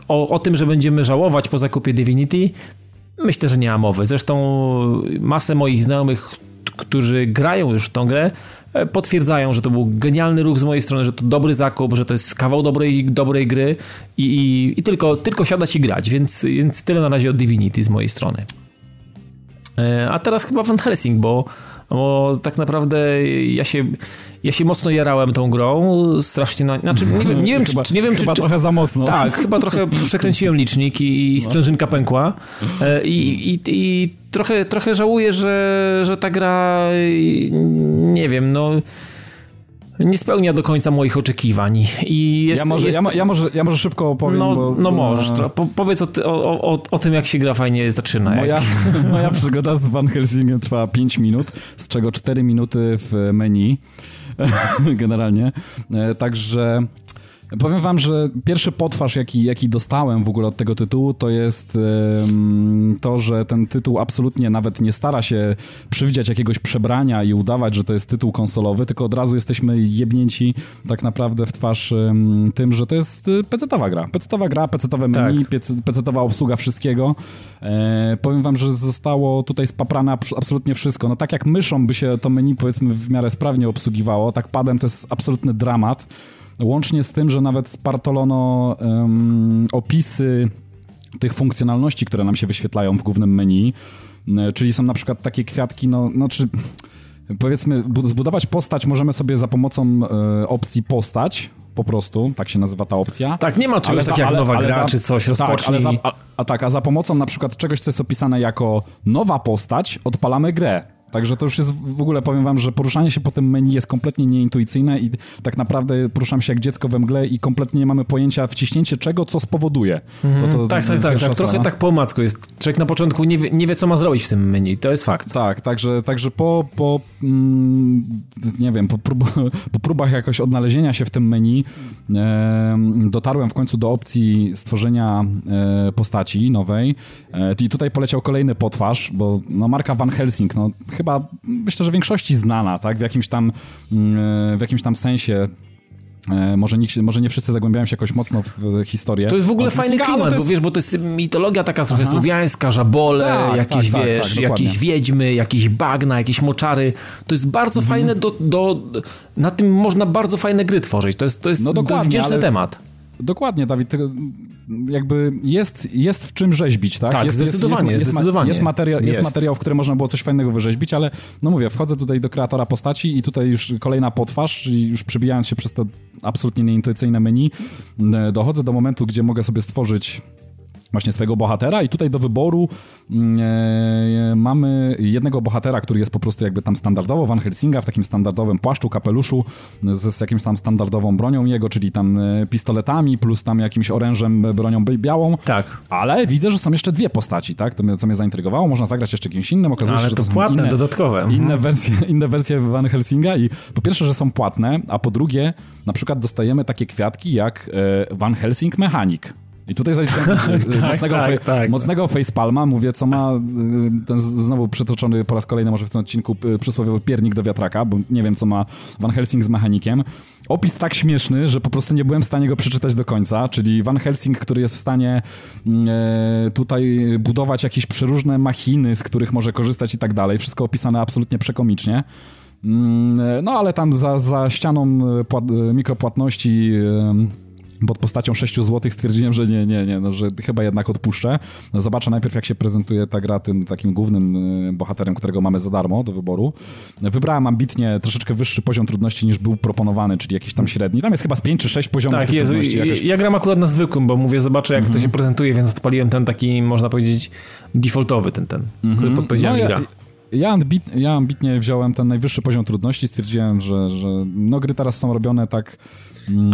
o, o tym, że będziemy żałować po zakupie Divinity, myślę, że nie ma mowy. Zresztą masę moich znajomych, którzy grają już w tą grę, e, potwierdzają, że to był genialny ruch z mojej strony, że to dobry zakup, że to jest kawał dobrej, dobrej gry i, i, i tylko, tylko siadać i grać, więc, więc tyle na razie od Divinity z mojej strony. E, a teraz chyba Van Helsing, bo, bo tak naprawdę ja się, ja się mocno jarałem tą grą, strasznie, na, znaczy nie wiem, nie wiem, chyba, czy, nie wiem, chyba czy, trochę za mocno. Tak, chyba trochę przekręciłem licznik i, i sprężynka pękła e, i, i, i trochę, trochę żałuję, że, że ta gra, nie wiem, no nie spełnia do końca moich oczekiwań. I jest, ja, może, jest... ja, ja, może, ja może szybko opowiem. No, bo, no możesz. Po, powiedz o, o, o, o, tym, jak się gra fajnie zaczyna. Moja, moja przygoda z Van Helsingiem trwa 5 minut, z czego 4 minuty w menu generalnie. E, także Powiem wam, że pierwszy potwarz, jaki, jaki dostałem w ogóle od tego tytułu, to jest um, to, że ten tytuł absolutnie nawet nie stara się przewidzieć jakiegoś przebrania i udawać, że to jest tytuł konsolowy, tylko od razu jesteśmy jebnięci tak naprawdę w twarz um, tym, że to jest y, pecetowa gra. Pecetowa gra, pecetowe menu, tak. pecetowa obsługa wszystkiego. E, powiem wam, że zostało tutaj spaprane absolutnie wszystko. No tak jak myszą by się to menu powiedzmy w miarę sprawnie obsługiwało, tak padem to jest absolutny dramat. Łącznie z tym, że nawet spartolono um, opisy tych funkcjonalności, które nam się wyświetlają w głównym menu, e, czyli są na przykład takie kwiatki, no, no czy powiedzmy, zbudować postać możemy sobie za pomocą e, opcji postać, po prostu, tak się nazywa ta opcja. Tak, nie ma czegoś takiego jak nowa gra, za, czy coś, rozpocznij. Tak, a, a, tak, a za pomocą na przykład czegoś, co jest opisane jako nowa postać, odpalamy grę. Także to już jest w ogóle, powiem wam, że poruszanie się po tym menu jest kompletnie nieintuicyjne i tak naprawdę poruszam się jak dziecko we mgle i kompletnie nie mamy pojęcia wciśnięcie czego, co spowoduje. Mm, to, to tak, tak, tak, tak. Trochę tak po omacku jest. Człowiek na początku nie wie, nie wie, co ma zrobić w tym menu, to jest fakt. Tak, także, także po, po mm, nie wiem, po, prób, po, próbach jakoś odnalezienia się w tym menu e, dotarłem w końcu do opcji stworzenia e, postaci nowej e, i tutaj poleciał kolejny potwarz, bo no, marka Van Helsing, no chyba myślę, że większości znana, tak? W jakimś tam, mm, w jakimś tam sensie e, może, nikt, może nie wszyscy zagłębiają się jakoś mocno w historię. To jest w ogóle fajny klimat, jest... bo wiesz, bo to jest mitologia taka trochę Aha. słowiańska, żabole, tak, jakieś, tak, wiesz, tak, tak jakieś wiedźmy, jakieś bagna, jakieś moczary. To jest bardzo mhm. fajne do, do... Na tym można bardzo fajne gry tworzyć. To jest, to jest, no to jest wdzięczny ale... temat. Dokładnie, Dawid. Jakby jest, jest w czym rzeźbić, tak? Tak, jest, zdecydowanie. Jest, jest, zdecydowanie. jest, materiał, jest. materiał, w którym można było coś fajnego wyrzeźbić, ale no mówię, wchodzę tutaj do kreatora postaci i tutaj już kolejna potwarz, czyli już przebijając się przez to absolutnie nieintuicyjne menu, dochodzę do momentu, gdzie mogę sobie stworzyć właśnie swojego bohatera i tutaj do wyboru mm, e, mamy jednego bohatera, który jest po prostu jakby tam standardowo Van Helsinga w takim standardowym płaszczu, kapeluszu z, z jakimś tam standardową bronią jego, czyli tam e, pistoletami plus tam jakimś orężem, bronią białą. Tak. Ale widzę, że są jeszcze dwie postaci, tak? To mnie, co mnie zaintrygowało. Można zagrać jeszcze kimś innym. Okazuje Ale się, że to, to płatne, inne, dodatkowe. Inne mhm. wersje, inne wersje Van Helsinga i po pierwsze, że są płatne, a po drugie na przykład dostajemy takie kwiatki jak e, Van Helsing Mechanik. I tutaj zaliczyłem tak, mocnego, tak, fe, tak, mocnego facepalma, mówię, co ma y, ten znowu przytoczony po raz kolejny może w tym odcinku y, przysłowiowy piernik do wiatraka, bo nie wiem, co ma Van Helsing z mechanikiem. Opis tak śmieszny, że po prostu nie byłem w stanie go przeczytać do końca, czyli Van Helsing, który jest w stanie mm, e, tutaj budować jakieś przeróżne machiny, z których może korzystać i tak dalej. Wszystko opisane absolutnie przekomicznie. Mm, e, no ale tam za, za ścianą e, płat, mikropłatności pod postacią 6 zł stwierdziłem, że nie, nie, nie, no, że chyba jednak odpuszczę. No, zobaczę najpierw, jak się prezentuje ta gra tym takim głównym y, bohaterem, którego mamy za darmo do wyboru. Wybrałem ambitnie troszeczkę wyższy poziom trudności niż był proponowany, czyli jakiś tam średni. Tam jest chyba z 5 czy 6 poziomów tak, jest. trudności. Ja gram akurat na zwykłym, bo mówię, zobaczę, jak to mhm. się prezentuje, więc odpaliłem ten taki, można powiedzieć, defaultowy ten, ten, który mhm. podpowiedziałem no, ja, ja, ambit, ja ambitnie wziąłem ten najwyższy poziom trudności, stwierdziłem, że, że no gry teraz są robione tak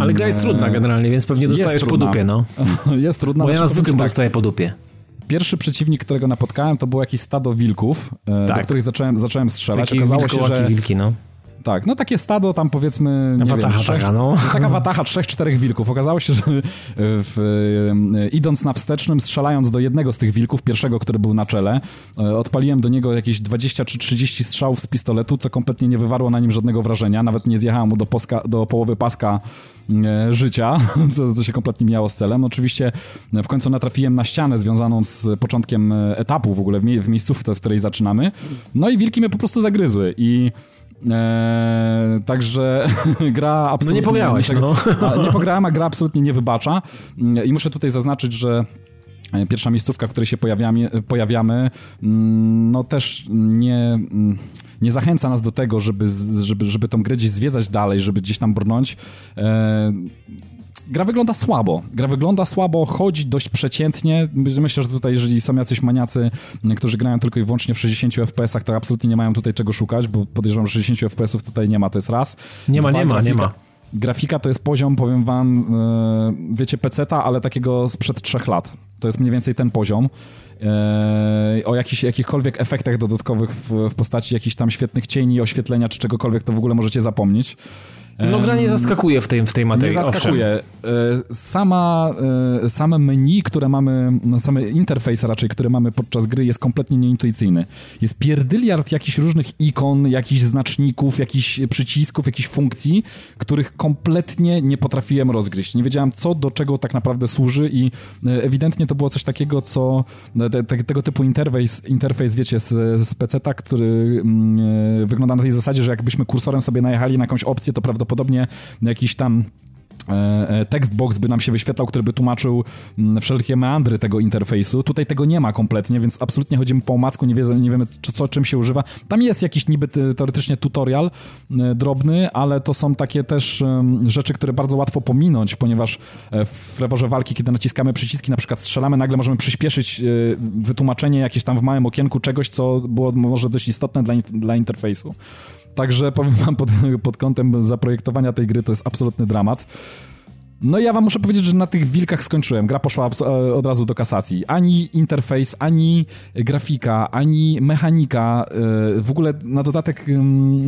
ale gra jest trudna generalnie, więc pewnie dostajesz po dupie, no. jest trudna. Bo ja na zwykłym tak, dostaję po dupie. Pierwszy przeciwnik, którego napotkałem, to było jakieś stado wilków, e, tak. do których zacząłem, zacząłem strzelać. Takie Okazało się, że wilki, no. Tak, no takie stado tam powiedzmy, nie watacha wiem, trzech, taka, no. taka watacha trzech, czterech wilków. Okazało się, że w, e, idąc na wstecznym, strzelając do jednego z tych wilków, pierwszego, który był na czele, e, odpaliłem do niego jakieś 20 czy 30 strzałów z pistoletu, co kompletnie nie wywarło na nim żadnego wrażenia. Nawet nie zjechałem mu do, poska, do połowy paska e, życia, co, co się kompletnie miało z celem. Oczywiście w końcu natrafiłem na ścianę związaną z początkiem etapu w ogóle, w, mie w miejscówce, w której zaczynamy. No i wilki mnie po prostu zagryzły i Eee, także gra absolutnie... No nie pograłeś, no. Nie pograłem, a gra absolutnie nie wybacza. I muszę tutaj zaznaczyć, że e, pierwsza miejscówka, w której się pojawiamy, pojawiamy mm, no też nie, mm, nie zachęca nas do tego, żeby, żeby, żeby tą grę gdzieś zwiedzać dalej, żeby gdzieś tam brnąć. Eee, gra wygląda słabo. Gra wygląda słabo, chodzi dość przeciętnie. Myślę, że tutaj, jeżeli są jacyś maniacy, którzy grają tylko i wyłącznie w 60 FPS-ach, to absolutnie nie mają tutaj czego szukać, bo podejrzewam, że 60 FPS-ów tutaj nie ma, to jest raz. Nie ma, Dwa, nie ma, grafika, nie ma. Grafika to jest poziom, powiem wam, yy, wiecie, peceta, ale takiego sprzed trzech lat. To jest mniej więcej ten poziom. Yy, o jakichś, jakichkolwiek efektach dodatkowych w, w postaci jakichś tam świetnych cieni, oświetlenia czy czegokolwiek, to w ogóle możecie zapomnieć. No gra nie zaskakuje w tej, w tej materii. Nie zaskakuje. E, sama, e, same menu, które mamy, no same interfejs raczej, które mamy podczas gry jest kompletnie nieintuicyjny. Jest pierdyliard jakichś różnych ikon, jakichś znaczników, jakichś przycisków, jakichś funkcji, których kompletnie nie potrafiłem rozgryźć. Nie wiedziałem, co do czego tak naprawdę służy i e, ewidentnie to było coś takiego, co te, te, tego typu interfejs, interfejs wiecie, z, z PC-ta, który mm, wygląda na tej zasadzie, że jakbyśmy kursorem sobie najechali na jakąś opcję, to prawdopodobnie prawdopodobnie jakiś tam E, e, textbox by nam się wyświetlał, który by tłumaczył mm, wszelkie meandry tego interfejsu. Tutaj tego nie ma kompletnie, więc absolutnie chodzimy po omacku, nie, wie, nie wiemy czy, co, czym się używa. Tam jest jakiś niby teoretycznie tutorial e, drobny, ale to są takie też rzeczy, które bardzo łatwo pominąć, ponieważ w leworze walki, kiedy naciskamy przyciski, na przykład strzelamy, nagle możemy przyspieszyć wytłumaczenie jakieś tam w małym okienku czegoś, co było może dość istotne dla, dla interfejsu. Także powiem wam pod, pod kątem zaprojektowania tej gry to jest absolutny dramat. No ja wam muszę powiedzieć, że na tych wilkach skończyłem. Gra poszła e, od razu do kasacji. Ani interfejs, ani grafika, ani mechanika. E, w ogóle na dodatek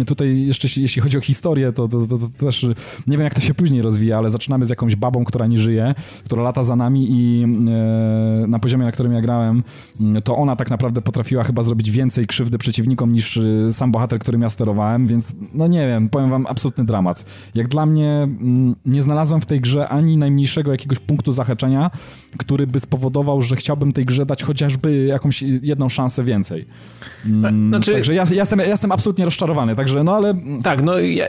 tutaj jeszcze jeśli chodzi o historię, to, to, to, to też nie wiem jak to się później rozwija, ale zaczynamy z jakąś babą, która nie żyje, która lata za nami i e, na poziomie, na którym ja grałem, mm, to ona tak naprawdę potrafiła chyba zrobić więcej krzywdy przeciwnikom niż sam bohater, którym ja sterowałem, więc no nie wiem, powiem wam absolutny dramat. Jak dla mnie mm, nie znalazłem w tej grze ani najmniejszego jakiegoś punktu zahaczenia, który by spowodował, że chciałbym tej grze dać chociażby jakąś jedną szansę więcej. Mm, znaczy... Także ja, ja, jestem, ja jestem absolutnie rozczarowany, także no ale... Tak, no ja,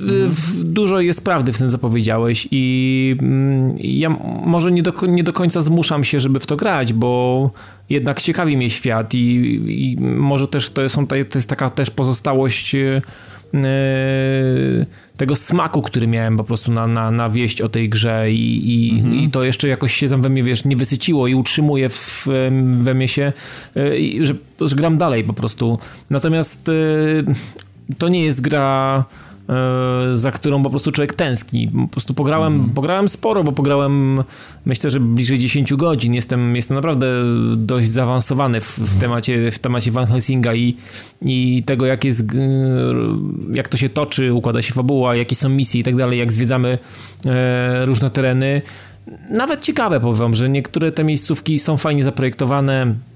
mhm. dużo jest prawdy w tym, co powiedziałeś i mm, ja może nie do, nie do końca zmuszam się, żeby w to grać, bo jednak ciekawi mnie świat i, i może też to, są, to jest taka też pozostałość yy, tego smaku, który miałem po prostu na, na, na wieść o tej grze i, i, mhm. i to jeszcze jakoś się tam we mnie, wiesz, nie wysyciło i utrzymuje w, we mnie się, e, że, że gram dalej po prostu. Natomiast e, to nie jest gra za którą po prostu człowiek tęskni. Po prostu pograłem, mm. pograłem sporo, bo pograłem myślę, że bliżej 10 godzin. Jestem, jestem naprawdę dość zaawansowany w, w temacie, w temacie Van Helsinga i, i tego, jak jest, jak to się toczy, układa się fabuła, jakie są misje i tak dalej, jak zwiedzamy e, różne tereny. Nawet ciekawe powiem, że niektóre te miejscówki są fajnie zaprojektowane, E,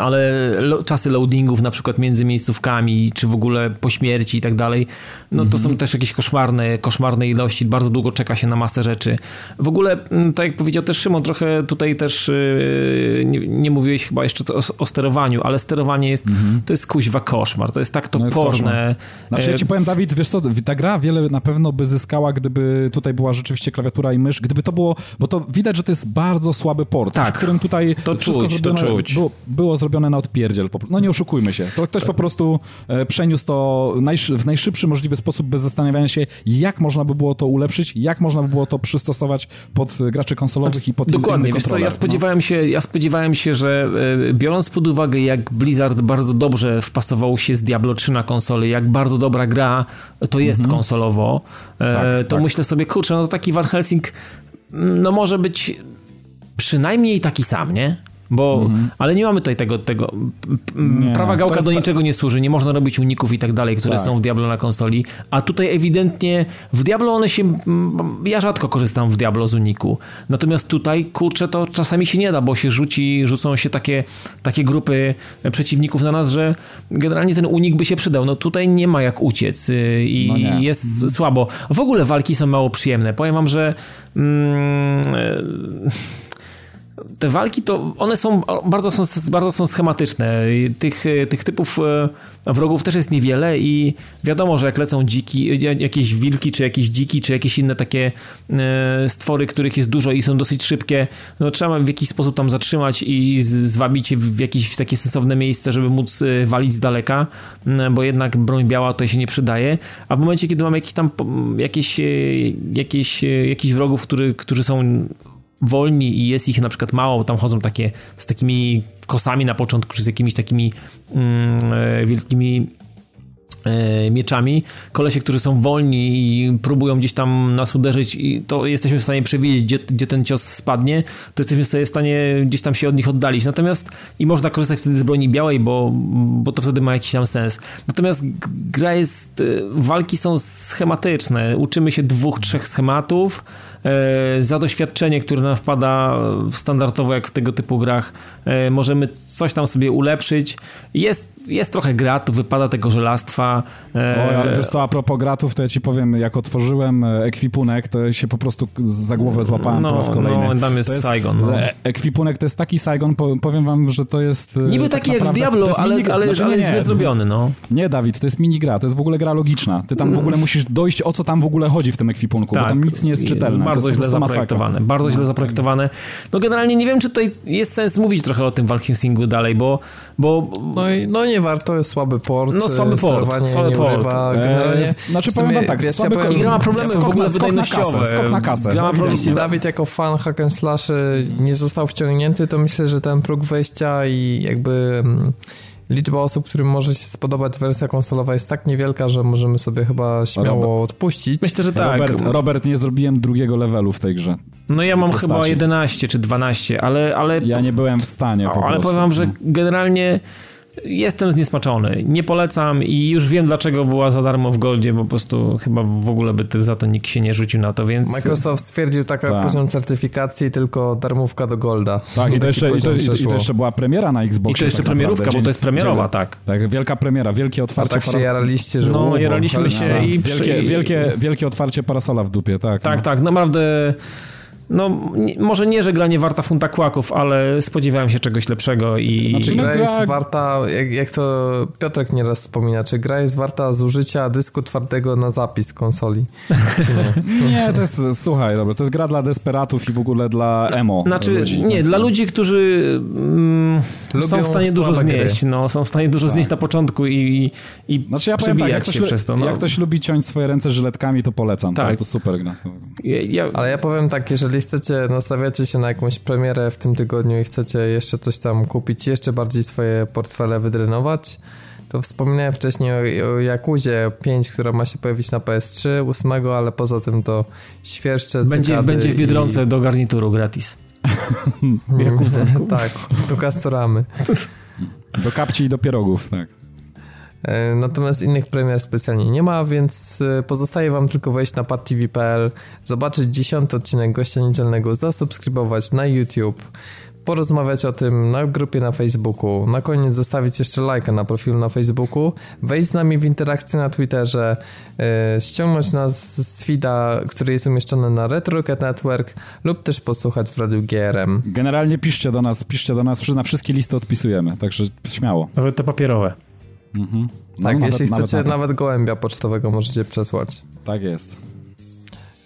ale lo, czasy loadingów na przykład między miejscówkami, czy w ogóle po śmierci i tak dalej, no to mhm. są też jakieś koszmarne, koszmarne ilości, bardzo długo czeka się na masę rzeczy. W ogóle, tak jak powiedział też Szymon, trochę tutaj też yy, nie, nie, mówiłeś chyba jeszcze o, o, sterowaniu, ale sterowanie jest, mhm. to jest kuźwa koszmar, to jest tak no toporne. No znaczy ja ci powiem Dawid, wiesz co, ta gra wiele na pewno by zyskała, gdyby tutaj była rzeczywiście klawiatura i mysz, gdyby to było, bo to widać, że to jest bardzo słaby port, tak, w którym tutaj to czuć, to czuć. Było, było zrobione na odpierdziel. No nie oszukujmy się. To ktoś po prostu e, przeniósł to w najszybszy możliwy sposób bez zastanawiania się, jak można by było to ulepszyć, jak można by było to przystosować pod graczy konsolowych znaczy, i pod Dokładnie, wiesz co, ja no. spodziewałem, no. się, ja spodziewałem się, że e, biorąc pod uwagę, jak Blizzard bardzo dobrze wpasował się z Diablo 3 na konsoli, jak bardzo dobra gra to jest mhm. konsolowo, e, tak, to tak. myślę sobie, kurczę, no to taki Van Helsing mm, no może być przynajmniej taki sam, nie? Bo, mhm. ale nie mamy tutaj tego, tego nie, prawa gałka do niczego nie służy, nie można robić uników i tak dalej, które tak. są w Diablo na konsoli, a tutaj ewidentnie w Diablo one się, ja rzadko korzystam w Diablo z uniku, natomiast tutaj, kurczę, to czasami się nie da, bo się rzuci, rzucą się takie, takie grupy przeciwników na nas, że generalnie ten unik by się przydał, no tutaj nie ma jak uciec y, i no jest mhm. słabo. W ogóle walki są mało przyjemne, powiem wam, że mm, te walki to one są bardzo są, bardzo są schematyczne. Tych, tych typów e, wrogów też jest niewiele i wiadomo, że jak lecą dziki, jakieś wilki, czy jakieś dziki, czy jakieś inne takie e, stwory, których jest dużo i są dosyć szybkie, no trzeba w jakiś sposób tam zatrzymać i zwabić je w jakieś takie sensowne miejsce, żeby móc e, walić z daleka, bo jednak broń biała to się nie przydaje. A w momencie, kiedy mamy jakieś tam jakieś, jakieś, jakieś wrogów, który, którzy są wolni i jest ich na przykład mało, tam chodzą takie z takimi kosami na początku, czy z jakimiś takimi mm, e, wielkimi e, mieczami. Kolesie, którzy są wolni i próbują gdzieś tam nas uderzyć i to jesteśmy w stanie przewidzieć, gdzie, gdzie ten cios spadnie, to jesteśmy w stanie gdzieś tam się od nich oddalić. Natomiast i można korzystać wtedy z broni białej, bo, bo to wtedy ma jakiś tam sens. Natomiast gra jest, e, walki są schematyczne. Uczymy się dwóch, trzech schematów, za doświadczenie, które nam wpada standardowo jak w tego typu grach, e, możemy coś tam sobie ulepszyć. Jest jest trochę gratu, wypada tego żelastwa. E... O, ale wiesz co, a propos gratów, to ja ci powiem, jak otworzyłem e, ekwipunek, to się po prostu za głowę złapałem no, po raz kolejny. No, tam jest, jest Saigon. No. E, ekwipunek to jest taki Saigon, powiem wam, że to jest... E, Niby tak taki jak w Diablo, ale, mini... ale, znaczy, ale nie, jest zrobiony, no. Nie, Dawid, to jest minigra, to jest w ogóle gra logiczna. Ty tam w ogóle musisz dojść, o co tam w ogóle chodzi w tym ekwipunku, tak, bo tam nic nie jest czytelne. Jest bardzo źle zaprojektowane, masakra. bardzo źle zaprojektowane. No generalnie nie wiem, czy tutaj jest sens mówić trochę o tym Valkensingu dalej, bo... bo... No, i, no nie warto, jest słaby port, no, słaby port, słaby port. Urywa, generalnie... Znaczy powiem wam tak, wiesz, słaby ja powiem, gra ma problemy w ogóle wydajnościowe. Skok na kasę. Gra ma Jeśli Dawid jako fan hack and slash nie został wciągnięty, to myślę, że ten próg wejścia i jakby mm, liczba osób, którym może się spodobać wersja konsolowa jest tak niewielka, że możemy sobie chyba śmiało Robert. odpuścić. Myślę, że tak. Robert, Robert, nie zrobiłem drugiego levelu w tej grze. No ja mam chyba 11 czy 12, ale... ale... Ja nie byłem w stanie po Ale powiem wam, że generalnie Jestem zniesmaczony. Nie polecam i już wiem, dlaczego była za darmo w Goldzie, bo po prostu chyba w ogóle by za to nikt się nie rzucił na to, więc... Microsoft stwierdził taka tak. poziom certyfikacji, tylko darmówka do Golda. Tak, i to, jeszcze, i, to, i to jeszcze była premiera na Xboxie. I to jeszcze tak premierówka, naprawdę. bo to jest premierowa, tak. Tak, wielka premiera, wielkie otwarcie. A tak się jaraliście, że... No, jaraliśmy się i... Wielkie, wielkie, wielkie otwarcie parasola w dupie, tak. Tak, no. tak, naprawdę no, nie, może nie, że gra nie warta funta kłaków, ale spodziewałem się czegoś lepszego i... Znaczy, gra jest warta, jak, jak to Piotrek nieraz wspomina, czy gra jest warta zużycia dysku twardego na zapis konsoli, czy nie? nie, to jest, słuchaj, dobra, to jest gra dla desperatów i w ogóle dla emo. Znaczy, ludzi, nie, tak? dla ludzi, którzy mm, są w stanie dużo znieść, no, są w stanie dużo tak. znieść na początku i, i znaczy, ja przebijać tak, jak się ktoś, przez to. No. Jak ktoś lubi ciąć swoje ręce żyletkami, to polecam, tak. to super gra. Ja, ja... Ale ja powiem tak, jeżeli chcecie, nastawiacie się na jakąś premierę w tym tygodniu i chcecie jeszcze coś tam kupić, jeszcze bardziej swoje portfele wydrenować, to wspominałem wcześniej o, o Jakuzie 5, która ma się pojawić na PS3 8, ale poza tym to świerszcze, Będzie, będzie w Biedronce i... do garnituru gratis. Jakuza. tak, do kastoramy. Do kapci i do pierogów, tak. E, natomiast innych premier specjalnie nie ma, więc e, pozostaje wam tylko wejść na padtv.pl, zobaczyć dziesiąty odcinek gościa niedzielnego, zasubskrybować na YouTube, porozmawiać o tym na grupie na Facebooku, na koniec zostawić jeszcze lajka na profilu na Facebooku, wejść z nami w interakcję na Twitterze, yy, ściągnąć nas z feeda, który jest umieszczony na Retrocket Network lub też posłuchać w Radiu GRM. Generalnie piszcie do nas, piszcie do nas, na wszystkie listy odpisujemy, także śmiało. Nawet te papierowe. Mhm. No, tak, nawet, jeśli chcecie nawet, nawet gołębia pocztowego możecie przesłać. Tak jest.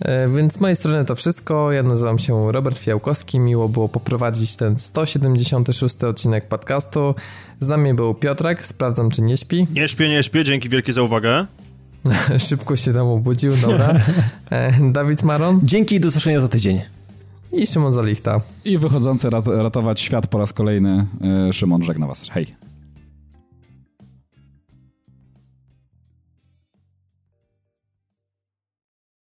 E, więc z mojej strony to wszystko. Ja nazywam się Robert Fiałkowski. Miło było poprowadzić ten 176 odcinek podcastu. Z nami był Piotrek. Sprawdzam, czy nie śpi. Nie śpię, nie śpię. Dzięki wielkie za uwagę. Szybko się tam obudził, dobra. E, Dawid Maron. Dzięki i do usłyszenia za tydzień. I Szymon Zalichta. I wychodzący rat ratować świat po raz kolejny, e, Szymon żegna was. Hej.